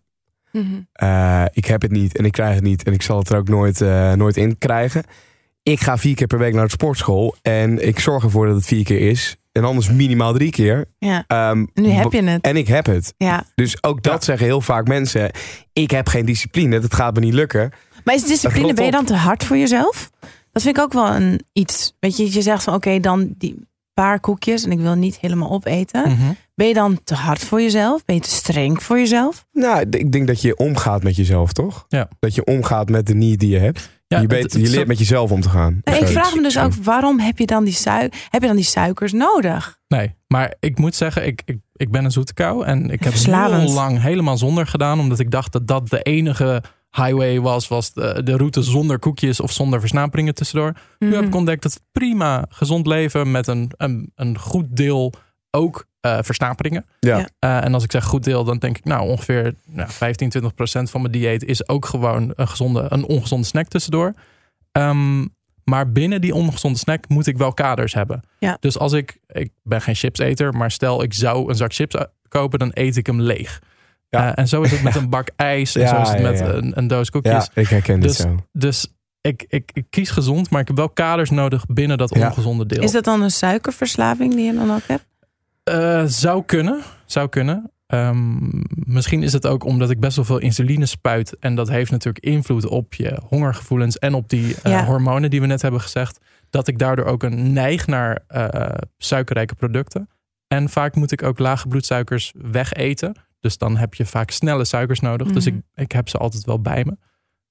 C: Mhm.
A: Eh, ik heb het niet en ik krijg het niet en ik zal het er ook nooit, eh, nooit in krijgen. Ik ga vier keer per week naar de sportschool en ik zorg ervoor dat het vier keer is. En anders minimaal drie keer.
C: Ja.
A: Ehm,
C: Nu heb je het.
A: En ik heb het.
C: Ja.
A: Dus ook dat
B: Ja.
A: zeggen heel vaak mensen. Ik heb geen discipline, dat gaat me niet lukken.
C: Maar is discipline, ben je dan te hard voor jezelf? Dat vind ik ook wel een iets. Weet je, je zegt van oké, dan die paar koekjes en ik wil niet helemaal opeten.
B: Mhm.
C: Ben je dan te hard voor jezelf? Ben je te streng voor jezelf?
A: Nou, ik denk dat je omgaat met jezelf, toch?
B: Ja.
A: Dat je omgaat met de need die je hebt.
B: Ja,
A: je, weet,
B: het-
A: je leert met jezelf om te gaan.
C: Nee, ik vraag me dus ook, waarom heb je dan die, sui heb je dan die suikers nodig?
B: Nee, maar ik moet zeggen, ik, ik, ik ben een zoete kou. En ik heb heel lang helemaal zonder gedaan. Omdat ik dacht dat dat de enige highway was. Was de, de route zonder koekjes of zonder versnaperingen tussendoor. Nu heb ik
C: Mhm.
B: ontdekt dat het prima gezond leven met een, een, een goed deel ook eh versnaperingen.
A: Ja.
B: Eh, en als ik zeg goed deel, dan denk ik nou ongeveer nou, 15, 20 procent van mijn dieet is ook gewoon een, gezonde, een ongezonde snack tussendoor. Ehm, maar binnen die ongezonde snack moet ik wel kaders hebben.
C: Ja.
B: Dus als ik, ik ben geen chipseter, maar stel ik zou een zak chips eh, kopen, dan eet ik hem leeg.
A: Ja.
B: Eh, en zo is het met een bak ijs, en
A: Ja,
B: zo is het
A: ja,
B: met
A: ja.
B: Een, een doos koekjes.
A: Ja, ik herken dit
B: Dus-
A: zo.
B: Dus ik, ik, ik kies gezond, maar ik heb wel kaders nodig binnen dat
A: Ja.
B: ongezonde deel.
C: Is dat dan een suikerverslaving die je dan ook hebt?
B: Eh, zou kunnen. Zou kunnen. Ehm, misschien is het ook omdat ik best wel veel insuline spuit. En dat heeft natuurlijk invloed op je hongergevoelens en op die eh,
C: Ja.
B: hormonen die we net hebben gezegd. Dat ik daardoor ook een neig naar eh, suikerrijke producten. En vaak moet ik ook lage bloedsuikers wegeten. Dus dan heb je vaak snelle suikers nodig. Dus ik,
C: Mhm.
B: ik heb ze altijd wel bij me.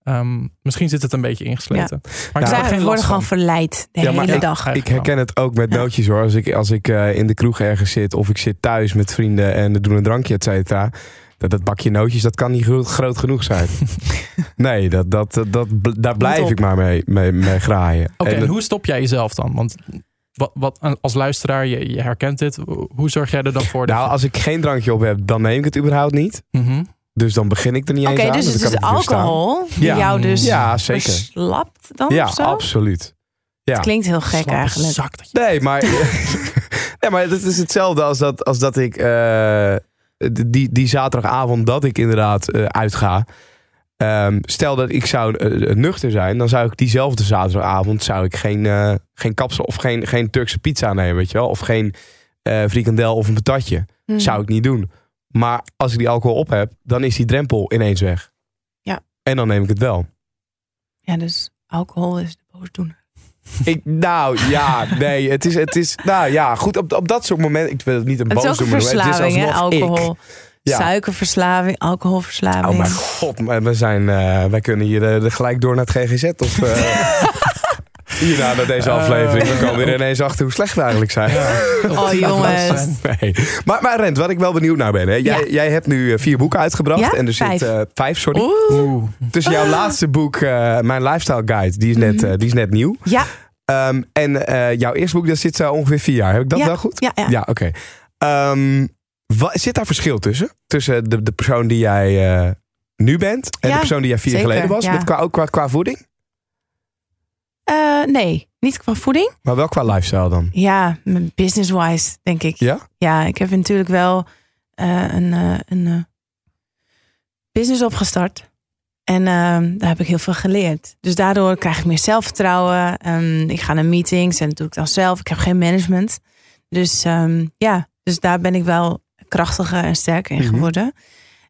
B: Ehm, misschien zit het een beetje ingesleten. Maar ik
A: Nou,
C: we
B: geen
C: worden gewoon verleid de
A: Ja, maar
C: hele
A: ik-
C: dag.
A: Ik herken het ook met nootjes hoor. Als ik, als ik eh, in de kroeg ergens zit of ik zit thuis met vrienden en we doen een drankje, et cetera. Dat, dat bakje nootjes, dat kan niet groot, groot genoeg zijn. nee, dat, dat, dat, dat- daar blijf ik maar mee, mee, mee graaien.
B: Oké,
A: En
B: hoe stop jij jezelf dan? Want wat, wat, als luisteraar, je, je herkent dit. Hoe zorg jij er dan voor? dat
A: nou,
B: je-
A: als ik geen drankje op heb, dan neem ik het überhaupt niet.
B: Mhm.
A: Dus dan begin ik er niet
C: Oké,
A: eens aan.
C: dus
A: dan
C: het is alcohol die
A: Ja.
C: jou dus
A: Ja, zeker.
C: verslapt dan
A: Ja,
C: of zo?
A: absoluut. Ja.
C: Het klinkt heel gek
B: Slappe
C: eigenlijk.
B: zak dat je-
A: Nee, maar, nee, maar het is hetzelfde als dat, als dat ik eh, die, die zaterdagavond dat ik inderdaad eh, uitga. Ehm, stel dat ik zou eh, nuchter zijn, dan zou ik diezelfde zaterdagavond zou ik geen, geen kapsel of geen, geen Turkse pizza nemen, weet je wel? Of geen frikandel of een patatje.
C: Hmm.
A: Zou ik niet doen. Maar als ik die alcohol op heb, dan is die drempel ineens weg.
C: Ja.
A: En dan neem ik het wel.
C: Ja, dus alcohol is de boosdoener.
A: Ik, nou ja, nee, het is, het is, nou ja, goed, op, op dat soort momenten, ik wil het niet een
C: ook
A: boosdoener noemen, het is
C: verslaving, hè?
A: alsnog ik.
C: Alcohol.
A: Ja.
C: Suikerverslaving, alcoholverslaving.
A: Oh mijn god, maar we zijn, eh, wij kunnen hier eh, gelijk door naar het GGZ of eh hierna naar deze
B: Eh,
A: aflevering. We komen weer ineens achter hoe slecht we eigenlijk zijn.
C: Oh jongens.
A: Nee. Maar, maar Rent, wat ik wel benieuwd naar ben. Hè? Jij,
C: Ja.
A: jij hebt nu eh, vier boeken uitgebracht.
C: Ja?
A: En er
C: Vijf.
A: zit eh, vijf, sorry.
C: Oeh.
B: Oeh.
A: Dus jouw laatste boek, eh, Mijn Lifestyle Guide, die is net,
C: Mhm.
A: eh, die is net nieuw.
C: Ja,
A: Ehm, en eh, jouw eerste boek, dat zit zo ongeveer vier jaar. Heb ik dat
C: Ja.
A: wel goed?
C: ja, ja.
A: Ja, oké. Ehm, wa- zit daar verschil tussen? Tussen de, de persoon die jij eh, nu bent en de persoon die jij vier jaar geleden was?
C: ja.
A: Met qua, ook qua, qua voeding?
C: Eh, nee, niet qua voeding.
A: Maar wel qua lifestyle dan?
C: Ja, business-wise, denk ik.
A: Ja?
C: Ja, ik heb natuurlijk wel eh, een, eh, een business opgestart. En ehm, daar heb ik heel veel geleerd. Dus daardoor krijg ik meer zelfvertrouwen. Ehm, ik ga naar meetings en dat doe ik dan zelf. Ik heb geen management. Dus ehm, ja, dus daar ben ik wel krachtiger en sterker in
A: Mhm.
C: geworden.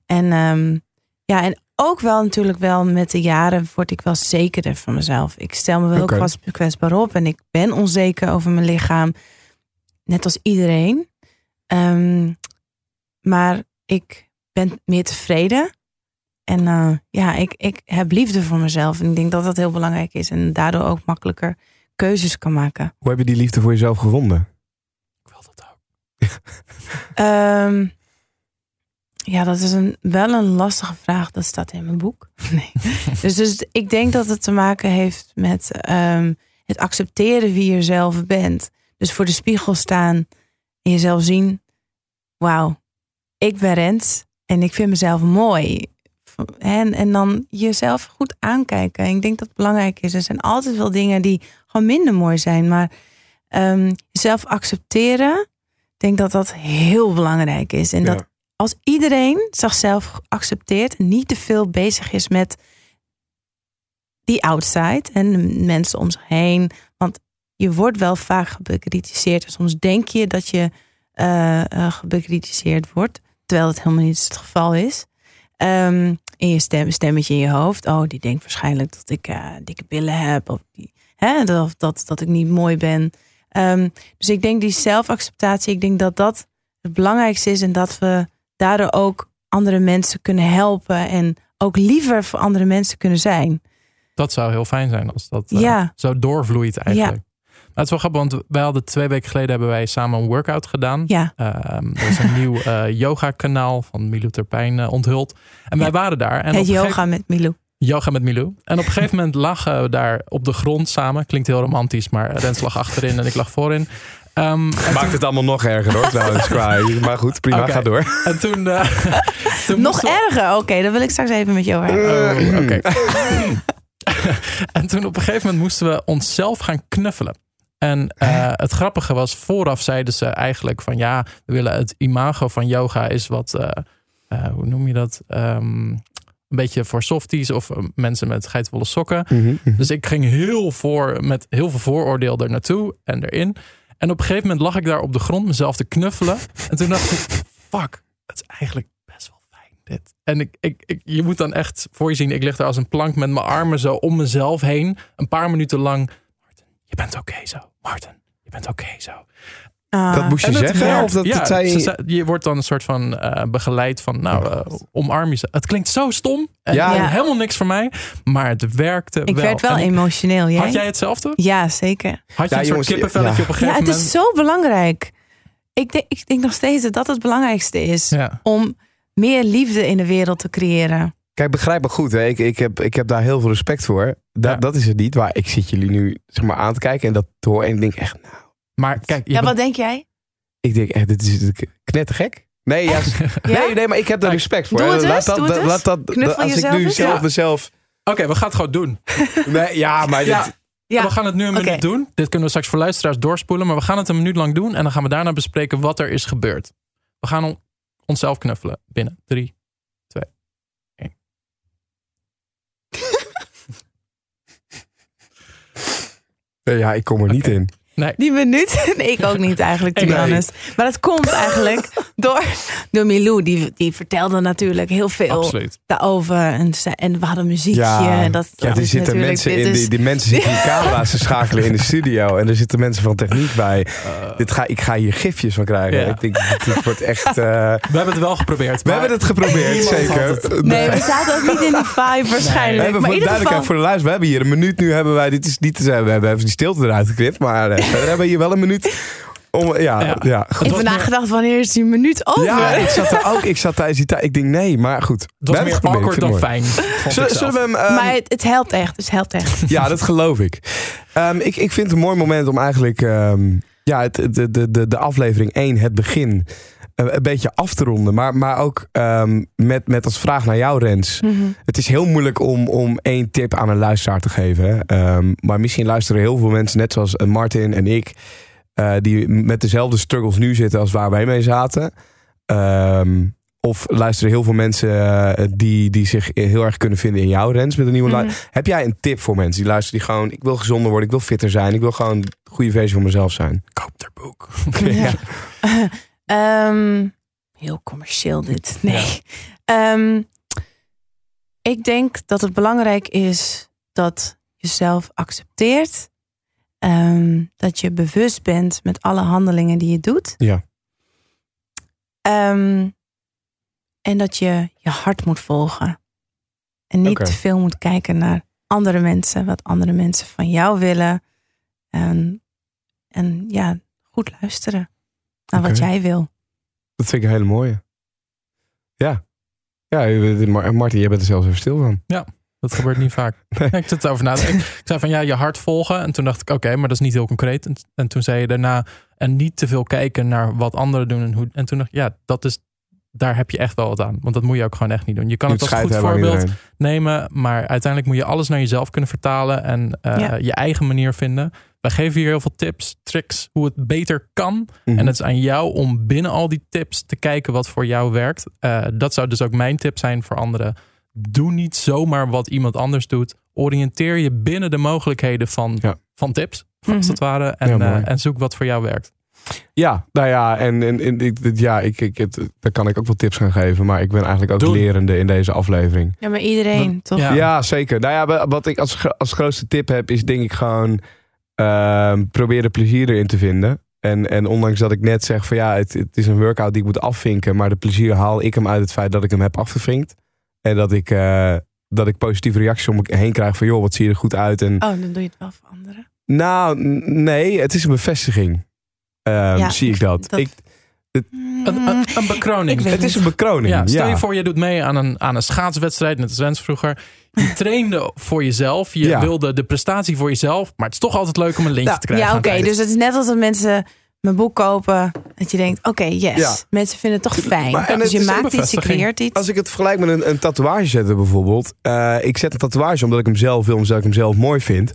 C: En ehm, ja, en ook wel natuurlijk wel met de jaren word ik wel zekerder van mezelf. Ik stel me wel
A: Oké.
C: ook kwets- kwetsbaar op en ik ben onzeker over mijn lichaam. Net als iedereen. Ehm, maar ik ben meer tevreden. En eh, ja, ik, ik heb liefde voor mezelf. En ik denk dat dat heel belangrijk is. En daardoor ook makkelijker keuzes kan maken.
A: Hoe heb je die liefde voor jezelf gevonden?
B: Ik wil dat ook.
C: Ehm, ja, dat is een, wel een lastige vraag. Dat staat in mijn boek. Nee. dus, dus ik denk dat het te maken heeft met ehm, het accepteren wie je zelf bent. Dus voor de spiegel staan en jezelf zien. Wauw, ik ben Rens en ik vind mezelf mooi. En, en dan jezelf goed aankijken. En ik denk dat het belangrijk is. Er zijn altijd wel dingen die gewoon minder mooi zijn. Maar ehm, jezelf accepteren ik denk dat dat heel belangrijk is. En dat. Als iedereen zichzelf accepteert, niet te veel bezig is met die outside en de mensen om zich heen. Want je wordt wel vaak gebekritiseerd. En soms denk je dat je eh eh, gebekritiseerd wordt, terwijl het helemaal niet het geval is. Ehm in je stem, stemmetje in je hoofd. Oh, die denkt waarschijnlijk dat ik eh, dikke billen heb. Of die, hè, dat, dat, dat ik niet mooi ben. Ehm, dus ik denk die zelfacceptatie, ik denk dat dat het belangrijkste is. En dat we daardoor ook andere mensen kunnen helpen. En ook liever voor andere mensen kunnen zijn.
B: Dat zou heel fijn zijn als dat eh,
C: Ja.
B: zo doorvloeit eigenlijk. Maar het is wel grappig, want wij hadden twee weken geleden hebben wij samen een workout gedaan.
C: Ja.
B: Er is een nieuw eh, yoga kanaal van Milou Terpijn eh, onthuld. En wij
C: Ja.
B: waren daar. En
C: Het yoga
B: gegeven-
C: met Milou.
B: yoga met Milou. En op een gegeven moment lagen we daar op de grond samen. Klinkt heel romantisch, maar Rens lag achterin en ik lag voorin. Ehm, en,
A: Maakt
B: toen,
A: het allemaal nog erger hoor, trouwens. qua- Maar goed, prima, ga door.
B: en toen, eh, toen
C: Nog
B: we-
C: erger? Oké, dan wil ik straks even met jou hebben.
B: Oh, oké. en toen op een gegeven moment moesten we onszelf gaan knuffelen. En eh, het grappige was, vooraf zeiden ze eigenlijk van ja, we willen het imago van yoga is wat, eh, eh, hoe noem je dat? Ehm, een beetje voor softies of eh, mensen met geitenwolle sokken. Dus ik ging heel voor, met heel veel vooroordeel er naartoe en erin. En op een gegeven moment lag ik daar op de grond mezelf te knuffelen. En toen dacht ik, fuck, het is eigenlijk best wel fijn dit. En ik, ik, je moet dan echt voor je zien, ik lig daar als een plank met mijn armen zo om mezelf heen. Een paar minuten lang. Martin, je bent oké zo. Martin, je bent oké zo.
C: Ah.
A: Dat moest je
B: En het
A: zeggen? Of dat,
B: ja,
A: dat zei
B: ze
A: je...
B: wordt dan een soort van eh, begeleid van, nou, eh, omarm je ze. Het klinkt zo stom. En
A: Ja.
C: Ja.
B: helemaal niks voor mij. Maar het werkte
C: ik
B: wel.
C: werd wel
B: En
C: emotioneel. Jij?
B: Had jij hetzelfde?
C: Ja, zeker.
B: Had je
A: Ja,
B: een
A: jongens,
B: soort kippenvelletje
A: ja.
B: op een
C: Ja,
B: gegeven
C: het
B: moment?
C: is zo belangrijk. Ik denk, ik denk nog steeds dat dat het belangrijkste is.
B: Ja.
C: Om meer liefde in de wereld te creëren.
A: Kijk, begrijp me goed. Hè. Ik, ik, heb, ik heb daar heel veel respect voor. Da-
B: Ja.
A: Dat is het niet. Maar ik zit jullie nu zeg maar, aan te kijken en dat te horen. En ik denk echt, nou,
B: Maar kijk,
C: Ja, wat denk jij?
A: ik denk echt, dit is knettergek. Nee, ja, nee, nee, maar ik heb daar
B: Kijk,
A: respect voor.
C: doe het
A: Laat dat,
C: doe het
A: dat-
C: eens.
A: laat dat,
C: Knuffel
A: als ik
C: jezelf
A: nu
C: eens.
A: zelf
B: Ja.
A: mezelf...
B: Oké, we gaan het gewoon doen.
A: Nee, ja, maar
B: Ja.
A: dit,
C: Ja.
B: We gaan het nu een minuut doen. Dit kunnen we straks voor luisteraars doorspoelen. Maar we gaan het een minuut lang doen. En dan gaan we daarna bespreken wat er is gebeurd. We gaan on- onszelf knuffelen. Binnen. Drie, twee, één.
A: ja, ik kom er niet
B: Oké.
A: In.
C: Die minuut? Nee, ik ook niet eigenlijk, to be
B: Nee.
C: honest. Maar dat komt eigenlijk door, door Milou. Die, die vertelde natuurlijk heel veel
B: Absoluut.
C: daarover. En, ze- en we hadden muziekje.
A: Ja,
C: en dat,
A: ja
C: dat
A: er
C: is
A: zitten mensen in, die, die mensen zitten die camera's te schakelen in de studio. En er zitten mensen van techniek bij.
B: Uh,
A: Dit ga, ik ga hier gifjes van krijgen.
B: Ja.
A: Ik denk, dit, wordt echt... eh,
B: we hebben het wel geprobeerd.
A: we hebben het geprobeerd, zeker.
B: het.
C: Nee, we zaten ook niet in die vibe
A: We
C: waarschijnlijk.
A: hebben
C: maar
A: voor
C: in ieder geval,
A: duidelijkheid voor de luister, we hebben hier een minuut nu hebben wij, dit is niet te zeggen, we hebben even die stilte eruit geknipt, maar eh, verder hebben we hier wel een minuut om, ja, ja,
C: ik heb
B: meer-
C: nagedacht, wanneer is die minuut over?
A: Ja, ik zat er ook, ik zat tijdens die tijd, ik denk nee, maar goed.
B: Het
A: we
B: was
A: hebben
B: meer awkward dan fijn.
A: Zullen, zullen we hem, ehm,
C: maar het, het helpt echt. Het helpt echt.
A: ja, dat geloof ik. Ehm, ik. Ik vind het een mooi moment om eigenlijk ehm, ja, het, de, de, de, de aflevering 1, het begin, een beetje af te ronden. Maar, maar ook ehm, met, met als vraag naar jou, Rens.
C: Mhm.
A: Het is heel moeilijk om, om één tip aan een luisteraar te geven. Hè? Ehm, maar misschien luisteren heel veel mensen, net zoals eh, Martin en ik, eh, die met dezelfde struggles nu zitten als waar wij mee zaten. Ehm, of luisteren heel veel mensen eh, die, die zich heel erg kunnen vinden in jou, Rens, met een nieuwe lu- Heb jij een tip voor mensen die luisteren die gewoon, ik wil gezonder worden, ik wil fitter zijn, ik wil gewoon een goede versie van mezelf zijn?
B: Koop er boek.
C: Ja. Ehm, heel commercieel dit. Nee. Ehm, ik denk dat het belangrijk is dat je jezelf accepteert. Ehm, dat je bewust bent met alle handelingen die je doet.
A: Ja.
C: En dat je je hart moet volgen. En niet te veel moet kijken naar andere mensen. Wat andere mensen van jou willen. En, en ja, goed luisteren naar wat jij wil.
A: Dat vind ik een hele mooie. Ja. Ja, Martin, jij bent er zelfs even stil van.
B: Dat gebeurt niet vaak.
A: Nee.
B: Ik zit erover na te denken. Ik zei van ja, je hart volgen. En toen dacht ik, oké, maar dat is niet heel concreet. En, en toen zei je daarna, en niet te veel kijken naar wat anderen doen. En, hoe, en toen dacht ik, ja, dat is, daar heb je echt wel wat aan. Want dat moet je ook gewoon echt niet doen. Je kan
A: Je
B: het als goed voorbeeld nemen. Maar uiteindelijk moet je alles naar jezelf kunnen vertalen. En eh,
C: Ja.
B: je eigen manier vinden. Wij geven hier heel veel tips, tricks, hoe het beter kan.
A: Mhm.
B: En het is aan jou om binnen al die tips te kijken wat voor jou werkt. Eh, dat zou dus ook mijn tip zijn voor anderen. Doe niet zomaar wat iemand anders doet. Oriënteer je binnen de mogelijkheden van,
A: Ja.
B: van tips, als
C: Mhm.
B: het ware. En,
A: Ja,
B: eh, en zoek wat voor jou werkt.
A: Ja, nou ja, en, en, en ik, dit- ja, ik, ik, het, daar kan ik ook wel tips gaan geven. Maar ik ben eigenlijk ook
B: Doen.
A: lerende in deze aflevering.
C: Ja, maar iedereen, toch?
B: Ja.
A: Ja, zeker. Nou ja, wa- wat ik als, als grootste tip heb, is denk ik gewoon ehm proberen plezier erin te vinden. En, en ondanks dat ik net zeg van ja, het, het is een workout die ik moet afvinken. Maar de plezier haal ik hem uit het feit dat ik hem heb afgevinkt. En dat ik, eh, dat ik positieve reacties om me heen krijg van joh, wat zie je er goed uit. En,
C: Oh, dan doe je het wel voor anderen.
A: Nou, nee, het is een bevestiging. Ehm,
C: Ja,
A: zie ik dat.
C: dat-
A: Ik,
B: Een, een, een bekroning.
C: Ik weet
A: het is een bekroning.
B: Ja,
A: Ja,
B: stel je voor, je doet mee aan een, aan een schaatswedstrijd, net als Rens vroeger. Je trainde voor jezelf. Je
A: Ja.
B: wilde de prestatie voor jezelf. Maar het is toch altijd leuk om een lintje
A: Ja,
B: te krijgen.
C: Ja, oké.
B: het.
C: Dus het is net als dat mensen mijn boek kopen. Dat je denkt, oké, yes.
A: Ja.
C: Mensen vinden het toch fijn.
A: Maar- en
C: dus
A: het
C: je maakt iets, je creëert iets.
A: Als ik het vergelijk met een, een tatoeage zetten bijvoorbeeld. eh, ik zet een tatoeage omdat ik hem zelf wil, omdat ik hem zelf mooi vind.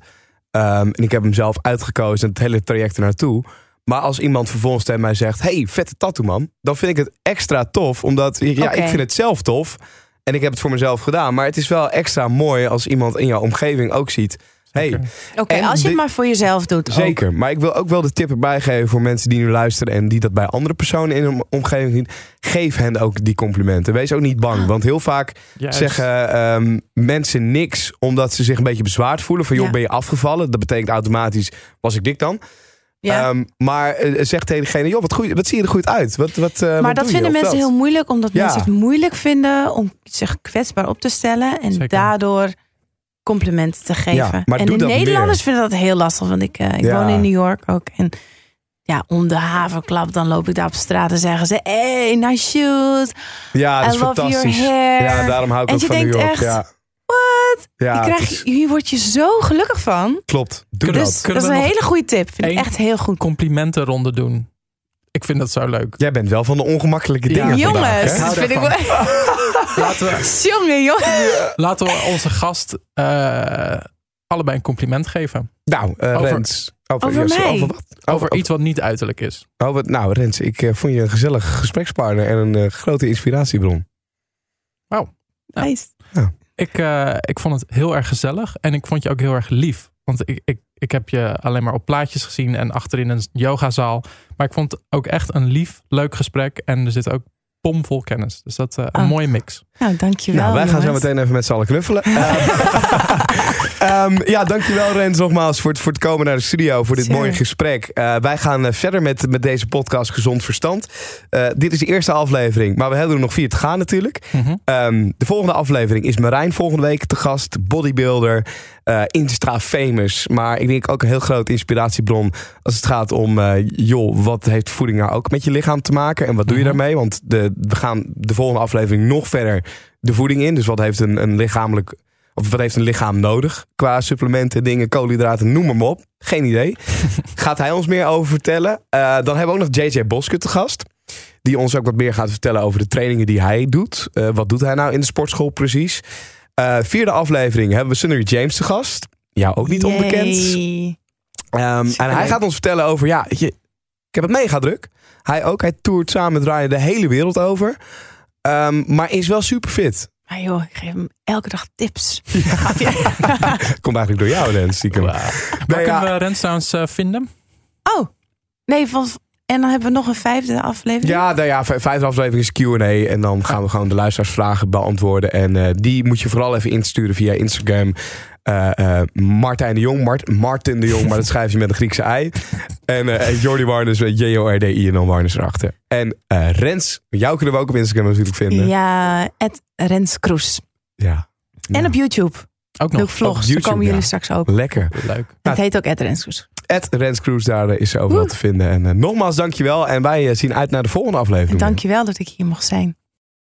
A: Ehm, en ik heb hem zelf uitgekozen en het hele traject ernaartoe. Maar als iemand vervolgens tegen mij zegt... hey, vette tattoo man. Dan vind ik het extra tof. Omdat ja, ik vind het zelf tof. En ik heb het voor mezelf gedaan. Maar het is wel extra mooi als iemand in jouw omgeving ook ziet... hey.
C: Oké, als je
A: de-
C: het maar voor jezelf doet. ook.
A: Zeker, maar ik wil ook wel de tip erbij geven voor mensen die nu luisteren en die dat bij andere personen in hun omgeving zien. Geef hen ook die complimenten. Wees ook niet bang, want heel vaak
B: Juist.
A: zeggen ehm, mensen niks omdat ze zich een beetje bezwaard voelen. Van joh,
C: Ja.
A: ben je afgevallen? Dat betekent automatisch, was ik dik dan?
C: Ja.
A: Ehm, maar eh, zeg tegen degene, joh, wat, goed, wat zie je er goed uit? Wat, wat, eh,
C: maar
A: wat
C: dat
A: je?
C: vinden mensen
A: dat?
C: heel moeilijk, omdat
A: Ja.
C: mensen het moeilijk vinden om zich kwetsbaar op te stellen en
B: Zeker.
C: daardoor complimenten te geven.
A: Ja, maar
C: en
A: doe
C: de
A: dat
C: Nederlanders vinden dat heel lastig, want ik, eh, ik
A: Ja.
C: woon in New York ook. En ja, om de haverklap, dan loop ik daar op straat en zeggen ze: Hey, nice shoes.
A: Ja, dat
C: I
A: is
C: love your hair.
A: Ja, daarom hou ik
C: En
A: ook
C: je
A: van New
C: denkt
A: York.
C: echt,
A: ja.
C: What?
A: Ja,
C: je
A: is-
C: hier word je zo gelukkig van.
A: klopt. Doe dat.
B: Kunnen
C: dat is een
B: nog
C: hele goede tip. Vind ik echt heel goed.
B: complimentenronde doen. Ik vind dat zo leuk.
A: Jij bent wel van de ongemakkelijke
B: Ja.
A: dingen
C: Jongens,
A: vandaag, hè?
B: Ik hou
C: dat vind ik wel.
B: Laten we,
C: Jongen, jongen.
B: laten we onze gast eh, allebei een compliment geven.
A: Nou, eh,
B: Over-
A: Rens. Over,
C: Over
A: ja,
C: mij?
A: Over wat?
B: Over iets wat niet uiterlijk is.
A: Oh, nou, Rens, ik eh, vond je een gezellige gesprekspartner en een eh, grote inspiratiebron.
C: Nice.
B: Ik, eh, ik vond het heel erg gezellig en ik vond je ook heel erg lief. Want ik, ik, ik heb je alleen maar op plaatjes gezien en achterin een yogazaal. Maar ik vond het ook echt een lief, leuk gesprek. En er zit ook pomvol kennis. Dus dat eh, een
C: Oh.
B: mooie mix.
C: Nou, dankjewel.
A: nou, wij gaan zo meteen even met z'n allen knuffelen. Ehm, ja, dankjewel Rens nogmaals voor het, voor het komen naar de studio, voor dit
C: Zeker.
A: mooie gesprek. Eh, wij gaan eh, verder met, met deze podcast Gezond Verstand. Eh, dit is de eerste aflevering, maar we hebben er nog vier te gaan natuurlijk.
B: Mhm.
A: Ehm, de volgende aflevering is Marijn volgende week te gast. Bodybuilder, Insta famous. Maar ik denk ook een heel grote inspiratiebron als het gaat om... joh, wat heeft voeding nou ook met je lichaam te maken? En wat doe je
B: Mhm.
A: daarmee? Want de, we gaan de volgende aflevering nog verder de voeding in. Dus wat heeft een, een lichamelijk... Of wat heeft een lichaam nodig qua supplementen, dingen, koolhydraten, noem maar op. Geen idee. gaat hij ons meer over vertellen. Eh, dan hebben we ook nog JJ Boske te gast. Die ons ook wat meer gaat vertellen over de trainingen die hij doet. Eh, wat doet hij nou in de sportschool precies? Eh, vierde aflevering hebben we Sunny James te gast. Ja, ook niet onbekend. Ehm, en hij gaat ons vertellen over, ja, je, ik heb het mega druk. Hij ook, hij toert samen met Ryan de hele wereld over. Ehm, maar is wel super fit.
C: Maar joh, ik geef hem elke dag tips.
A: Komt eigenlijk door jou, Rens, stiekem.
B: Waar
A: Nee, ja.
B: kunnen we Rens trouwens eh, vinden?
C: Oh, nee, van, en dan hebben we nog een vijfde aflevering.
A: Ja, nou ja, vijfde aflevering is Q&A. En dan gaan we gewoon de luisteraarsvragen beantwoorden. En eh, die moet je vooral even insturen via Instagram. Eh, eh, Martijn de Jong, Mart, Martin de Jong, maar dat schrijf je met een Griekse ei. En eh Jordi Warners, met J-O-R-D-I en dan Warners erachter. En eh, Rens, jou kunnen we ook op Instagram natuurlijk vinden.
C: Ja, het Rens Kroes.
A: Ja.
C: En op YouTube.
B: Ook nog.
C: ik vlogs. Daar komen jullie
A: ja.
C: straks ook.
A: Lekker.
B: Leuk.
C: Het heet ook het Rens Kroes.
A: Ed Rens Cruise, daar is ze overal
C: Woe.
A: te vinden. En nogmaals, dankjewel. En wij zien uit naar de volgende aflevering.
C: En dankjewel dat ik hier mocht zijn.